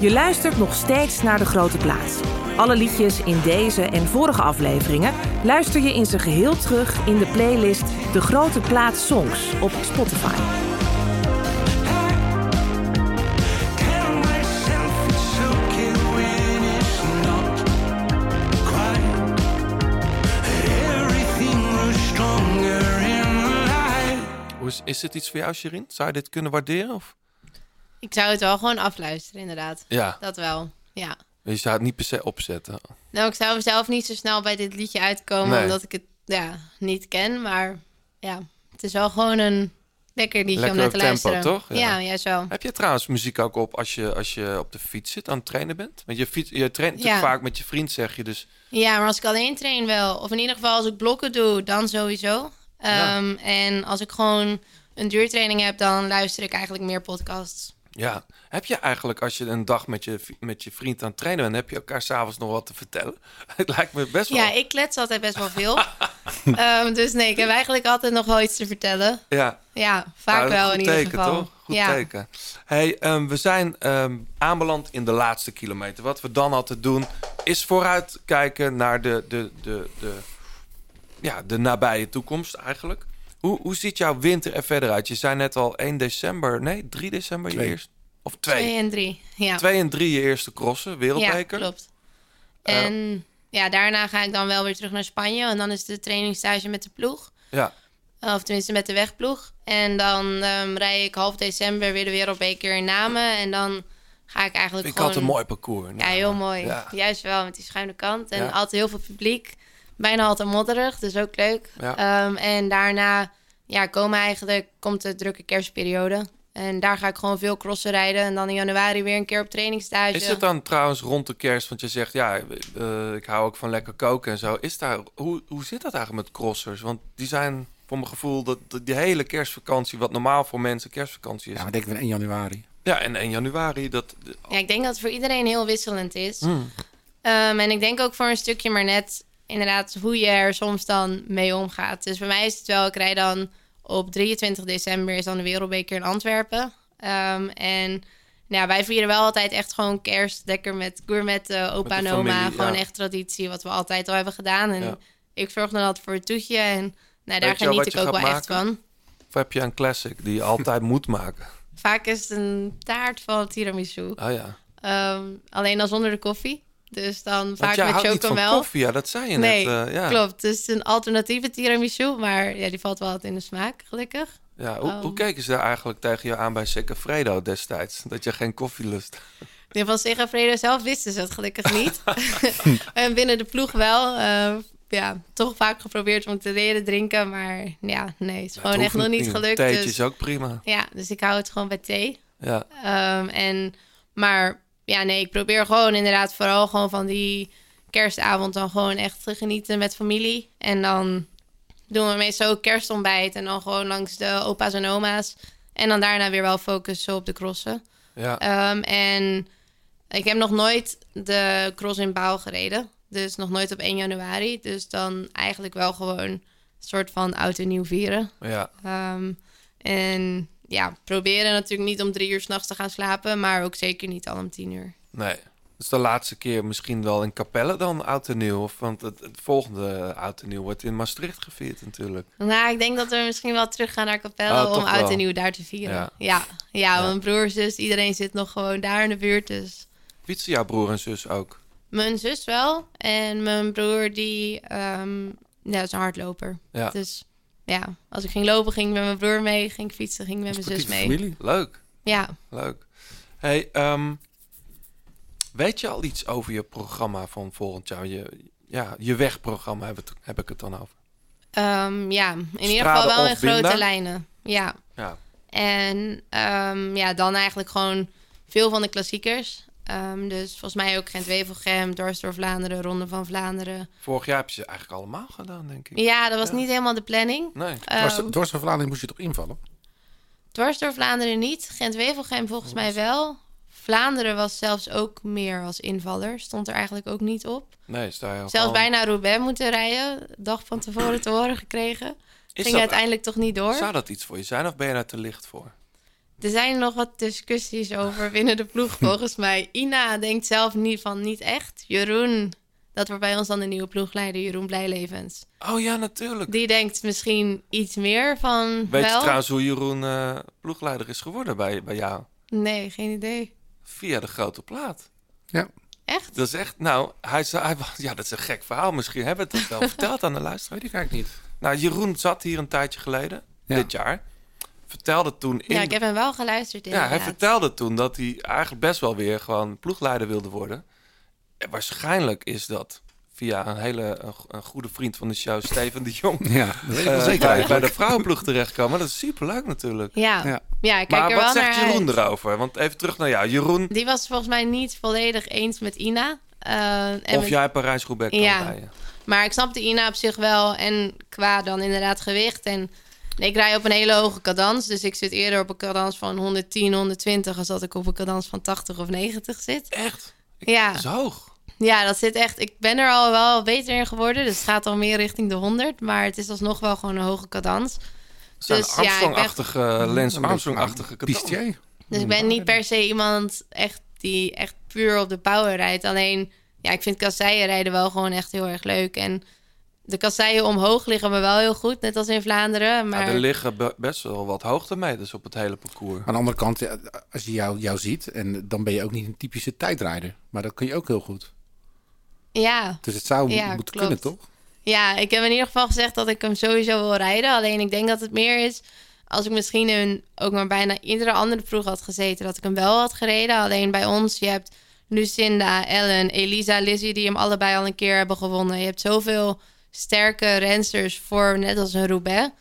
Je luistert nog steeds naar De Grote Plaats. Alle liedjes in deze en vorige afleveringen luister je in zijn geheel terug in de playlist De Grote Plaats Songs op Spotify. Is, is dit iets voor jou, Shirin? Zou je dit kunnen waarderen? Of? Ik zou het wel gewoon afluisteren, inderdaad. Ja. Dat wel, ja. Je zou het niet per se opzetten. Nou, ik zou zelf niet zo snel bij dit liedje uitkomen, Nee. omdat ik het ja, niet ken. Maar ja, het is wel gewoon een lekker liedje Lekker om naar te tempo, luisteren. toch? Ja, Ja. juist wel. Heb je trouwens muziek ook op als je, als je op de fiets zit aan het trainen bent? Want je, fiets, je traint Ja. vaak met je vriend, zeg je. Dus Ja, maar als ik alleen train wel. Of in ieder geval als ik blokken doe, dan sowieso. Ja. Ehm, En als ik gewoon een duurtraining heb, dan luister ik eigenlijk meer podcasts. Ja, heb je eigenlijk als je een dag met je, met je vriend aan het trainen bent, heb je elkaar s'avonds nog wat te vertellen? [laughs] Het lijkt me best wel. Ja, ik klets altijd best wel [laughs] veel. Ehm, dus nee, ik heb eigenlijk altijd nog wel iets te vertellen. Ja. Ja, vaak Nou, wel in goed ieder teken, geval. Toch? Goed ja. teken. Hey, ehm, we zijn ehm, aanbeland in de laatste kilometer. Wat we dan altijd doen, is vooruitkijken naar de, de, de, de, ja, de nabije toekomst eigenlijk. Hoe, hoe ziet jouw winter er verder uit? Je zei net al 1 december, nee, 3 december je eerst. Of 2. Twee en drie, ja. 2 en 3 je eerste crossen, wereldbeker. Ja, klopt. Eh, En ja, daarna ga ik dan wel weer terug naar Spanje. En dan is de trainingstage met de ploeg. Ja. Of tenminste met de wegploeg. En dan ehm rij ik half december weer de wereldbeker in Namen. En dan ga ik eigenlijk Ik gewoon... had een mooi parcours. Ja, heel mooi. Ja. Juist wel, met die schuine kant. En Ja. altijd heel veel publiek. Bijna altijd modderig, dus ook leuk. Ja. Ehm, en daarna ja, komen eigenlijk, komt de drukke kerstperiode. En daar ga ik gewoon veel crossen rijden. En dan in januari weer een keer op trainingstage. Is het dan trouwens rond de kerst? Want je zegt, ja, eh, ik hou ook van lekker koken en zo. Is daar, hoe, hoe zit dat eigenlijk met crossers? Want die zijn, voor mijn gevoel, dat, dat die hele kerstvakantie... wat normaal voor mensen kerstvakantie is. Ja, maar denk ik 1 januari. Ja, en 1 januari, dat... Ja, ik denk dat het voor iedereen heel wisselend is. Hmm. Ehm, en ik denk ook voor een stukje maar net inderdaad hoe je er soms dan mee omgaat. Dus bij mij is het wel, ik rijd dan op 23 december is dan de Wereldbeker in Antwerpen. Ehm, en nou wij vieren wel altijd echt gewoon kerst lekker met gourmetten, opa Met en oma. familie, gewoon ja. echt traditie, wat we altijd al hebben gedaan. En Ja. ik zorg dan altijd voor het toetje en nou, daar geniet ik ook wel echt van. Of heb je een classic die je altijd moet maken? Vaak is het een taart van tiramisu. Ah ja. Ehm, alleen dan zonder de koffie. Dus dan vaak met chocomel. koffie, ja, dat zei je nee, net. eh, ja. klopt. Dus het is een alternatieve tiramisu, maar ja, die valt wel wat in de smaak, gelukkig. Ja, hoe, Ehm. hoe keken ze daar eigenlijk tegen je aan bij Segafredo destijds? Dat je geen koffie lust? Nee, van Segafredo zelf wisten ze het gelukkig niet. [laughs] [laughs] en binnen de ploeg wel. eh, ja, toch vaak geprobeerd om te leren drinken, maar ja, nee, het is gewoon echt nog niet gelukt. Theetje dus- is ook prima. Ja, dus ik hou het gewoon bij thee. Ja. Ehm, en, maar ja, nee, ik probeer gewoon inderdaad vooral gewoon van die kerstavond dan gewoon echt te genieten met familie. En dan doen we meestal ook kerstontbijt en dan gewoon langs de opa's en oma's. En dan daarna weer wel focussen op de crossen. Ja. Ehm, en ik heb nog nooit de cross in Bouw gereden. Dus nog nooit op 1 januari. Dus dan eigenlijk wel gewoon een soort van oud en nieuw vieren. Ja. Ehm, en ja, proberen natuurlijk niet om drie uur s'nachts te gaan slapen, maar ook zeker niet al om tien uur. Nee. Dus de laatste keer misschien wel in Capelle dan oud en nieuw. Of, want het, het volgende oud en nieuw wordt in Maastricht gevierd natuurlijk. Nou, ik denk dat we misschien wel terug gaan naar Capelle Oh, om oud wel. en nieuw daar te vieren. Ja. Ja, ja, mijn broer, zus, iedereen zit nog gewoon daar in de buurt. Dus Fietsen jouw broer en zus ook? mijn zus wel. En mijn broer, die ehm, ja, is een hardloper. Ja. Dus ja, als ik ging lopen, ging ik met mijn broer mee. Ging ik fietsen, ging ik met mijn zus mee. Leuk. Ja. Leuk. Hey, ehm, weet je al iets over je programma van volgend jaar? Je, ja, je wegprogramma heb, het, heb ik het dan over. Ehm, ja, in ieder geval wel in grote lijnen. Ja. Ja. En ehm, ja, dan eigenlijk gewoon veel van de klassiekers. Ehm, dus volgens mij ook Gent-Wevelgem, Dwars door Vlaanderen, Ronde van Vlaanderen. Vorig jaar heb je ze eigenlijk allemaal gedaan, denk ik. Ja, dat was niet helemaal de planning. Nee. Dwars, Ehm, dwars van Vlaanderen moest je toch invallen? Dwars door Vlaanderen niet. Gent-Wevelgem volgens mij wel. Vlaanderen was zelfs ook meer als invaller. Stond er eigenlijk ook niet op. Nee, sta je al Zelfs bijna Roubaix moeten rijden. Dag van tevoren te horen gekregen. Is Ging dat- uiteindelijk toch niet door. Zou dat iets voor je zijn of ben je daar te licht voor? Er zijn nog wat discussies over binnen de ploeg, [laughs] volgens mij. Ina denkt zelf niet van niet echt. Jeroen, dat wordt bij ons dan de nieuwe ploegleider, Jeroen Blijlevens. Oh ja, natuurlijk. Die denkt misschien iets meer van Weet wel. je trouwens hoe Jeroen eh, ploegleider is geworden bij, bij jou? Nee, geen idee. Via de grote plaat. Ja. Echt? Dat is echt, nou, hij, zei- hij, was- ja, dat is een gek verhaal. Misschien hebben we het wel [laughs] verteld aan de luisteraar. Die kijk niet. Nou, Jeroen zat hier een tijdje geleden, Ja. dit jaar. Vertelde toen in... Ja, ik heb hem wel geluisterd Ja, inderdaad. hij vertelde toen dat hij eigenlijk best wel weer gewoon ploegleider wilde worden. En waarschijnlijk is dat via een hele een, go- een goede vriend van de show, Steven de Jong. [laughs] Ja, dat weet ik wel eh, zeker bij, de vrouwenploeg terechtkomen. Dat is superleuk natuurlijk. Ja. Ja. Ja, ik kijk maar er wat wel zegt Jeroen uit. erover? Want even terug naar jou. Jeroen, Die was volgens mij niet volledig eens met Ina. Eh, en of met- jij Parijs-Roubaix kan Ja. rijden. Maar ik snapte Ina op zich wel. En qua dan inderdaad gewicht. En ik rij op een hele hoge cadans. Dus ik zit eerder op een cadans van 110, 120... als dat ik op een cadans van 80 of 90 zit. Echt? Ja. Dat is hoog. Ja, dat zit echt... Ik ben er al wel beter in geworden. Dus het gaat al meer richting de 100. Maar het is alsnog wel gewoon een hoge cadans. Zijn Dus ja, ik ben- Armstrong-achtige, Een beetje Armstrong-achtige cadans. Pistier. Dus ik ben niet per se iemand echt die echt puur op de power rijdt. Alleen, ja, ik vind kasseien rijden wel gewoon echt heel erg leuk. En de kasseien omhoog liggen me wel heel goed, net als in Vlaanderen. Maar Ja, er liggen be- best wel wat hoogtemeters op het hele parcours. Aan de andere kant, als je jou, jou ziet, en dan ben je ook niet een typische tijdrijder. Maar dat kun je ook heel goed. ja, Dus het zou Ja, moeten klopt. kunnen, toch? ja, ik heb in ieder geval gezegd dat ik hem sowieso wil rijden. Alleen ik denk dat het meer is als ik misschien in ook maar bijna iedere andere ploeg had gezeten, dat ik hem wel had gereden. Alleen bij ons, je hebt Lucinda, Ellen, Elisa, Lizzie, die hem allebei al een keer hebben gewonnen. Je hebt zoveel sterke rensters voor, net als een Roubaix.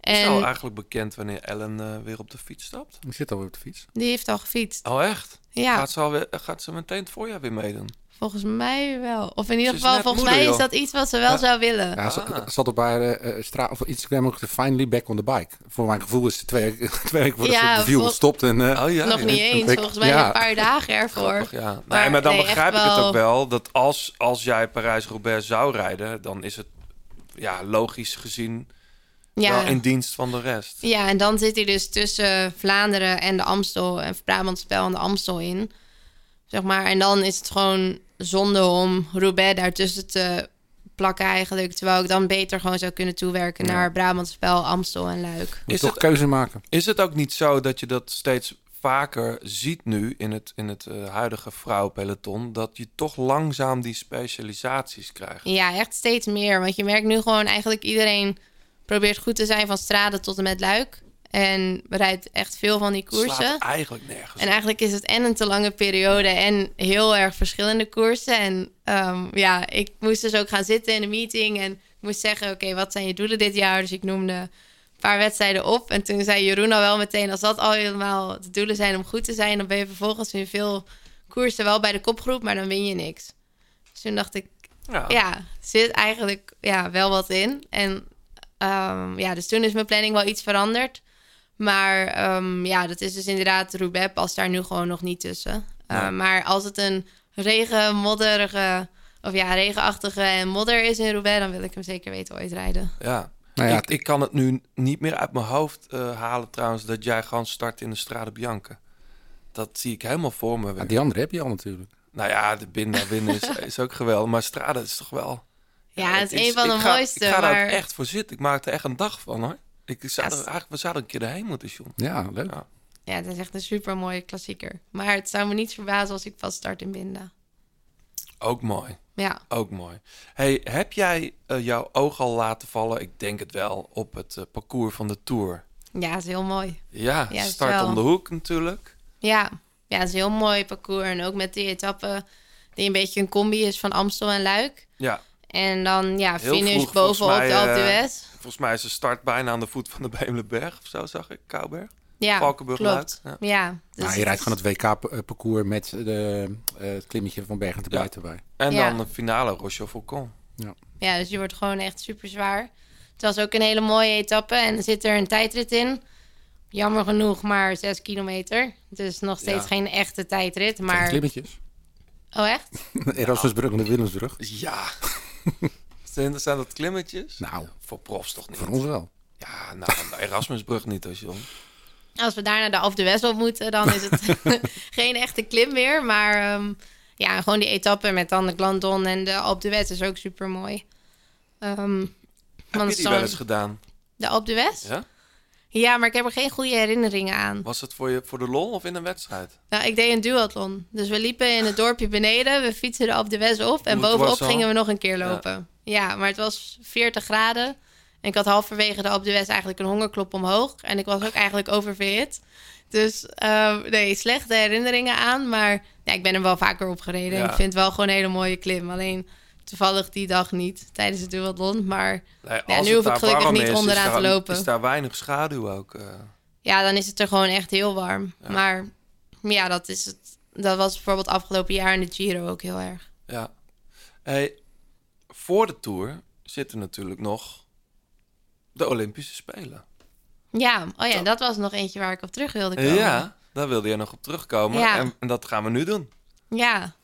Is En al eigenlijk bekend wanneer Ellen eh, weer op de fiets stapt? Die zit alweer op de fiets. die heeft al gefietst. Oh, echt? Ja. Gaat ze, alweer, gaat ze meteen het voorjaar weer meedoen? Volgens mij wel. Of in ieder geval, volgens moeder, mij is dat iets wat ze wel Ja. zou willen. Ja, ze, Ah. zat op haar eh, eh, stra- of Instagram ook de finally back on the bike. Voor mijn gevoel is ze twee, [laughs] twee weken voordat Ja, ze de view vol- gestopt. En, eh, Oh ja. Nog ja. niet eens, volgens mij ja. een paar dagen ervoor. Grappig, ja. Nee, Maar maar dan nee, begrijp ik het ook wel dat als, als jij Parijs-Roubaix zou rijden, dan is het ja, logisch gezien Ja. wel in dienst van de rest. Ja, en dan zit hij dus tussen Vlaanderen en de Amstel en Brabant Spel en de Amstel in. Zeg maar. En dan is het gewoon zonde om Roubaix daartussen te plakken eigenlijk. Terwijl ik dan beter gewoon zou kunnen toewerken naar Brabant Spel, Amstel en Luik. moet Is toch het- keuze maken. Is het ook niet zo dat je dat steeds vaker ziet nu in het, in het eh, huidige vrouwenpeloton... dat je toch langzaam die specialisaties krijgt. Ja, echt steeds meer. Want je merkt nu gewoon eigenlijk iedereen probeert goed te zijn van Strade tot en met Luik. En rijdt echt veel van die koersen. Slaat eigenlijk nergens En eigenlijk is het en een te lange periode en heel erg verschillende koersen. En ehm, ja, ik moest dus ook gaan zitten in de meeting en moest zeggen, oké, wat zijn je doelen dit jaar? Dus ik noemde een paar wedstrijden op. En toen zei Jeroen al wel meteen, als dat al helemaal de doelen zijn om goed te zijn, dan ben je vervolgens in veel koersen wel bij de kopgroep, maar dan win je niks. Dus toen dacht ik, Ja. ja, zit eigenlijk ja, wel wat in. En ehm, ja, dus toen is mijn planning wel iets veranderd. Maar ehm, ja, dat is dus inderdaad Roubaix past daar nu gewoon nog niet tussen. Uh, Nee. Maar als het een regen, modderige, of ja, regenachtige en modder is in Roubaix, dan wil ik hem zeker weten ooit rijden. Ja. Nou ja, ik, ik kan het nu niet meer uit mijn hoofd eh, halen trouwens... dat jij gewoon start in de Strade Bianca. Dat zie ik helemaal voor me. weer. die andere heb je al natuurlijk. Nou ja, de binnen is, is ook geweldig. Maar Strade is toch wel... Ja, het is een van de ik ga, mooiste, Ik ga daar maar- ook echt voor zitten. Ik maak er echt een dag van hoor. Ik zou Ja, er, eigenlijk, we zouden een keer erheen moeten, John. Ja, leuk. Ja, het is echt een super mooie klassieker. Maar het zou me niet verbazen als ik vast start in Binda. Ook mooi. Ja. Ook mooi. Hey, heb jij eh, jouw oog al laten vallen, ik denk het wel, op het eh, parcours van de Tour? Ja, is heel mooi. Ja, Ja, start om de hoek natuurlijk. Ja. ja, het is een heel mooi parcours. En ook met die etappe die een beetje een combi is van Amstel en Luik. Ja. En dan ja, Heel finish vroeg, bovenop mij, de Alpe eh, d'Huez. Volgens mij is de start bijna aan de voet van de Beemleberg of zo, zag ik. Kouberg. Ja, Valkenburg klopt. Ja, dus nou, je rijdt gewoon het WK-parcours met de, eh, het klimmetje van Bergen te Ja. Buiten bij. En Ja. dan de finale Rochefoucauld. Ja. Ja, dus je wordt gewoon echt super zwaar. Het was ook een hele mooie etappe en er zit er een tijdrit in. Jammer genoeg maar 6 kilometer. Dus nog steeds Ja. geen echte tijdrit. Zijn Maar... klimmetjes. Oh, echt? [laughs] Erasmusbrug en de Willemsbrug. Ja. [laughs] zijn, zijn dat klimmetjes? Nou, voor profs toch niet? Voor ons wel. Ja, nou, de Erasmusbrug niet, als John. Als we daar naar de Alpe d'Huez op moeten, dan is het [laughs] [laughs] geen echte klim meer. Maar ehm, ja, gewoon die etappe met dan de Glandon en de Alpe d'Huez is ook super mooi. Heb je die wel eens gedaan? De Alpe d'Huez? Ja? Ja, maar ik heb er geen goede herinneringen aan. Was het voor, je, voor de lol of in een wedstrijd? Nou, ik deed een duathlon. Dus we liepen in het dorpje beneden. We fietsen de Alpe d'Huez op. En bovenop gingen we nog een keer lopen. Ja. maar het was 40 graden. En ik had halverwege de Alpe d'Huez eigenlijk een hongerklop omhoog. En ik was ook eigenlijk oververhit. Dus eh, nee, slechte herinneringen aan. Maar ja, ik ben er wel vaker op gereden. En ik vind het wel gewoon een hele mooie klim. Alleen toevallig die dag niet tijdens het duathlon. Maar Nee, ja, nu hoef ik gelukkig niet is, is onderaan daar- te lopen. Is daar weinig schaduw ook? eh? Ja, dan is het er gewoon echt heel warm. Maar ja, dat is het. Dat was bijvoorbeeld afgelopen jaar in de Giro ook heel erg. Ja. Hey, voor de Tour zitten natuurlijk nog de Olympische Spelen. Ja, oh ja, dat was nog eentje waar ik op terug wilde komen. Ja, daar wilde je nog op terugkomen. Ja. En, en dat gaan we nu doen. Ja.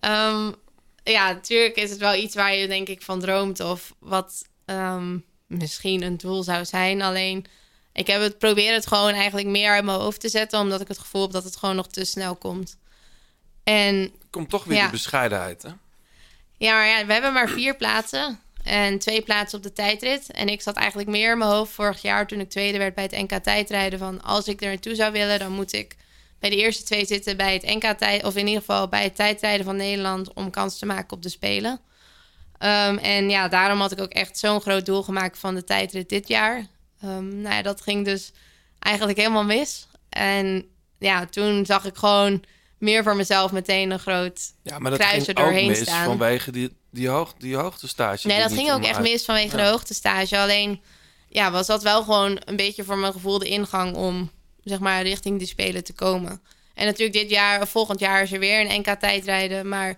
Ehm, ja, natuurlijk is het wel iets waar je denk ik van droomt of wat ehm, misschien een doel zou zijn. Alleen, ik heb het probeer het gewoon eigenlijk meer uit mijn hoofd te zetten, omdat ik het gevoel heb dat het gewoon nog te snel komt. En Komt toch weer Ja. die bescheidenheid, hè? Ja, maar ja, we hebben maar vier plaatsen. En twee plaatsen op de tijdrit. En ik zat eigenlijk meer in mijn hoofd vorig jaar toen ik tweede werd bij het NK tijdrijden. Van als ik er naartoe zou willen, dan moet ik bij de eerste twee zitten bij het NK tijd. Of in ieder geval bij het tijdrijden van Nederland om kans te maken op de Spelen. Ehm, en ja, daarom had ik ook echt zo'n groot doel gemaakt van de tijdrit dit jaar. Ehm, nou ja, dat ging dus eigenlijk helemaal mis. En ja, toen zag ik gewoon meer voor mezelf meteen een groot Ja, maar dat ging er ook doorheen mis staan. vanwege die, die, hoog, die hoogtestage. Nee, dat ging ook echt uit- mis vanwege Ja. de hoogtestage. Alleen ja, was dat wel gewoon een beetje voor mijn gevoel de ingang om zeg maar richting de Spelen te komen. En natuurlijk dit jaar, of volgend jaar is er weer een NK tijdrijden. Maar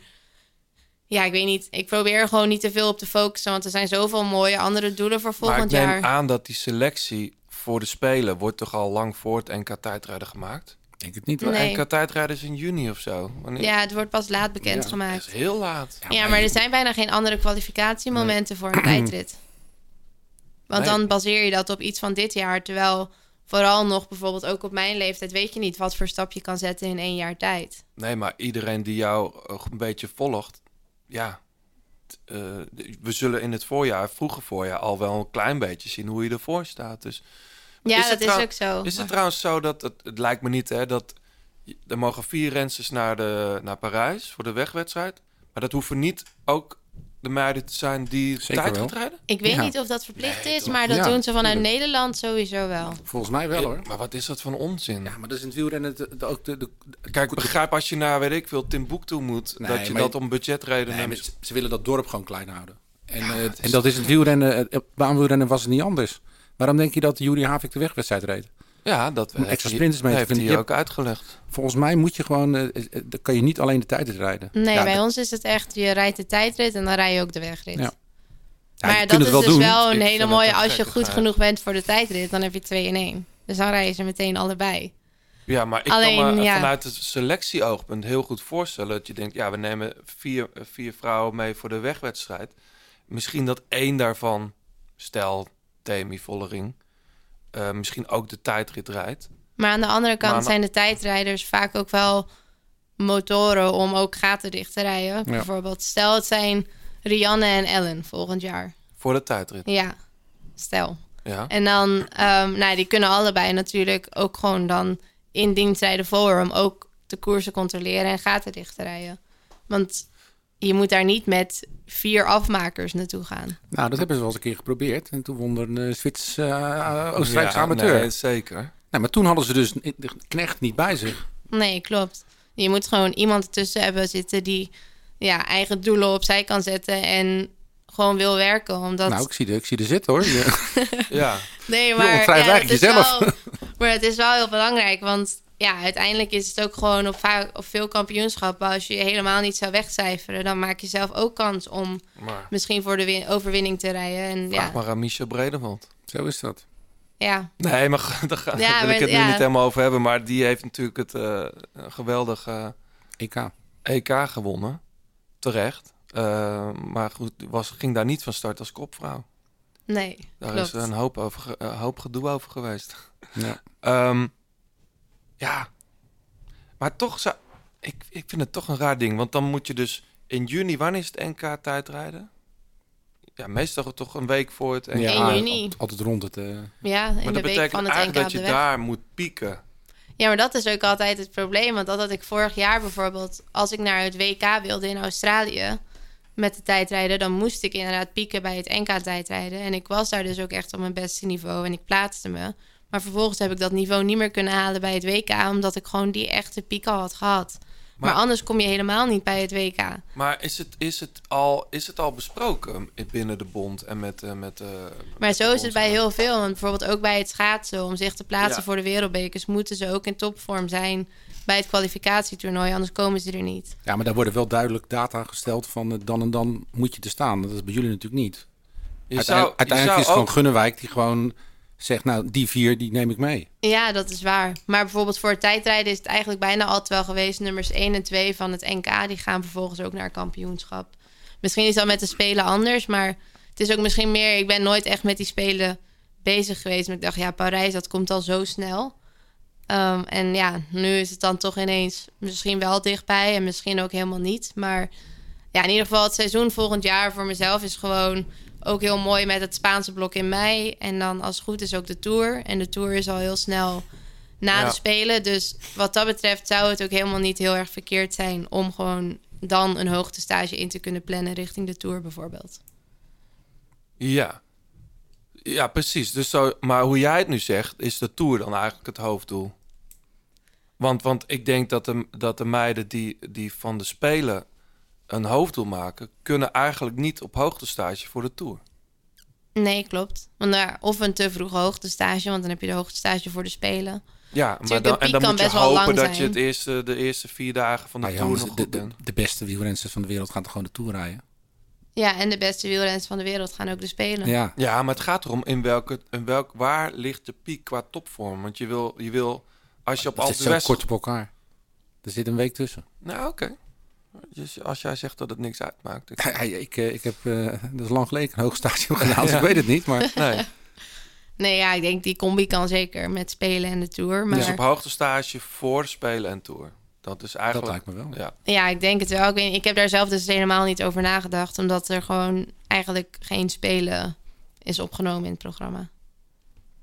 ja, ik weet niet. Ik probeer er gewoon niet te veel op te focussen. Want er zijn zoveel mooie andere doelen voor Maar ik volgend neem jaar. aan dat die selectie voor de Spelen wordt toch al lang voor het NK tijdrijden gemaakt? Denk het niet. Nee. NK tijdrijden is in juni of zo. Wanneer? Ja, het wordt pas laat bekendgemaakt. Is heel laat. Ja, maar er zijn bijna geen andere kwalificatiemomenten voor een tijdrit. [clears throat] Want Nee. dan baseer je dat op iets van dit jaar. Terwijl vooral nog bijvoorbeeld ook op mijn leeftijd... weet je niet wat voor stap je kan zetten in één jaar tijd. Nee, maar iedereen die jou eh, een beetje volgt, ja. eh, we zullen in het voorjaar, vroege voorjaar, al wel een klein beetje zien hoe je ervoor staat. Dus Ja, dat is ook zo. Is het trouwens zo dat, het, het lijkt me niet hè, dat er mogen vier rensters naar, de, naar Parijs voor de wegwedstrijd. Maar dat hoeven niet ook de meiden te zijn die Zeker tijd wel. gaat rijden? Ik weet Ja. niet of dat verplicht is, maar dat Ja, doen ze vanuit tuurlijk. Nederland sowieso wel. Volgens mij wel hoor. Maar wat is dat van onzin? Ja, maar dat is in het wielrennen de- ook de, de, Kijk, ik begrijp als je naar, weet ik veel, Timbuktu moet, Nee, dat je dat om budgetredenen... Nee, ze, ze willen dat dorp gewoon klein houden. En, eh, het is en dat is het wielrennen, het baanwielrennen was het niet anders. Waarom denk je dat Juri Havik de wegwedstrijd reed? Ja, dat Om extra sprinters mee heeft hij Je ook uitgelegd. Volgens mij moet je gewoon, dan kan je niet alleen de tijdrit rijden. Nee, Ja, bij dat- ons is het echt, je rijdt de tijdrit en dan rij je ook de wegrit. Ja. Ja, je maar dat is wel dus doen. wel een hele mooie, als je goed genoeg bent voor de tijdrit, dan heb je twee in één. Dus dan rijden ze meteen allebei. Ja, maar ik Alleen, kan me ja. vanuit het selectieoogpunt heel goed voorstellen dat je denkt, ja, we nemen vier, vier vrouwen mee voor de wegwedstrijd. Misschien dat één daarvan, stel Temi Vollering, eh, misschien ook de tijdrit rijdt. Maar aan de andere kant aan zijn de tijdrijders vaak ook wel motoren om ook gaten dicht te rijden. Bijvoorbeeld, stel het zijn Rianne en Ellen volgend jaar. Voor de tijdrit. Ja, stel. Ja. En dan, ehm, nou, die kunnen allebei natuurlijk ook gewoon dan in dienst rijden voor om ook de koersen controleren en gaten dicht te rijden. Want je moet daar niet met vier afmakers naartoe gaan. Nou, dat hebben ze wel eens een keer geprobeerd. En toen won er een Zwits, eh, Oostenrijkse Ja, amateur. nee, zeker. Nee, maar toen hadden ze dus de knecht niet bij zich. Nee, klopt. Je moet gewoon iemand ertussen hebben zitten die ja, eigen doelen opzij kan zetten en gewoon wil werken. Omdat... Nou, ik zie, de, ik zie er zitten hoor. [laughs] Ja. Nee, maar, ja, eigenlijk het is jezelf. Wel, maar het is wel heel belangrijk, want ja, uiteindelijk is het ook gewoon op, vaak, op veel kampioenschappen. Als je je helemaal niet zou wegcijferen, dan maak je zelf ook kans om Maar misschien voor de win- overwinning te rijden. En vraag ja, maar aan Michel Bredeveld. Zo is dat. ja, Nee, maar [laughs] daar ga, Ja, wil maar- ik het nu niet helemaal over hebben. Maar die heeft natuurlijk het eh, geweldige EK. EK gewonnen. Terecht. Eh, maar goed, was, ging daar niet van start als kopvrouw. nee, Daar klopt. is een hoop, over, hoop gedoe over geweest. Ja. [laughs] Ehm, ja, maar toch zou... Ik, ik vind het toch een raar ding. Want dan moet je dus in juni... Wanneer is het NK tijdrijden? Ja, meestal toch een week voor het NK. Ja, 1 juni. Altijd, rond het. eh, Ja, in Maar de dat week betekent van het NK eigenlijk op dat de je daar moet pieken. Ja, maar dat is ook altijd het probleem. Want dat had ik vorig jaar bijvoorbeeld. Als ik naar het WK wilde in Australië met de tijdrijden, dan moest ik inderdaad pieken bij het NK tijdrijden. En ik was daar dus ook echt op mijn beste niveau en ik plaatste me. Maar vervolgens heb ik dat niveau niet meer kunnen halen bij het WK, omdat ik gewoon die echte piek al had gehad. Maar, Maar- anders kom je helemaal niet bij het WK. Maar is het, is het, al, is het al besproken binnen de bond en met... eh, met eh, Maar met zo de is het bij heel veel. Want bijvoorbeeld ook bij het schaatsen, om zich te plaatsen Ja. voor de wereldbekers, moeten ze ook in topvorm zijn bij het kwalificatietoernooi, anders komen ze er niet. ja, maar daar worden wel duidelijk data gesteld van eh, dan en dan moet je te staan. Dat is bij jullie natuurlijk niet. Je Uiteindelijk, zou, je uiteindelijk zou is het gewoon ook- Gunnewijk die gewoon zegt, nou die vier die neem ik mee. Ja, dat is waar. Maar bijvoorbeeld voor het tijdrijden is het eigenlijk bijna altijd wel geweest. Nummers 1 en 2 van het NK, die gaan vervolgens ook naar kampioenschap. Misschien is dat met de Spelen anders, maar het is ook misschien meer... Ik ben nooit echt met die Spelen bezig geweest. Maar ik dacht, ja, Parijs, dat komt al zo snel. Ehm, en ja, nu is het dan toch ineens misschien wel dichtbij en misschien ook helemaal niet. Maar ja, in ieder geval het seizoen volgend jaar voor mezelf is gewoon ook heel mooi met het Spaanse blok in mei. En dan als het goed is ook de Tour. En de Tour is al heel snel na Ja. de Spelen. Dus wat dat betreft zou het ook helemaal niet heel erg verkeerd zijn... om gewoon dan een hoogtestage in te kunnen plannen richting de Tour bijvoorbeeld. Ja. Ja, precies. Dus zo, maar hoe jij het nu zegt, is de Tour dan eigenlijk het hoofddoel? Want, want ik denk dat de, dat de meiden die, die van de Spelen een hoofddoel maken... kunnen eigenlijk niet op hoogtestage voor de Tour. Nee, klopt. Want daar, of een te vroege hoogtestage, want dan heb je de hoogtestage voor de Spelen. Ja, maar dan, en dan kan moet je best wel hopen dat je zijn. het eerste, de eerste vier dagen van de Nou, Tour jongens, nog de, goed de, bent. de beste wielrensters van de wereld gaan toch gewoon de Tour rijden? Ja, en de beste wielrenners van de wereld gaan ook de Spelen. Ja. Ja, maar het gaat erom in welke, in welk, waar ligt de piek qua topvorm? Want je wil, je wil als je op Dat al zit de zo rest... kort op elkaar. Er zit een week tussen. Nou, oké. Dus als jij zegt dat het niks uitmaakt. Ik... [laughs] Ja, ik, eh, ik heb, eh, dat is lang geleden, een hoog stage [laughs] gedaan, dus Ja. ik weet het niet. Maar [laughs] Nee. Nee, ja, ik denk die combi kan zeker met Spelen en de Tour. Maar Dus op hoogtestage voor Spelen en Tour. Dat is eigenlijk... lijkt me wel. Ja. ja, ik denk het wel. Ik, weet, ik heb daar zelf dus helemaal niet over nagedacht. Omdat er gewoon eigenlijk geen Spelen is opgenomen in het programma.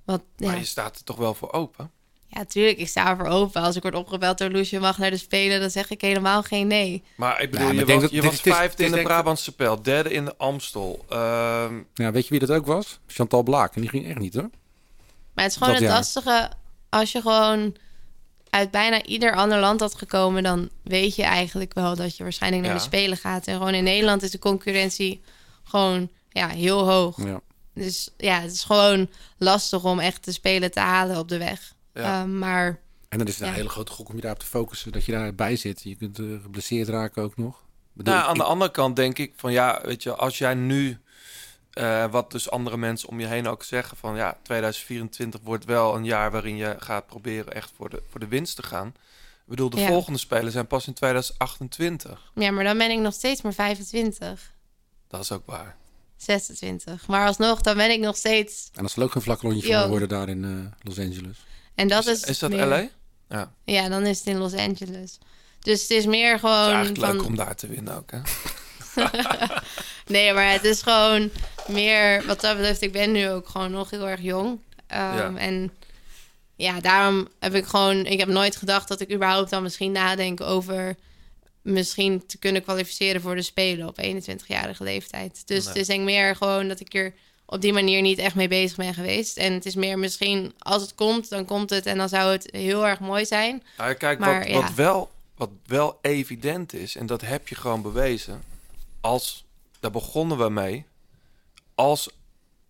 Wat, ja. Maar je staat er toch wel voor open? Ja, tuurlijk, ik sta ervoor open. Als ik word opgebeld door Loes, je mag naar de Spelen, dan zeg ik helemaal geen nee. Maar ik bedoel, Ja, maar je denk was, dat- je dit was dit vijfde dit in de Brabantse Pijl, derde in de Amstel. Ehm, Ja, weet je wie dat ook was? Chantal Blaak. En die ging echt niet hoor. Maar het is gewoon Dat het jaar. lastige. Als je gewoon uit bijna ieder ander land had gekomen, dan weet je eigenlijk wel dat je waarschijnlijk naar Ja. de Spelen gaat. En gewoon in Nederland is de concurrentie gewoon ja, heel hoog. Ja. Dus ja, het is gewoon lastig om echt de Spelen te halen op de weg. Ja. Ehm, maar En dan is het een hele grote gok om je daarop te focussen. Dat je daarbij zit. Je kunt eh, geblesseerd raken ook nog. Ik bedoel, nou, aan ik- de andere kant denk ik van ja, weet je, als jij nu, eh, wat dus andere mensen om je heen ook zeggen van ja, 2024 wordt wel een jaar waarin je gaat proberen echt voor de, voor de winst te gaan. Ik bedoel, de Ja. volgende spelen zijn pas in 2028. ja, maar dan ben ik nog steeds maar 25, Dat is ook waar. 26. Maar alsnog, dan ben ik nog steeds. En dat zal ook geen vlak rondje van worden daar in eh, Los Angeles. En dat is, is. is dat meer- LA? Ja. Ja, dan is het in Los Angeles. Dus het is meer Het gewoon. is eigenlijk van... leuk om daar te winnen ook, hè? [laughs] Nee, maar het is gewoon meer. Wat dat betreft, ik ben nu ook gewoon nog heel erg jong. Ehm, Ja. En ja, daarom heb ik gewoon. Ik heb nooit gedacht dat ik überhaupt dan misschien nadenk over. Misschien te kunnen kwalificeren voor de Spelen op 21-jarige leeftijd. Dus Nee. het is denk ik meer gewoon dat ik er op die manier niet echt mee bezig ben geweest. En het is meer misschien als het komt, dan komt het. En dan zou het heel erg mooi zijn. Nou, kijk, Maar wat, ja. wat, wel, wat wel evident is, en dat heb je gewoon bewezen, als, daar begonnen we mee, als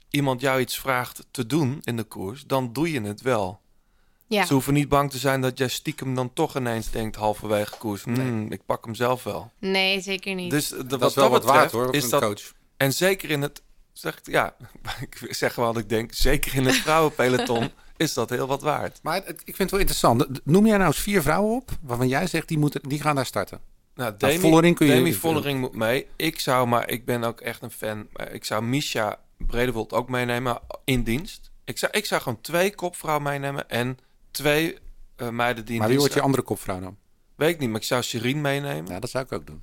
iemand jou iets vraagt te doen in de koers, dan doe je het wel. Ja. Ze hoeven niet bang te zijn dat jij stiekem dan toch ineens denkt halverwege koers, hmm, ik pak hem zelf wel. Nee, zeker niet. Dus de, Dat wat is wel wat betreft waard hoor, is een dat, coach. En zeker in het, zeg, ja, [laughs] ik zeg wel wat ik denk, zeker in het vrouwenpeloton [laughs] is dat heel wat waard. Maar het- ik vind het wel interessant. Noem jij nou eens vier vrouwen op waarvan jij zegt die, moeten, die gaan daar starten? Nou, Nou, Demi, Vollering kun je- Demi Vollering moet mee. Ik zou, maar ik ben ook echt een fan. Ik zou Misha Bredewold ook meenemen in dienst. Ik zou, ik zou gewoon twee kopvrouwen meenemen en twee eh, meiden die in Maar wie dienst wordt je andere kopvrouw dan? Weet ik niet, maar ik zou Shireen meenemen. Ja, dat zou ik ook doen.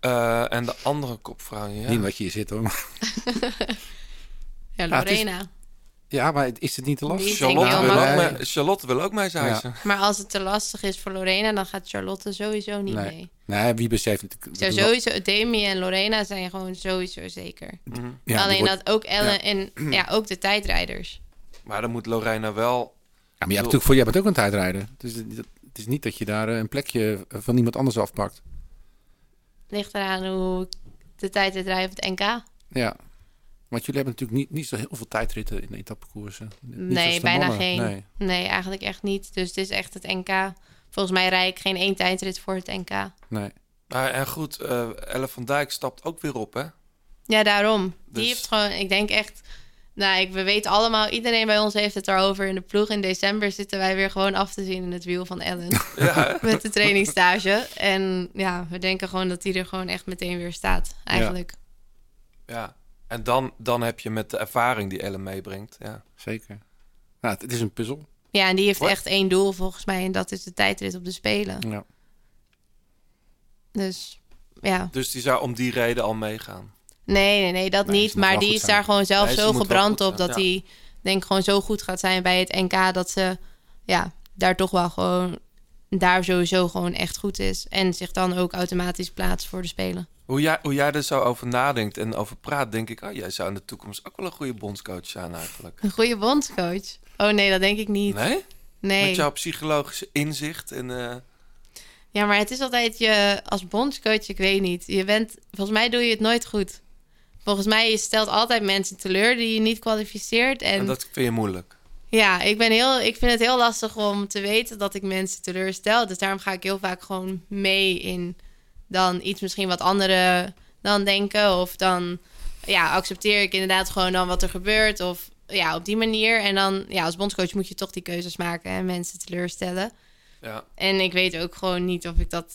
Eh, en de andere kopvrouw, ja. Niet wat je hier zit hoor. [laughs] ja, is- Lorena. Ja, maar is het niet te lastig? Charlotte, wil ook mee, Charlotte wil ook mee, zei Ja. ze. Maar als het te lastig is voor Lorena, dan gaat Charlotte sowieso niet mee. Nee, wie beseft het? Zo, sowieso, Demi en Lorena zijn gewoon sowieso zeker. Mhm. Ja, Alleen wordt- dat ook Ellen ja. en [clears throat] ja, ook de tijdrijders. Maar dan moet Lorena wel... Ja, maar jij, hebt natuurlijk voor, jij bent ook een tijdrijder. Dus het, het is niet dat je daar eh, een plekje van iemand anders afpakt. Ligt eraan hoe de tijd het rijden op het NK. Ja. Want jullie hebben natuurlijk niet, niet zo heel veel tijdritten in etappekoersen. Niet zoals Nee, de bijna mannen. geen. Nee. Nee. eigenlijk echt niet. Dus het is echt het NK. Volgens mij rijd ik geen één tijdrit voor het NK. nee. Maar, en goed, eh Elle van Dijk stapt ook weer op, hè? Ja, daarom. Die Dus- heeft gewoon, ik denk echt. Nou, ik, we weten allemaal, iedereen bij ons heeft het erover. In de ploeg in december zitten wij weer gewoon af te zien in het wiel van Ellen. [laughs] Ja, [laughs] met de trainingstage. En ja, we denken gewoon dat die er gewoon echt meteen weer staat, eigenlijk. ja. En dan, dan heb je met de ervaring die Elle meebrengt, ja. Zeker. Nou, het, het is een puzzel. Ja, en die heeft echt één doel volgens mij. En dat is de tijdrit op de Spelen. Ja. Dus ja. Dus die zou om die reden al meegaan. Nee, nee, nee, dat niet. Maar die is zijn. daar gewoon zelf Nee, zo gebrand op dat hij denk ik gewoon zo goed gaat zijn bij het NK dat ze ja, daar toch wel gewoon daar sowieso gewoon echt goed is en zich dan ook automatisch plaatst voor de spelen. Hoe jij, hoe jij er zo over nadenkt en over praat, denk ik... oh, jij zou in de toekomst ook wel een goede bondscoach zijn eigenlijk. Een goede bondscoach. Oh nee, dat denk ik niet. Nee? Nee. Met jouw psychologische inzicht en... eh, Ja, maar het is altijd je als bondscoach, ik weet niet. Je bent, volgens mij doe je het nooit goed. Volgens mij je stelt altijd mensen teleur die je niet kwalificeert. En, en dat vind je moeilijk. ja, ik, ben heel, ik vind het heel lastig om te weten dat ik mensen teleurstel. Dus daarom ga ik heel vaak gewoon mee in dan iets misschien wat anderen dan denken. Of dan ja, accepteer ik inderdaad gewoon dan wat er gebeurt. Of ja, op die manier. En dan ja, als bondscoach moet je toch die keuzes maken en mensen teleurstellen. Ja, En ik weet ook gewoon niet of ik dat.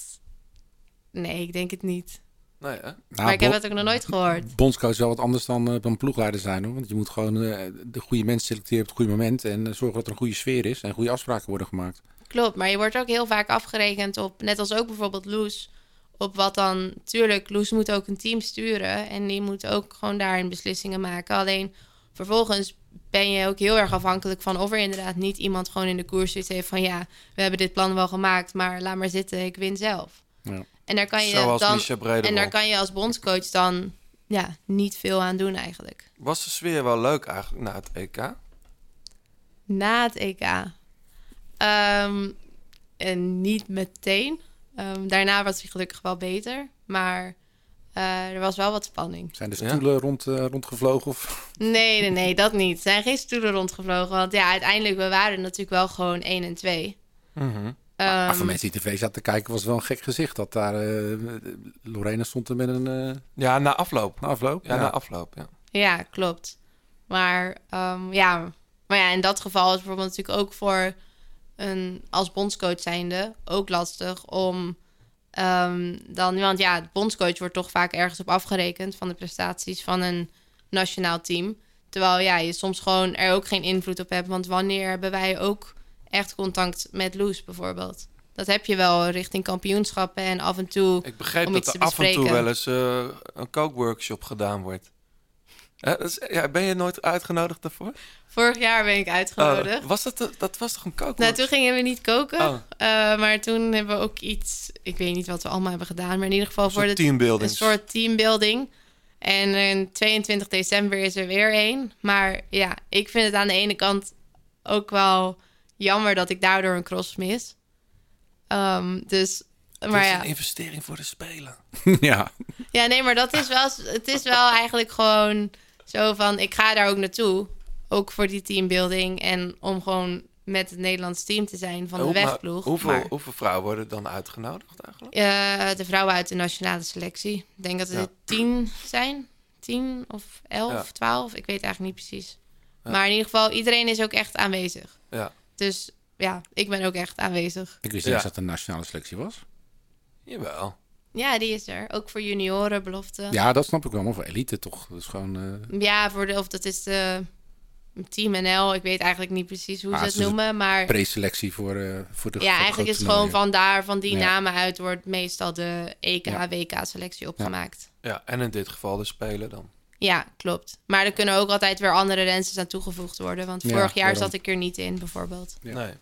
Nee, ik denk het niet. Nee hè? Nou, maar ik heb het ook nog nooit gehoord. Bondscoach is wel wat anders dan, dan ploegleider zijn hoor. Want je moet gewoon eh, de goede mensen selecteren op het goede moment. En eh, zorgen dat er een goede sfeer is en goede afspraken worden gemaakt. Klopt, maar je wordt ook heel vaak afgerekend op, net als ook bijvoorbeeld Loes, op wat dan. Tuurlijk, Loes moet ook een team sturen en die moet ook gewoon daarin beslissingen maken. Alleen vervolgens ben je ook heel erg afhankelijk van of er inderdaad niet iemand gewoon in de koers zit heeft van ja, we hebben dit plan wel gemaakt, maar laat maar zitten, ik win zelf. Ja. En daar kan je Zoals dan en daar kan je als bondscoach dan ja, niet veel aan doen eigenlijk. Was de sfeer wel leuk eigenlijk na het EK? Na het EK. Ehm, en niet meteen. Ehm, daarna was hij gelukkig wel beter. Maar eh, er was wel wat spanning. Zijn de stoelen rond, eh, rondgevlogen? Of? Nee, nee, nee, dat niet. Er zijn geen stoelen rondgevlogen. Want ja, uiteindelijk, we waren natuurlijk wel gewoon 1 en 2. Maar Ehm, voor mensen die tv zaten te kijken was het wel een gek gezicht. Dat daar eh, Lorena stond er met een... eh, Ja, na afloop. Na afloop? Ja, na afloop, ja. Ja, klopt. Maar ehm, ja, maar ja, in dat geval is bijvoorbeeld natuurlijk ook voor een als bondscoach zijnde ook lastig om ehm, dan, want ja, de bondscoach wordt toch vaak ergens op afgerekend van de prestaties van een nationaal team. Terwijl ja, je soms gewoon er ook geen invloed op hebt. Want wanneer hebben wij ook echt contact met Loes bijvoorbeeld? Dat heb je wel richting kampioenschappen en af en toe Ik begreep om dat er af en toe wel eens eh, een kookworkshop gedaan wordt. Is- ja, ben je nooit uitgenodigd daarvoor? Vorig jaar ben ik uitgenodigd. Oh, was dat, dat was toch een kookworkshop? Nou, toen gingen we niet koken. Oh. Eh, maar toen hebben we ook iets... Ik weet niet wat we allemaal hebben gedaan. Maar in ieder geval voor de, teambuilding. een soort teambuilding. En in 22 december is er weer één. Maar ja, ik vind het aan de ene kant ook wel jammer dat ik daardoor een cross mis. Ehm, dus, Het maar is ja. een investering voor de Spelen. [laughs] ja. Ja, nee, maar dat is wel, het is wel eigenlijk gewoon zo van, ik ga daar ook naartoe. Ook voor die teambuilding en om gewoon met het Nederlands team te zijn van de Hoe- maar wegploeg. Hoeveel, Maar, hoeveel vrouwen worden dan uitgenodigd eigenlijk? eh, de vrouwen uit de nationale selectie. Ik denk dat het Ja. er tien zijn. Tien of elf, Ja. twaalf. Ik weet eigenlijk niet precies. Ja. Maar in ieder geval, iedereen is ook echt aanwezig. Ja. Dus ja, ik ben ook echt aanwezig. Ik wist niet Ja. dat het een nationale selectie was. Jawel. Ja, die is er. Ook voor junioren, belofte. Ja, dat snap ik wel. Maar voor elite toch. Dat is gewoon... eh, Ja, voor de, of dat is de Team NL. Ik weet eigenlijk niet precies hoe Ah, ze het noemen. Maar preselectie voor, eh, voor de ja, voor eigenlijk is het gewoon van daar, van die Ja. namen uit, wordt meestal de EK, Ja. WK-selectie opgemaakt. Ja, en in dit geval de Spelen dan. Ja. klopt. Maar er kunnen ook altijd weer andere rensters aan toegevoegd worden. Want Ja, vorig jaar zat ik er niet in, bijvoorbeeld. Nee.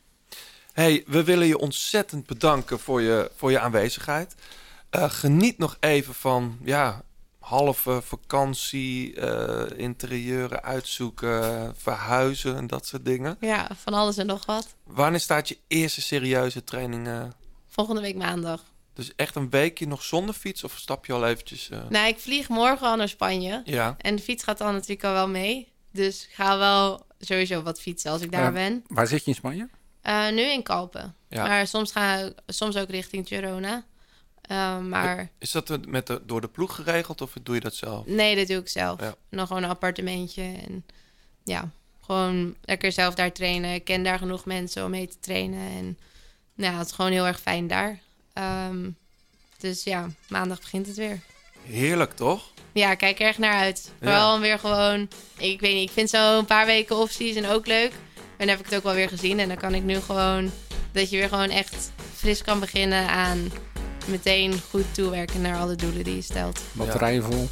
Hey, we willen je ontzettend bedanken voor je, voor je aanwezigheid. Eh, geniet nog even van ja, halve vakantie, eh, interieuren uitzoeken, verhuizen en dat soort dingen. Ja, van alles en nog wat. Wanneer staat je eerste serieuze training? eh? Volgende week maandag. Dus echt een weekje nog zonder fiets of stap je al eventjes? eh? Nou, ik vlieg morgen al naar Spanje. Ja. En de fiets gaat dan natuurlijk al wel mee. Dus ik ga wel sowieso wat fietsen als ik daar ben. Waar zit je in Spanje? Eh, nu in Kalpen. Ja. Maar soms ga soms ook richting Girona. Eh, maar Is dat met de, door de ploeg geregeld of doe je dat zelf? nee, dat doe ik zelf. Ja. Dan gewoon een appartementje. En ja, gewoon lekker zelf daar trainen. Ik ken daar genoeg mensen om mee te trainen. En nou, het is gewoon heel erg fijn daar. Ehm, dus ja, maandag begint het weer. Heerlijk toch? Ja, ik kijk er echt naar uit. Vooral om weer gewoon... Ik weet niet, ik vind zo'n paar weken off-season ook leuk. En dan heb ik het ook wel weer gezien. En dan kan ik nu gewoon... Dat je weer gewoon echt fris kan beginnen aan... Meteen goed toewerken naar alle doelen die je stelt. Batterijen vol.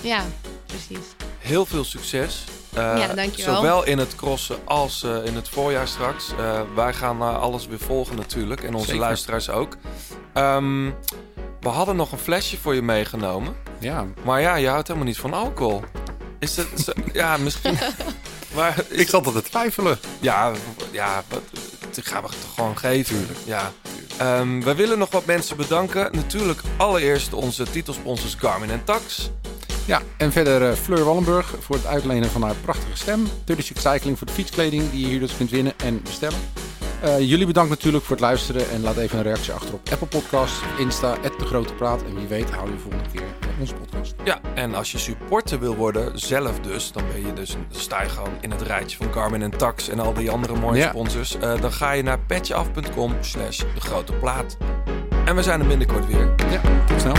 Ja, precies. Heel veel succes. Eh, Ja, dankjewel. Zowel in het crossen als eh, in het voorjaar straks. Eh, wij gaan eh, alles weer volgen natuurlijk. En onze Zeker. luisteraars ook. Ehm, we hadden nog een flesje voor je meegenomen. Ja. Maar ja, je houdt helemaal niet van alcohol. Is het... [laughs] ja, misschien... maar is- Ik zat altijd te twijfelen. Ja, ja dat gaan we toch gewoon geven. Ja. Ehm, wij willen nog wat mensen bedanken. Natuurlijk allereerst onze titelsponsors Garmin en Tax. Ja, en verder eh, Fleur Wallenburg voor het uitlenen van haar prachtige stem. 30 Cycling voor de fietskleding die je hier dus kunt winnen en bestellen. Eh, jullie bedankt natuurlijk voor het luisteren en laat even een reactie achter op Apple Podcasts, Insta, De Grote Praat. En wie weet hou je volgende keer bij onze podcast. Ja, en als je supporter wil worden, zelf dus, dan ben je dus, je gewoon in het rijtje van Garmin en Tax en al die andere mooie Ja. sponsors. Eh, dan ga je naar petjeaf.com slash de grote plaat. En we zijn er binnenkort weer. Ja, tot snel.